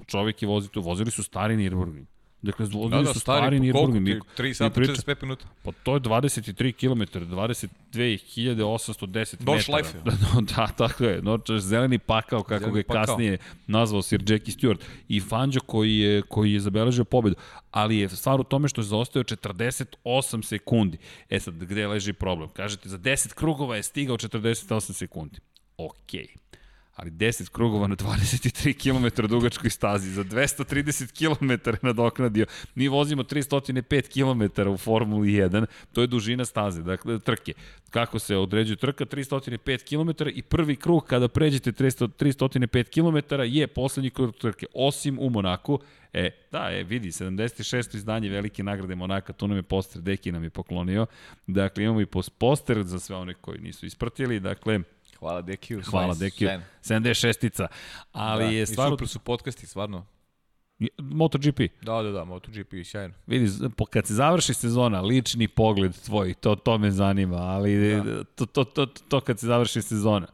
čovjek je vozio tu, vozili su stari Nürburgring. Dakle, vozili su stari, po koliko? Nürburgring. 3 sata, 45 minuta. Pa to je 23 km, 22.810 metara. Nordschleife. *laughs* Da, da, tako je. Nordschleife, zeleni pakao, kako Zeleni ga je pakao. kasnije nazvao Sir Jackie Stewart. I Fangio koji je, koji je zabeležio pobedu. Ali je stvar u tome što je zaostao 48 sekundi. E sad, gde leži problem? Kažete, za 10 krugova je stigao 48 sekundi. Okej. Ali 10 krugova na *laughs* 23 km dugačkoj stazi, za 230 km nadoknadio. Mi vozimo 305 km u Formuli 1, to je dužina staze, dakle trke. Kako se određuje trka? 305 km i prvi krug kada pređete 300, 305 km je poslednji krug trke, osim u Monaku. E, da, je, vidi, 76. izdanje velike nagrade Monaka, tu nam je poster, Deki nam je poklonio. Dakle, imamo i poster za sve one koji nisu ispratili, dakle, Hvala Dekiju. Hvala Dekiju. Sjajno. 76-ica. Ali da, je I stvarno... super su podcasti, stvarno. MotoGP. Da, da, da, MotoGP, sjajno. Vidi, kad se završi sezona, lični pogled tvoj, to, to me zanima, ali da. to, to, to, to kad se završi sezona.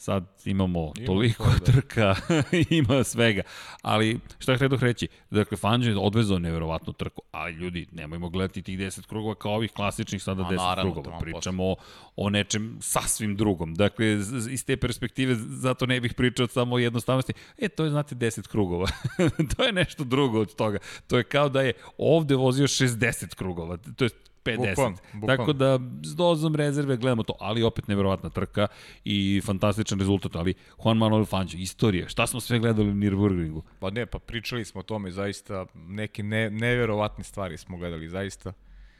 Sad imamo Ima toliko svoje, da. trka, *laughs* ima svega. Ali šta htio reći, dakle Fangio je odvezao neverovatnu trku, ali ljudi, nemojmo gledati tih 10 krugova kao ovih klasičnih sada A, 10 naravno, krugova. to Pričamo o, o nečem sasvim drugom. Dakle, iz te perspektive, zato ne bih pričao samo o jednostavnosti. E, to je, znate, 10 krugova. *laughs* to je nešto drugo od toga. To je kao da je ovde vozio 60 krugova. To je 50. Bukvalno, bukvalno. Tako da s dozom rezerve gledamo to, ali opet neverovatna trka i fantastičan rezultat, ali Juan Manuel Fangio, istorija, šta smo sve gledali u Nürburgringu? Pa ne, pa pričali smo o tome, zaista neke ne, neverovatne stvari smo gledali, zaista.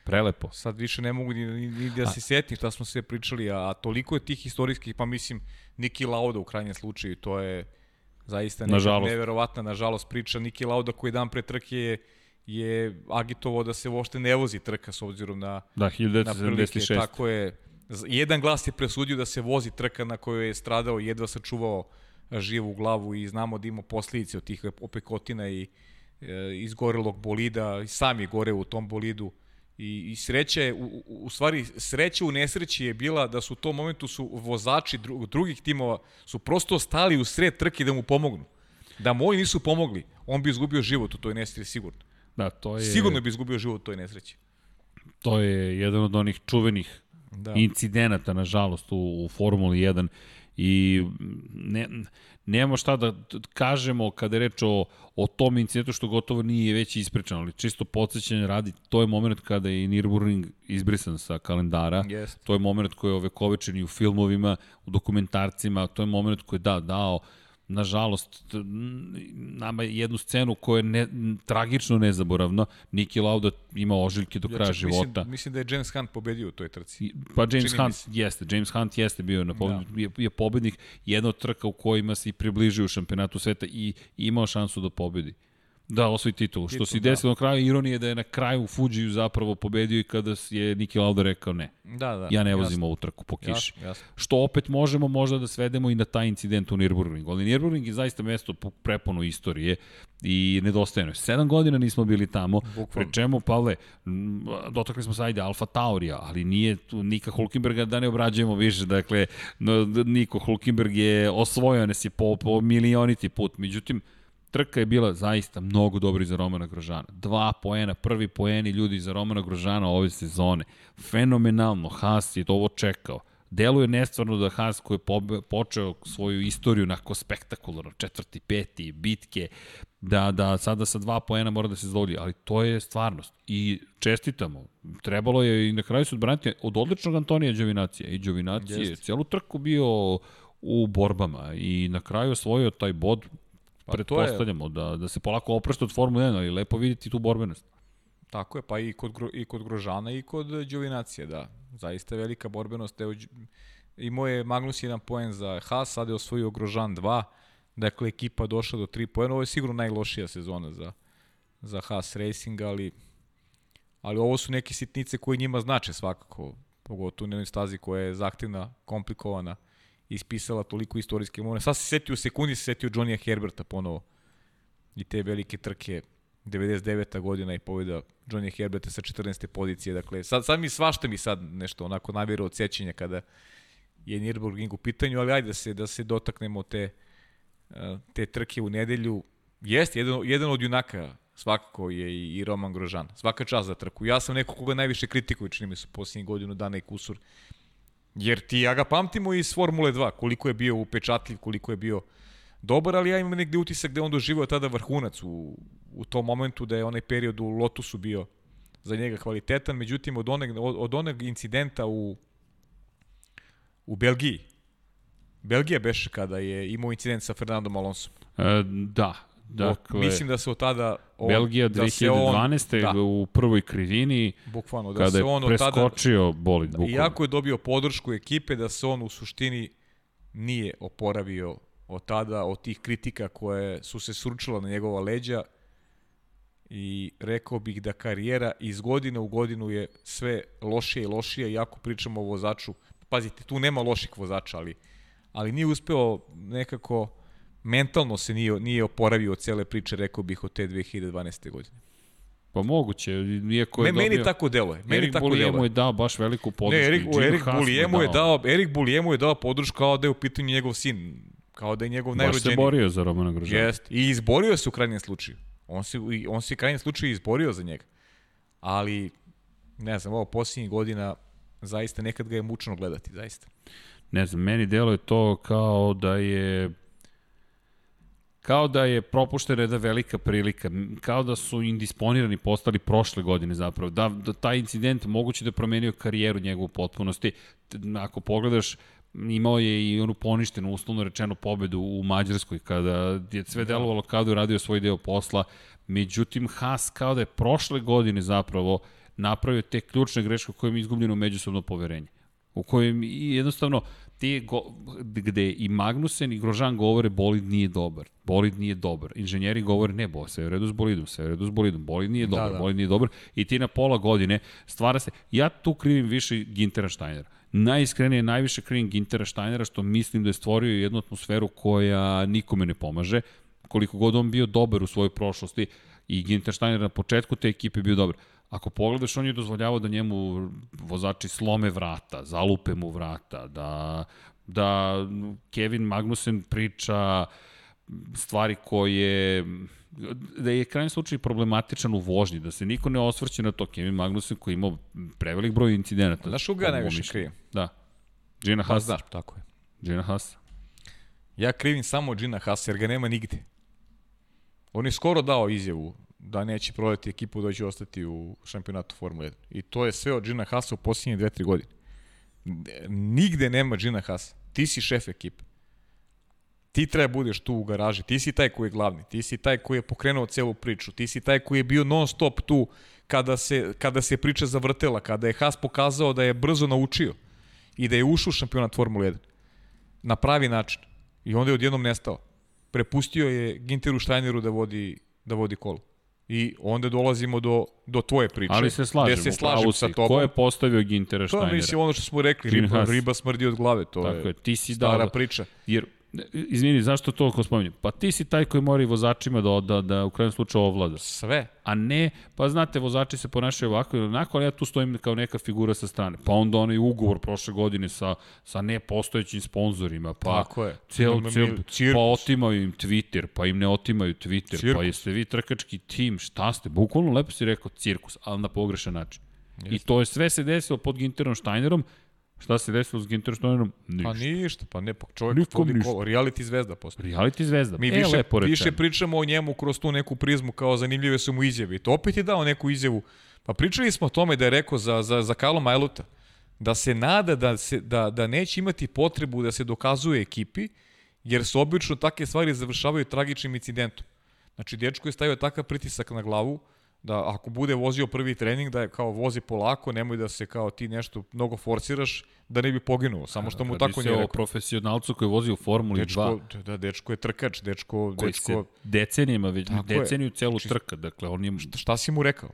Prelepo. Sad više ne mogu ni, ni, ni da se setim šta smo sve pričali, a, a toliko je tih istorijskih, pa mislim, Niki Lauda u krajnjem slučaju, to je zaista neka Nažalost. neverovatna, nažalost, priča. Niki Lauda koji dan pre trke je, je agitovao da se uopšte ne vozi trka s obzirom na, Da, na prilike. 1976. Tako je. Jedan glas je presudio da se vozi trka na kojoj je stradao, jedva sačuvao a, živu glavu i znamo da ima posljedice od tih opekotina i e, izgorelog bolida, i sam je gore u tom bolidu. I, i u, u, u stvari, sreća u nesreći je bila da su u tom momentu su vozači dru, drugih timova su prosto stali u sred trke da mu pomognu. Da moji nisu pomogli, on bi izgubio život u toj nesreći sigurno. Da, to je, Sigurno bi izgubio život u toj nesreći. to je jedan od onih čuvenih Da. incidenata, nažalost, u, u Formuli 1 i ne, nemamo šta da kažemo kada je reč o, o tom incidentu što gotovo nije već ispričano, ali čisto podsjećanje radi, to je moment kada je Nürburgring izbrisan sa kalendara, Jeste. to je moment koji je ovekovečen i u filmovima, u dokumentarcima, to je moment koji je da, dao nažalost, nama je jednu scenu koja je ne, tragično nezaboravna. Niki Lauda ima ožiljke do kraja ja, života. Mislim, mislim da je James Hunt pobedio u toj trci. Pa James Čini Hunt jeste, James Hunt jeste bio na pobednik, da. je, je pobednik jedna od trka u kojima se i približio u šampionatu sveta i, i imao šansu da pobedi. Da, osvoji titul. Što se desilo da. na kraju, ironije da je na kraju Fujiju zapravo pobedio i kada je Niki Lauda rekao ne. Da, da. Ja ne vozim ovu trku po kiši. Jasno, jasno. Što opet možemo možda da svedemo i na taj incident u Nürburgringu. Ali Nürburgring je zaista mesto prepuno istorije i nedostajeno. Sedam godina nismo bili tamo, Bukvalno. pre čemu, Pavle, dotakli smo se ajde Alfa Taurija, ali nije tu Nika Hulkenberga da ne obrađujemo više, dakle, Niko Hulkenberg je osvojio nas je po, po milioniti put, međutim, Trka je bila zaista mnogo dobri za Romana Grožana. Dva poena, prvi poeni ljudi za Romana Grožana ove sezone. Fenomenalno, Haas je to ovo čekao. Deluje nestvarno da Haas koji je počeo svoju istoriju nako spektakularno, četvrti, peti, bitke, da, da sada sa dva poena mora da se zadovolji, ali to je stvarnost. I čestitamo. Trebalo je i na kraju se odbraniti od odličnog Antonija Đovinacija. I Đovinacije je celu trku bio u borbama i na kraju osvojio taj bod Pretpostavljamo je... da, da se polako oprašta od Formule 1, ali lepo vidjeti tu borbenost. Tako je, pa i kod, i kod Grožana i kod Đovinacije, da. Zaista velika borbenost. Evo, imao je Magnus jedan poen za Haas, sada je osvojio Grožan 2. Dakle, ekipa došla do 3 poena. Ovo je sigurno najlošija sezona za, za Haas Racing, ali, ali ovo su neke sitnice koje njima znače svakako. Pogotovo u jednoj stazi koja je zahtevna, komplikovana ispisala toliko istorijske momene. Sad se setio u sekundi, se setio Johnny'a Herberta ponovo. I te velike trke 99. godina i pobjeda Johnny Herberta sa 14. pozicije. Dakle, sad, sad mi svašta mi sad nešto onako navjero od sećenja kada je Nürburgring u pitanju, ali ajde da se, da se dotaknemo te, eh, te trke u nedelju. Jeste, jedan, jedan od junaka svakako je i Roman Grožan. Svaka čast za trku. Ja sam neko koga najviše kritikuju, čini mi se, posljednjih godinu dana i kusur Jer ti ja ga pamtimo iz Formule 2, koliko je bio upečatljiv, koliko je bio dobar, ali ja imam negde utisak da on doživao tada vrhunac u, u tom momentu, da je onaj period u Lotusu bio za njega kvalitetan, međutim od onog, od, od onog incidenta u, u Belgiji, Belgija beše kada je imao incident sa Fernandom Alonso. E, da, Dakle, mislim da se od tada on, Belgija 2012. Da on, da, u prvoj krivini bukvalno da kada se on je preskočio tada, bolid bukvalno. Iako je dobio podršku ekipe da se on u suštini nije oporavio od tada, od tih kritika koje su se sručila na njegova leđa i rekao bih da karijera iz godine u godinu je sve lošije i lošije, iako pričamo o vozaču, pazite, tu nema loših vozača, ali, ali nije uspeo nekako mentalno se nije, nije oporavio od cele priče, rekao bih, od te 2012. godine. Pa moguće, iako je Me, dobio... Meni tako deluje. Meni Erik tako Bulije mu je dao baš veliku podršku. Ne, Erik, Erik Bulije mu je dao, Erik Bulije mu je dao podršku kao da je u pitanju njegov sin, kao da je njegov baš najrođeniji. Baš se borio za Romana Grožana. Jest, i izborio se u krajnjem slučaju. On se, on se u krajnjem slučaju izborio za njega. Ali, ne znam, ovo posljednjih godina zaista nekad ga je mučno gledati, zaista. Ne znam, meni delo je to kao da je kao da je propuštena jedna velika prilika, kao da su indisponirani postali prošle godine zapravo, da, da taj incident moguće da je promenio karijeru njegovu potpunosti. Ako pogledaš, imao je i onu poništenu, uslovno rečeno, pobedu u Mađarskoj, kada je sve da. delovalo kao da je uradio svoj deo posla, međutim Haas kao da je prošle godine zapravo napravio te ključne greške u kojima je izgubljeno međusobno poverenje u kojem jednostavno ti go, gde i Magnusen i Grožan govore bolid nije dobar. Bolid nije dobar. Inženjeri govore ne, bo, sve je u redu s bolidom, sve je u redu s bolidom. Bolid nije da, dobar, da, da. bolid nije dobar. I ti na pola godine stvara se, ja tu krivim više Gintera Steinera. Najiskrenije, najviše krivim Gintera Steinera što mislim da je stvorio jednu atmosferu koja nikome ne pomaže. Koliko god on bio dobar u svojoj prošlosti i Ginter Steiner na početku te ekipe bio dobar Ako pogledaš, on je dozvoljavao da njemu vozači slome vrata, zalupe mu vrata, da, da Kevin Magnussen priča stvari koje da je krajnji slučaj problematičan u vožnji, da se niko ne osvrće na to. Kevin Magnussen koji imao prevelik broj incidenata. Znaš koga najviše krivim? Da. Gina Haas. Pa, znaš, tako je. Gina Haas. Ja krivim samo Gina Haas jer ga nema nigde. On je skoro dao izjavu da neće prodati ekipu da će ostati u šampionatu Formule 1. I to je sve od Gina Hasa u posljednje 2-3 godine. Nigde nema Gina Hasa. Ti si šef ekipe. Ti treba budeš tu u garaži, ti si taj koji je glavni, ti si taj koji je pokrenuo celu priču, ti si taj koji je bio non stop tu kada se, kada se priča zavrtela, kada je Haas pokazao da je brzo naučio i da je ušao u šampionat Formule 1 na pravi način. I onda je odjednom nestao. Prepustio je Ginteru Steineru da vodi, da vodi kolo. I onda dolazimo do, do tvoje priče. Ali se slažem, gde se slažem sa tobom. Ko je postavio Gintera Steinera? To je mislim ono što smo rekli, riba, riba smrdi od glave, to Tako je, ti si stara dao, priča. Jer izvini, zašto to ko spominjem? Pa ti si taj koji mora i vozačima da, da, da u krajem slučaju ovlada. Sve. A ne, pa znate, vozači se ponašaju ovako ili onako, ali ja tu stojim kao neka figura sa strane. Pa onda onaj ugovor prošle godine sa, sa nepostojećim sponzorima, pa Tako je. Cel, cel, cirkus. pa otimaju im Twitter, pa im ne otimaju Twitter, Cirkus. pa jeste vi trkački tim, šta ste? Bukvalno lepo si rekao cirkus, ali na pogrešan način. Jeste. I to je sve se desilo pod Ginterom Steinerom, Šta se desilo s Ginter Steinerom? Ništa. Pa ništa, pa ne, pa čovjek Nikom ništa. kolo, reality zvezda postoji. Reality zvezda. Mi e, više, lepo rečeno. više pričamo o njemu kroz tu neku prizmu kao zanimljive su mu izjave. I to opet je dao neku izjavu. Pa pričali smo o tome da je rekao za, za, za Carlo Majluta da se nada da, se, da, da neće imati potrebu da se dokazuje ekipi, jer se obično takve stvari završavaju tragičnim incidentom. Znači, dečko je stavio takav pritisak na glavu, da ako bude vozio prvi trening, da je kao vozi polako, nemoj da se kao ti nešto mnogo forsiraš, da ne bi poginuo. Samo što mu Radi tako nije rekao. profesionalcu koji vozi u Formuli 2. Dečko, da, dečko je trkač, dečko, koji dečko, se decenijama, već Tako je. deceniju celu Čisto- trka, dakle on je... šta si mu rekao?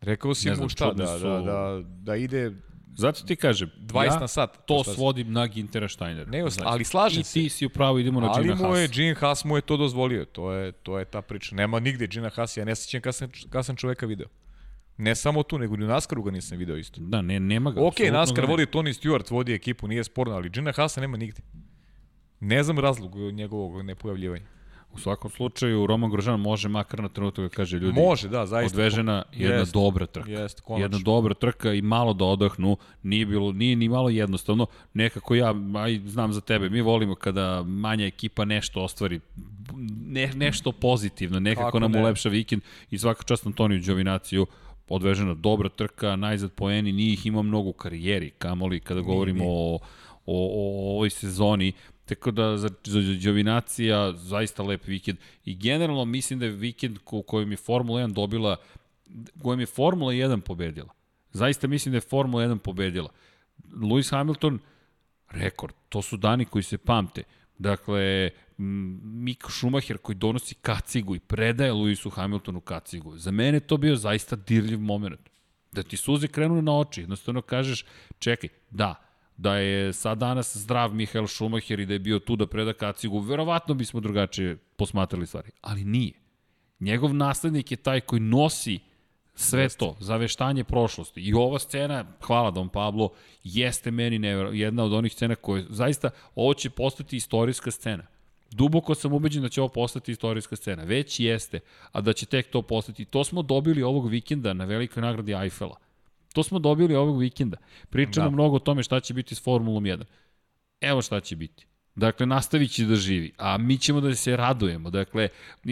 Rekao si Ne mu znam, šta, čudni da, su- da, da, da ide Zato ti kažem, 20 ja na sat. to svodim na Gintera Steinera. Ne, Znači, ali slažem I se. ti si upravo, idemo na Ali Gina mu je, Haas. Gene Haas mu je to dozvolio. To je, to je ta priča. Nema nigde Gina Haas, ja ne sećam kad sam, kad sam čoveka video. Ne samo tu, nego ni u NASCAR-u ga nisam video isto. Da, ne, nema ga. Ok, ne. vodi Tony Stewart, vodi ekipu, nije sporno, ali Gina Haasa nema nigde. Ne znam razlog njegovog nepojavljivanja. U svakom slučaju, Roman Grožan može makar na trenutak da kaže ljudi, Može, da, zaista. odvežena jedna Jest, dobra trka. Jest, konačno. jedna dobra trka i malo da odahnu, nije bilo nije ni malo jednostavno. Nekako ja aj znam za tebe, mi volimo kada manja ekipa nešto ostvari ne, nešto pozitivno, nekako Kako nam ne? ulepša vikend i svaka čast Antoniju Đovinaciju odvežena dobra trka, najzad poeni, nije ih imao mnogo u karijeri, kamoli kada govorimo o, o, o ovoj sezoni, tako da za, za Đovinacija zaista lep vikend i generalno mislim da je vikend u kojem je Formula 1 dobila kojem je Formula 1 pobedila. Zaista mislim da je Formula 1 pobedila. Lewis Hamilton, rekord, to su dani koji se pamte. Dakle, Mick Schumacher koji donosi kacigu i predaje Lewisu Hamiltonu kacigu. Za mene to bio zaista dirljiv moment. Da ti suze krenu na oči, jednostavno kažeš, čekaj, da, da je sad danas zdrav Mihael Schumacher i da je bio tu da preda kacigu, verovatno bismo drugačije posmatrali stvari. Ali nije. Njegov naslednik je taj koji nosi sve to, zaveštanje prošlosti. I ova scena, hvala Don Pablo, jeste meni nevero, jedna od onih scena koje, zaista, ovo će postati istorijska scena. Duboko sam ubeđen da će ovo postati istorijska scena. Već jeste, a da će tek to postati. To smo dobili ovog vikenda na velikoj nagradi Eiffela. To smo dobili ovog vikenda. Pričamo da. Mnogo o tome šta će biti s Formulom 1. Evo šta će biti. Dakle, nastavit će da živi, a mi ćemo da se radujemo. Dakle,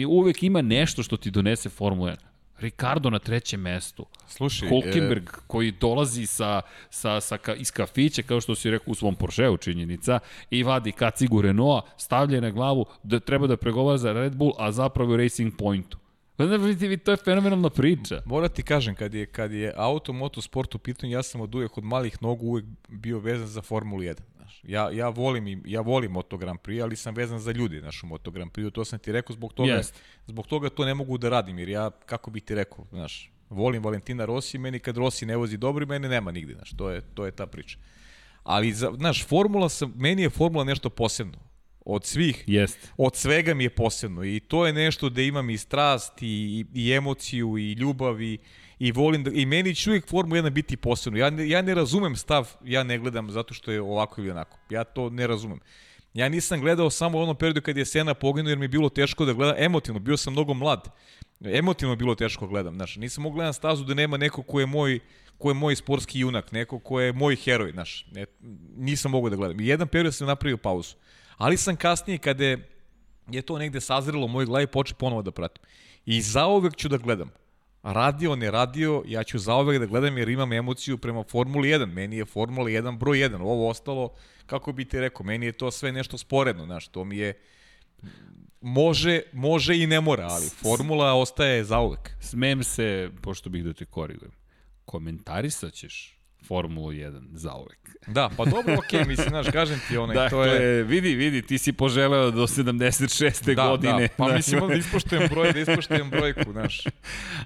uvek ima nešto što ti donese Formula 1. Ricardo na trećem mestu. Slušaj, Hulkenberg e... koji dolazi sa, sa, sa ka, iz kafića, kao što si rekao u svom Porscheu činjenica, i vadi kacigu Renault, stavlja na glavu da treba da pregovara za Red Bull, a zapravo Racing Pointu. Znači, vidite, vi, to je fenomenalna priča. Moram ti kažem, kad je, kad je auto, motosport u pitanju, ja sam od uvek od malih nogu uvek bio vezan za Formulu 1. Znaš. Ja, ja, volim, i- ja volim Moto Grand Prix, ali sam vezan za ljudi naš u Moto Grand Prix, to sam ti rekao, zbog toga, Jest. zbog toga to ne mogu da radim, jer ja, kako bih ti rekao, znaš, volim Valentina Rossi, meni kad Rossi ne vozi dobro, mene nema nigde, znaš, to je, to je ta priča. Ali, za, znaš, formula sam, meni je formula nešto posebno. Od svih, Jest. od svega mi je posebno i to je nešto da imam i strast i, i, emociju i ljubav i, i volim da, i meni će uvijek Formula 1 biti posebno. Ja ne, ja ne razumem stav, ja ne gledam zato što je ovako ili onako. Ja to ne razumem. Ja nisam gledao samo u onom periodu kad je Sena poginuo jer mi je bilo teško da gledam emotivno, bio sam mnogo mlad. Emotivno je bilo teško da gledam, znaš. Nisam mogu gledam stazu da nema neko ko je moj ko je moj sportski junak, neko ko je moj heroj, znaš. Ne, nisam mogu da gledam. I jedan period sam napravio pauzu. Ali sam kasnije kada je, je to negde sazrelo u mojoj glavi počeo ponovo da pratim. I zaovek ću da gledam. radio, ne radio, ja ću zaovek da gledam jer imam emociju prema Formuli 1. Meni je Formula 1 broj 1. Ovo ostalo, kako bi ti rekao, meni je to sve nešto sporedno, znaš, to mi je može, može i ne mora, ali formula ostaje zauvek. Smem se, pošto bih da te korigujem. Komentarisat ćeš Formulu 1 za uvek. Da, pa dobro, okej, okay, mislim, znaš, kažem ti onaj, dakle, to je... vidi, vidi, ti si poželeo do 76. Da, godine. Da, pa da, mislim da ispoštujem broj, da *laughs* ispoštujem brojku, znaš.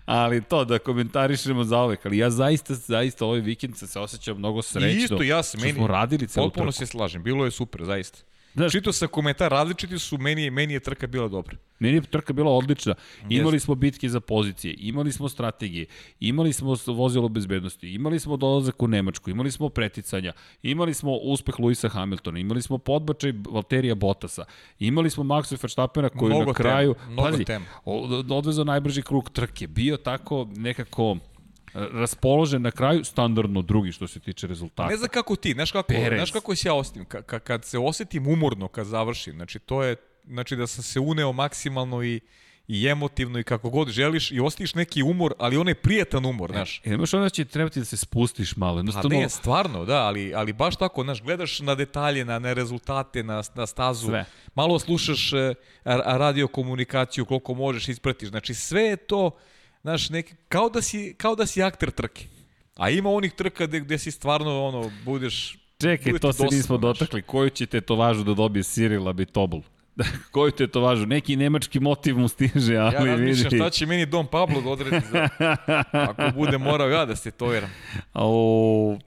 Ali to, da komentarišemo za uvek, ali ja zaista, zaista ovaj vikend se osjećam mnogo srećno. I isto, ja se, meni, radili potpuno se slažem, bilo je super, zaista. Znaš, Čito sam komentar, različiti su, meni, meni je trka bila dobra. Meni je trka bila odlična. Imali smo bitke za pozicije, imali smo strategije, imali smo vozilo bezbednosti, imali smo dolazak u Nemačku, imali smo preticanja, imali smo uspeh Luisa Hamiltona, imali smo podbačaj Valterija Bottasa, imali smo Maxa Verstappena koji mnogo na kraju, tem, pazi, tem. odvezao najbrži krug trke, bio tako nekako raspoložen na kraju, standardno drugi što se tiče rezultata. Ne znam kako ti, znaš kako, Perez. znaš kako se ja osetim, ka, ka, kad se osetim umorno kad završim, znači to je, znači da sam se uneo maksimalno i i emotivno i kako god želiš i ostiš neki umor, ali onaj prijetan umor, e, znaš. E, imaš onda će trebati da se spustiš malo. Jednostavno... A ne, stvarno, da, ali, ali baš tako, znaš, gledaš na detalje, na, na rezultate, na, na stazu, sve. malo slušaš e, radio komunikaciju koliko možeš ispratiš, znači sve je to znaš, neki, kao, da si, kao da si akter trke. A ima onih trka gde, gde si stvarno, ono, budeš... Čekaj, to se nismo dotakli. Koju ćete to važu da dobije Cyril Abitobul? *laughs* Koju te to važu? Neki nemački motiv mu stiže, ali vidi. Ja razmišljam šta će meni Don Pablo da odredi za... *laughs* Ako bude morao ja da se tojeram. O,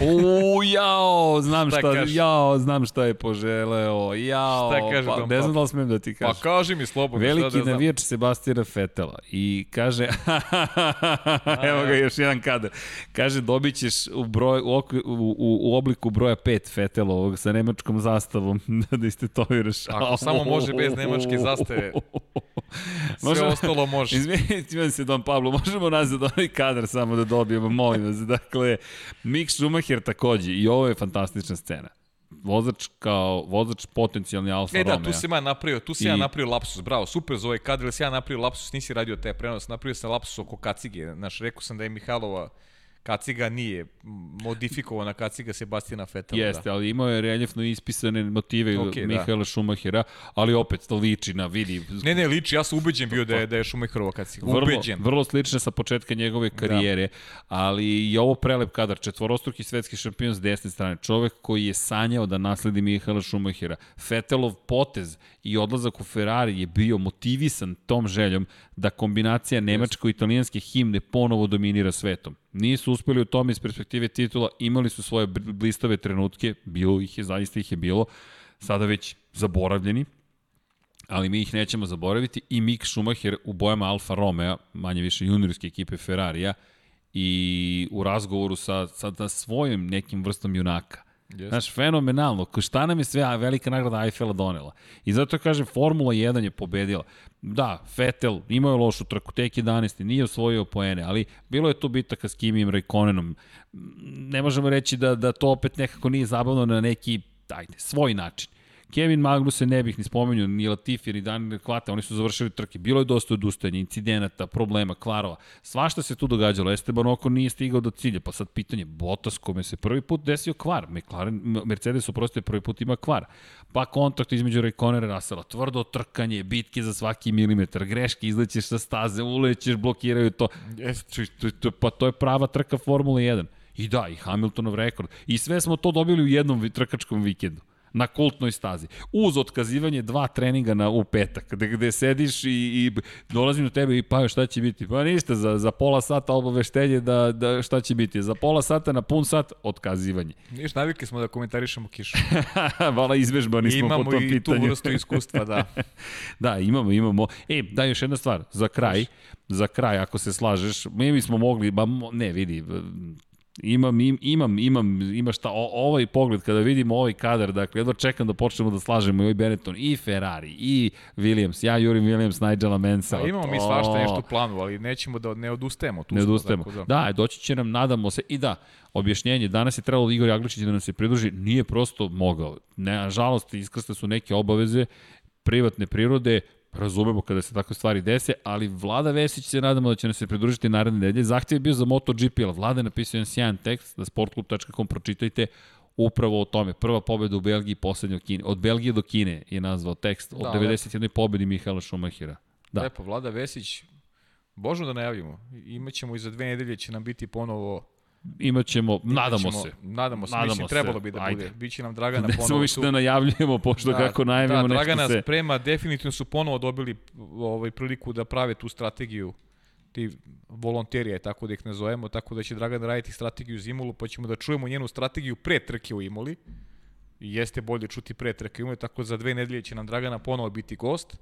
U, jao, znam šta, šta jao, znam šta je poželeo, jao, šta kaže pa, ne znam da li smem da ti kažem. Pa kaži mi slobodno, Veliki šta da navijač Sebastijana Fetela i kaže, *laughs* evo ga još jedan kadar, kaže dobit ćeš u, broj, u, u, u obliku broja 5 Fetelovog sa nemačkom zastavom *laughs* da istetoviraš. Ako samo može bez nemačke zastave. *laughs* Sve možemo, ostalo može. Izvinite se, Don Pablo, možemo nazad ovaj kadar samo da dobijemo, molim vas. Dakle, Mick Schumacher takođe, i ovo je fantastična scena vozač kao vozač potencijalni Alfa Romeo. E da, tu se ja napravio, tu se I... ja napravio lapsus, bravo, super za ovaj kadar, se ja napravio lapsus, nisi radio te prenos, napravio sam lapsus oko kacige, znaš, rekao sam da je Mihalova kaciga nije modifikovana kaciga Sebastina Fetela. Jeste, da. ali imao je reljefno ispisane motive okay, Mihaela da. Šumahira, ali opet to liči na vidi. Ne, ne, liči, ja sam ubeđen bio da je, da je Šumacherova kaciga. Vrlo, ubeđen. Vrlo slične sa početka njegove da. karijere, da. ali i ovo prelep kadar, četvorostruki svetski šampion s desne strane, čovek koji je sanjao da nasledi Mihaela Šumahira. Fetelov potez i odlazak u Ferrari je bio motivisan tom željom da kombinacija nemačko-italijanske himne ponovo dominira svetom. Nisu uspeli u tome iz perspektive titula, imali su svoje blistave trenutke, bilo ih je, zaista ih je bilo, sada već zaboravljeni, ali mi ih nećemo zaboraviti i Mick Schumacher u bojama Alfa Romeo, manje više juniorske ekipe Ferrarija, i u razgovoru sa, sa svojim nekim vrstom junaka. Yes. Znaš, fenomenalno. Šta nam je sve velika nagrada Eiffela donela? I zato kažem, Formula 1 je pobedila. Da, Vettel imao je lošu trku, tek 11. Nije osvojio poene, ali bilo je tu bitaka s Kimijem Raikkonenom. Ne možemo reći da, da to opet nekako nije zabavno na neki, ajde, svoj način. Kevin Magnussen ne bih ni spomenuo, ni Latifi, ni Daniel Kvata, oni su završili trke. Bilo je dosta odustajanja, incidenata, problema, kvarova. Svašta se tu događalo. Esteban Oko nije stigao do cilja. Pa sad pitanje, Bottas kome se prvi put desio kvar. McLaren, Mercedes oprosti prvi put ima kvar. Pa kontakt između Raikkonera i Rasela. Tvrdo trkanje, bitke za svaki milimetar, greške, izlećeš sa staze, ulećeš, blokiraju to. Pa to je prava trka Formula 1. I da, i Hamiltonov rekord. I sve smo to dobili u jednom trkačkom vikendu na kultnoj stazi. Uz otkazivanje dva treninga na, u petak, gde, gde sediš i, i dolazim do tebe i pa šta će biti? Pa ništa, za, za pola sata obaveštenje da, da šta će biti. Za pola sata na pun sat otkazivanje. Niš, navike smo da komentarišemo kišu. *laughs* Vala izvežbani smo imamo po tom pitanju. Imamo i tu vrstu iskustva, da. *laughs* da, imamo, imamo. E, da, još jedna stvar, za kraj, za kraj, ako se slažeš, mi bismo mogli, ba, ne, vidi, Imam, im, imam, imam, ima šta, o, ovaj pogled, kada vidimo ovaj kadar, dakle, jedva čekam da počnemo da slažemo i ovaj Benetton, i Ferrari, i Williams, ja jurim Williams, Nigela Mensa. Pa imamo mi svašta nešto u planu, ali nećemo da ne odustajemo. Tu ne odustajemo. Da. da, doći će nam, nadamo se, i da, objašnjenje, danas je trebalo Igor Jagličić da nam se pridruži, nije prosto mogao. Ne, nažalost, iskrste su neke obaveze, privatne prirode, razumemo kada se takve stvari dese, ali Vlada Vesić se nadamo da će nam se pridružiti naredne nedelje. Zahtjev je bio za MotoGP, ali Vlada je napisao jedan sjajan tekst na sportklub.com, pročitajte upravo o tome. Prva pobjeda u Belgiji, poslednja u Kini. Od Belgije do Kine je nazvao tekst od da, 91. Lepo. pobjedi Mihaela Šumahira. Da. Lepo, Vlada Vesić, božno da najavimo. Imaćemo i za dve nedelje će nam biti ponovo imaćemo, nadamo se. Nadamo se, nadamo mislim, se. trebalo bi da Ajde. bude. Biće nam Dragana ponovo. Ne smo više da najavljujemo, pošto da, kako najavimo da, nešto Dragana se... sprema, definitivno su ponovo dobili ovaj, priliku da prave tu strategiju ti volonterija, tako da ih nazovemo, tako da će Dragan raditi strategiju za Imolu, pa ćemo da čujemo njenu strategiju pre trke u Imoli. I jeste bolje čuti pre trke u Imoli, tako za dve nedelje će nam Dragana ponovo biti gost.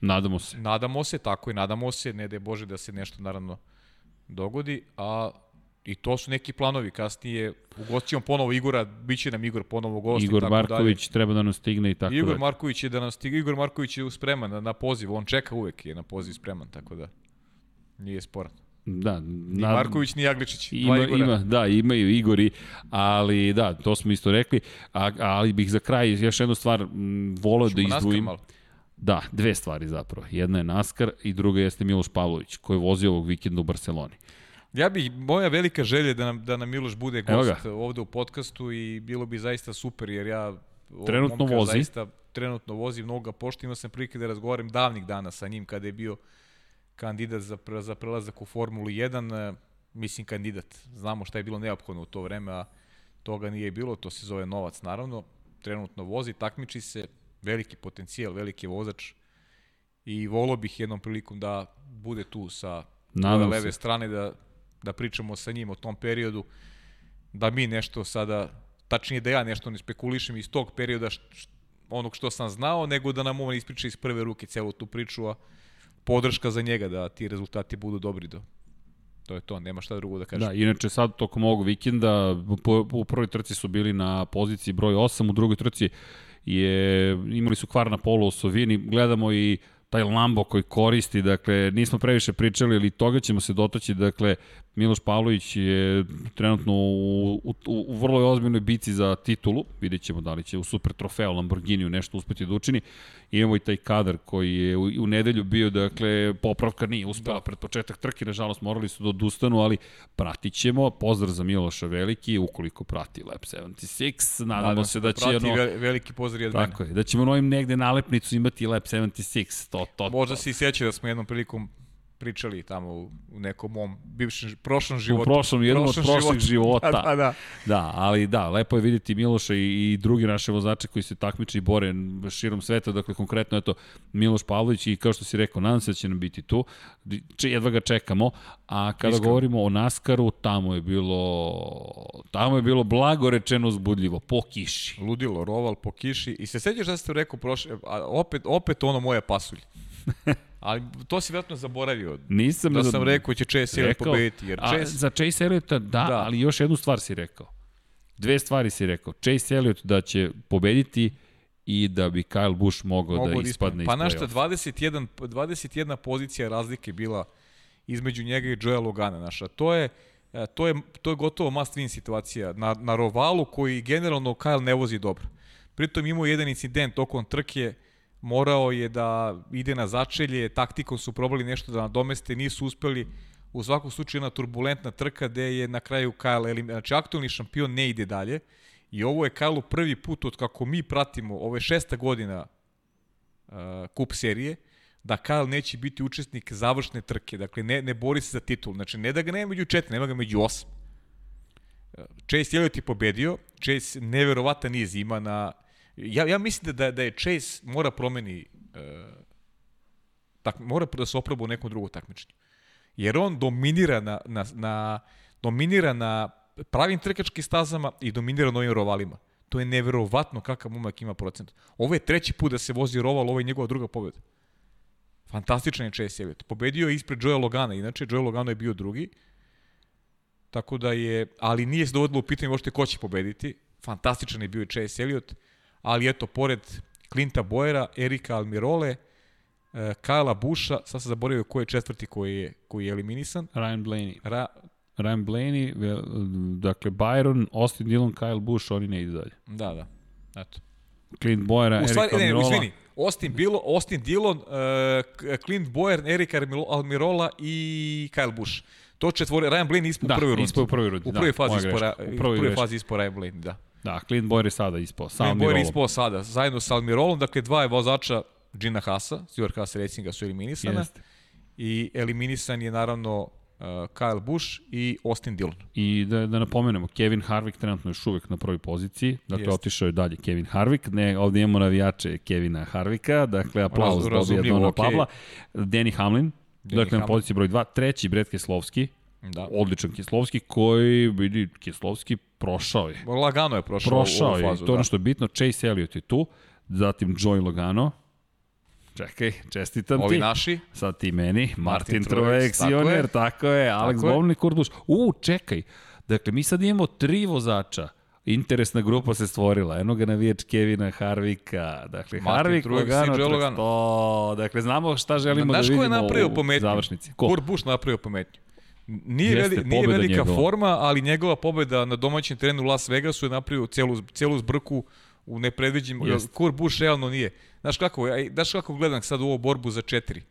Nadamo se. Nadamo se, tako i nadamo se, ne da je Bože da se nešto naravno dogodi, a I to su neki planovi. Kasnije ugostit ponovo Igora, bit će nam Igor ponovo gost Igor i tako Marković dalje. treba da nam stigne i tako Igor da. Marković je da nam stigne. Igor Marković je spreman na, na poziv. On čeka uvek je na poziv spreman, tako da nije sporan. Da, ni na, Marković ni Jagličić. Ima, ima, da, imaju Igori, ali da, to smo isto rekli, a, ali bih za kraj još jednu stvar volao da izdvojim. Da, dve stvari zapravo. Jedna je Naskar i druga jeste Miloš Pavlović, koji je vozio ovog vikenda u Barceloni. Ja bih, moja velika želja da nam, da nam Miloš bude gost ovde u podcastu i bilo bi zaista super, jer ja trenutno vozi. Zaista, trenutno vozi, mnogo ga pošto, imao sam prilike da razgovaram davnih dana sa njim kada je bio kandidat za, za prelazak u Formulu 1, mislim kandidat, znamo šta je bilo neophodno u to vreme, a toga nije bilo, to se zove novac naravno, trenutno vozi, takmiči se, veliki potencijal, veliki vozač. I volio bih jednom prilikom da bude tu sa Nadam leve se. strane, da da pričamo sa njim o tom periodu, da mi nešto sada, tačnije da ja nešto ne spekulišem iz tog perioda št, onog što sam znao, nego da nam on ispriča iz prve ruke celu tu priču, a podrška za njega da ti rezultati budu dobri do to je to, nema šta drugo da kažem. Da, inače sad tokom ovog vikenda u, u prvoj trci su bili na poziciji broj 8, u drugoj trci je imali su kvar na polu osovini, gledamo i taj Lambo koji koristi, dakle, nismo previše pričali, ali toga ćemo se dotaći, dakle, Miloš Pavlović je trenutno u, u, u vrlo ozbiljnoj bici za titulu, vidjet ćemo da li će u super trofeo Lamborghiniju nešto uspeti da učini. Imamo i taj kadar koji je u, u nedelju bio, dakle, popravka nije uspela da. pred početak trke, nažalost morali su da odustanu, ali pratit ćemo. Pozdrav za Miloša Veliki, ukoliko prati Lab 76, nadamo Nadam se da, da će... Prati ono, veliki pozdrav od Tako je, da ćemo novim negde nalepnicu imati Lab 76. To, to, Možda to. se i sjeća da smo jednom prilikom pričali tamo u nekom mom bivšem, prošlom životu. U prošlom, jednom od prošlih *laughs* života. Da, da, da. da, ali da, lepo je vidjeti Miloša i, i drugi naše vozače koji se takmiče i bore širom sveta, dakle konkretno eto Miloš Pavlović i kao što si rekao, nadam se da će nam biti tu, jedva ga čekamo, a kada Iskreno. govorimo o Naskaru, tamo je bilo tamo je bilo blago rečeno uzbudljivo, po kiši. Ludilo, roval po kiši i se sećaš da ste rekao prošle, a opet, opet ono moje pasulje. *laughs* Ali to si vjerojatno zaboravio. Nisam da sam rekao će Chase Elliott pobediti. Jer Chase... A, za Chase Elliott da, da, ali još jednu stvar si rekao. Dve stvari si rekao. Chase Elliott da će pobediti i da bi Kyle Busch mogao da, da ispadne pa iz Pa našta 21, 21 pozicija razlike bila između njega i Joea Logana. Naša. To je e, to je, to je gotovo must win situacija na, na rovalu koji generalno Kyle ne vozi dobro. Pritom imao jedan incident tokom trke morao je da ide na začelje, taktikom su probali nešto da nadomeste, nisu uspeli. U svakom slučaju jedna turbulentna trka gde je na kraju Kyle elim... Znači, aktualni šampion ne ide dalje. I ovo je Kyle prvi put od kako mi pratimo, ovo je šesta godina uh, kup serije, da Kyle neće biti učesnik završne trke. Dakle, ne, ne bori se za titul. Znači, ne da ga nema među četiri, nema ga među osam. Chase Elliott je pobedio. Chase neverovatan niz ima na Ja, ja mislim da, da je Chase mora promeni uh, tak, mora da se oproba u nekom drugom takmičenju. Jer on dominira na, na, na, dominira na pravim trkačkim stazama i dominira na ovim rovalima. To je neverovatno kakav umak ima procent. Ovo je treći put da se vozi roval, ovo je njegova druga pobjeda. Fantastičan je Chase Elliott. Pobedio je ispred Joe Logana, inače Joe Logano je bio drugi. Tako da je, ali nije se dovodilo u pitanje možete ko će pobediti. Fantastičan je bio i Chase Elliott ali eto, pored Klinta Bojera, Erika Almirole, uh, Kajla Buša, sad se zaboravio ko je četvrti koji je, koji je eliminisan. Ryan Blaney. Ra Ryan Blaney, dakle Byron, Austin Dillon, Kyle Busch, oni ne idu dalje. Da, da. Eto. Clint Bojera, Erika Almirola. Ne, izvini, Austin, Bilo, Austin Dillon, uh, Clint Boyer, Erik Almirola i Kyle Busch. To četvore, Ryan Blaney ispao Da, u prvoj rundi. ispao u prvoj rundi, U da, prvoj fazi moja ispao, greška, Ra- u prvoj prvoj fazi ispao Ryan Blaney, da. Da, Clint Boyer je sada ispao. Sa Clint Boyer je ispao sada, zajedno sa Almirolom, dakle dva je vozača Gina Hasa, Stuart Haas Racinga su eliminisana. Jeste. I eliminisan je naravno uh, Kyle Busch i Austin Dillon. I da, da napomenemo, Kevin Harvick trenutno još uvek na prvoj poziciji, dakle Jeste. otišao je dalje Kevin Harvick, ne, ovde imamo navijače Kevina Harvicka, dakle aplauz Raz- dobija Dona okej. Pavla, Danny Hamlin, dakle na Hamlin. poziciji broj 2, treći Brett Keslovski, Da. odličan Keslovski koji, vidi, Keslovski prošao je. Lagano je prošao, Prošao ovu je, fazu. to je ono da. što je bitno, Chase Elliott je tu, zatim Joey Logano, čekaj, čestitam Ovi ti. naši, Sad ti meni, Martin, Martin Truex, tako Ioner, je. tako je, Alex je. I Kurduš. U, čekaj, dakle, mi sad imamo tri vozača. Interesna grupa se stvorila. Eno ga navijač Kevina Harvika. Dakle, Martin Harvik, Truex i Logano. Logano. To, dakle, znamo šta želimo Znaš da ko je vidimo napravio u pometnju? završnici. Ko? Kurt Busch napravio pometnju. Nije, veli, nije velika njegova. forma, ali njegova pobeda na domaćem terenu u Las Vegasu je napravio celu, celu zbrku u nepredviđenim. Kurt Busch realno nije. Znaš kako, ja, znaš kako gledam sad u ovu borbu za četiri?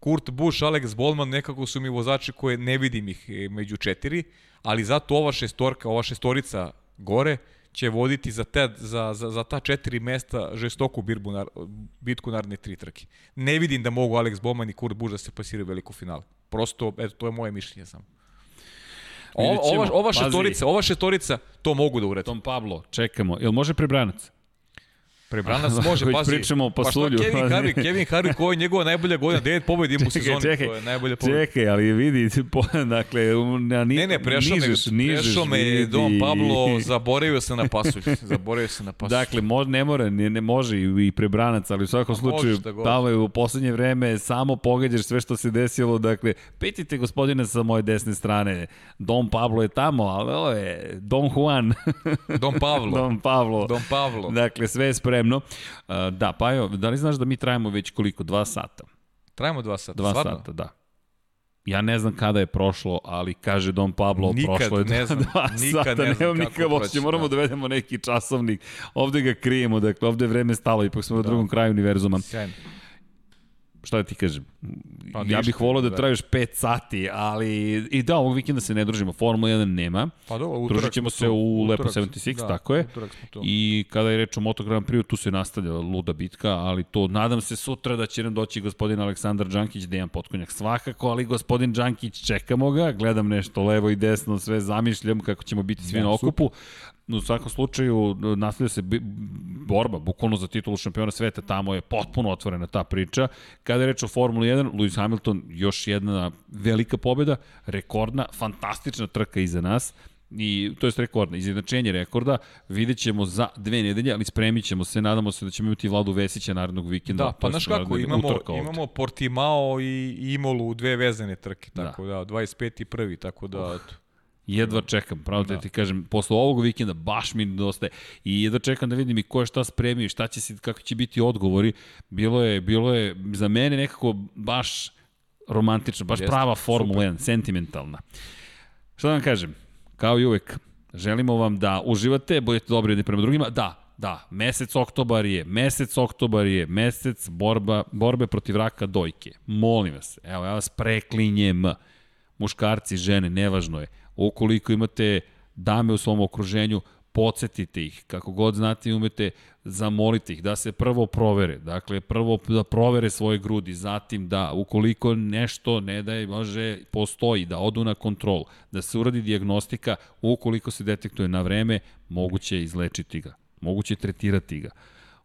Kurt Busch, Alex Bolman nekako su mi vozači koje ne vidim ih e, među četiri, ali zato ova šestorka, ova šestorica gore će voditi za, te, za, za, za ta četiri mesta žestoku birbu, nar, bitku naredne tri trke. Ne vidim da mogu Alex Bowman i Kurt Busch da se pasiraju u veliku finalu. Prosto, eto, to je moje mišljenje samo. O, ova, ova Pazi. šestorica, ova šestorica, to mogu da urede. Tom Pablo, čekamo. Jel može prebranac? Prebranac može, pazi. pričamo o Pa pasulju, šta Kevin pazi. Harvick, Kevin Harvick, ovo je njegova najbolja godina, devet pobjeda ima u sezoni, to je najbolja pobjeda. Čekaj, ali vidi, po, dakle, na, ni, Ne, ne, prešao me, nižeš, nižeš, prešao me vidi. Don Pablo, zaboravio se na pasulj. *laughs* Zaboravio se na pasulj. Dakle, mo, ne mora, ne, ne može i, prebranac, ali u svakom A slučaju, god. Pavle, u poslednje vreme samo pogađaš sve što se desilo, dakle, pitite gospodine sa moje desne strane, Don Pablo je tamo, ali ovo je Don Juan, Don Pavlo. *laughs* Don Pavlo. Don Pavlo. Dakle, sve je spremno. Uh, da, pa evo, da li znaš da mi trajamo već koliko? Dva sata. Trajamo dva sata. Dva stvarno? sata, da. Ja ne znam kada je prošlo, ali kaže Don Pablo, Nikad prošlo je ne znam, *laughs* dva nikad sata, ne znam nemam nikakav proći, moramo da. da vedemo neki časovnik, ovde ga krijemo, dakle, ovde je vreme stalo, ipak smo na Da. drugom kraju univerzuma. Sjajno. Šta da ti kažem? Pa ja bih volao da da. traješ 5 sati, ali i da, ovog vikenda se ne družimo, Formula 1 nema. Pa dobro, utorak Družit ćemo se u Lepo Utorak- 76, da, tako je. I kada je reč o Moto Grand Prix, tu se nastavlja luda bitka, ali to nadam se sutra da će nam doći gospodin Aleksandar Đankić, Dejan Potkonjak svakako, ali gospodin Đankić čekamo ga, gledam nešto levo i desno, sve zamišljam kako ćemo biti svi na okupu. U svakom slučaju nastavlja se borba, bukvalno za titulu šampiona sveta, tamo je potpuno otvorena ta priča. Kada je reč o Formuli 1, Lewis Hamilton još jedna velika pobjeda, rekordna, fantastična trka iza nas i to je rekordna, izjednačenje rekorda, vidjet ćemo za dve nedelje, ali spremit ćemo se, nadamo se da ćemo imati Vladu Vesića narednog vikenda. Da, pa znaš kako, imamo, imamo Portimao i Imolu u dve vezane trke, Da. tako da, 25. i prvi, tako da, eto. Jedva čekam, pravo da. Da. ti kažem, posle ovog vikenda baš mi nedostaje i jedva čekam da vidim i ko je šta spremio i šta će se, kako će biti odgovori. Bilo je, bilo je za mene nekako baš romantično, baš Jeste, prava Formula 1, sentimentalna. Šta da vam kažem? Kao i uvek, želimo vam da uživate, budete dobri jedni prema drugima. Da, da, mesec oktobar je, mesec oktobar je, mesec borba, borbe protiv raka dojke. Molim vas, evo, ja vas preklinjem. Muškarci, žene, nevažno je. Ukoliko imate dame u svom okruženju, podsjetite ih, kako god znate i umete, zamolite ih da se prvo provere, dakle prvo da provere svoje grudi, zatim da ukoliko nešto ne da je, može, postoji, da odu na kontrol, da se uradi diagnostika, ukoliko se detektuje na vreme, moguće je izlečiti ga, moguće je tretirati ga.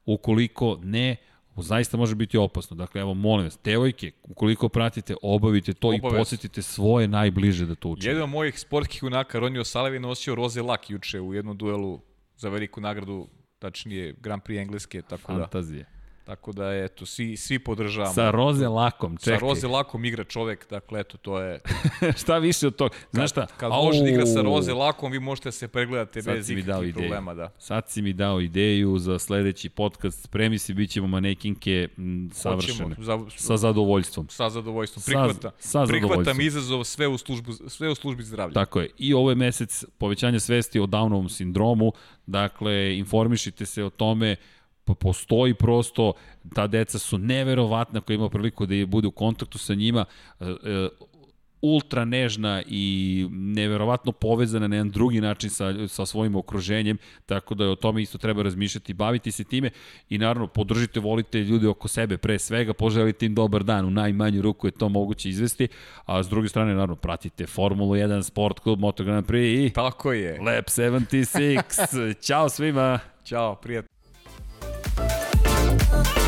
Ukoliko ne, zaista može biti opasno. Dakle, evo, molim vas, devojke, ukoliko pratite, obavite to Obavezno. i podsjetite svoje najbliže da to učine. Jedan od mojih sportskih junaka, Ronio Salevi, nosio roze lak juče u jednom duelu za veliku nagradu, tačnije Grand Prix Engleske, tako da, Fantazije. Tako da eto, svi, svi podržavamo. Sa roze lakom, čekaj. Sa roze lakom igra čovek, dakle eto, to je... *laughs* šta više od toga? Znaš šta? Kad može da igra sa roze lakom, vi možete da se pregledate Sad bez ikakvih ideju. problema, da. Sad si mi dao ideju za sledeći podcast. Spremi se, bit ćemo manekinke m, savršene. Hoćemo, za, Sa zadovoljstvom. sa zadovoljstvom. Sa- Prihvata, sa prihvatam zadovoljstvom. izazov sve u, službu, sve u službi zdravlja. Tako je. I ovo je mesec povećanja svesti o Downovom sindromu. Dakle, informišite se o tome postoji prosto, ta deca su neverovatna koja ima priliku da bude u kontaktu sa njima, e, e, ultra nežna i neverovatno povezana na jedan drugi način sa, sa svojim okruženjem, tako da o tome isto treba razmišljati, baviti se time i naravno podržite, volite ljude oko sebe pre svega, poželite im dobar dan, u najmanju ruku je to moguće izvesti, a s druge strane naravno pratite Formulu 1, Sport Club, Moto Grand Prix i Tako je. Lab 76. *laughs* Ćao svima! Ćao, prijatno. Thank you.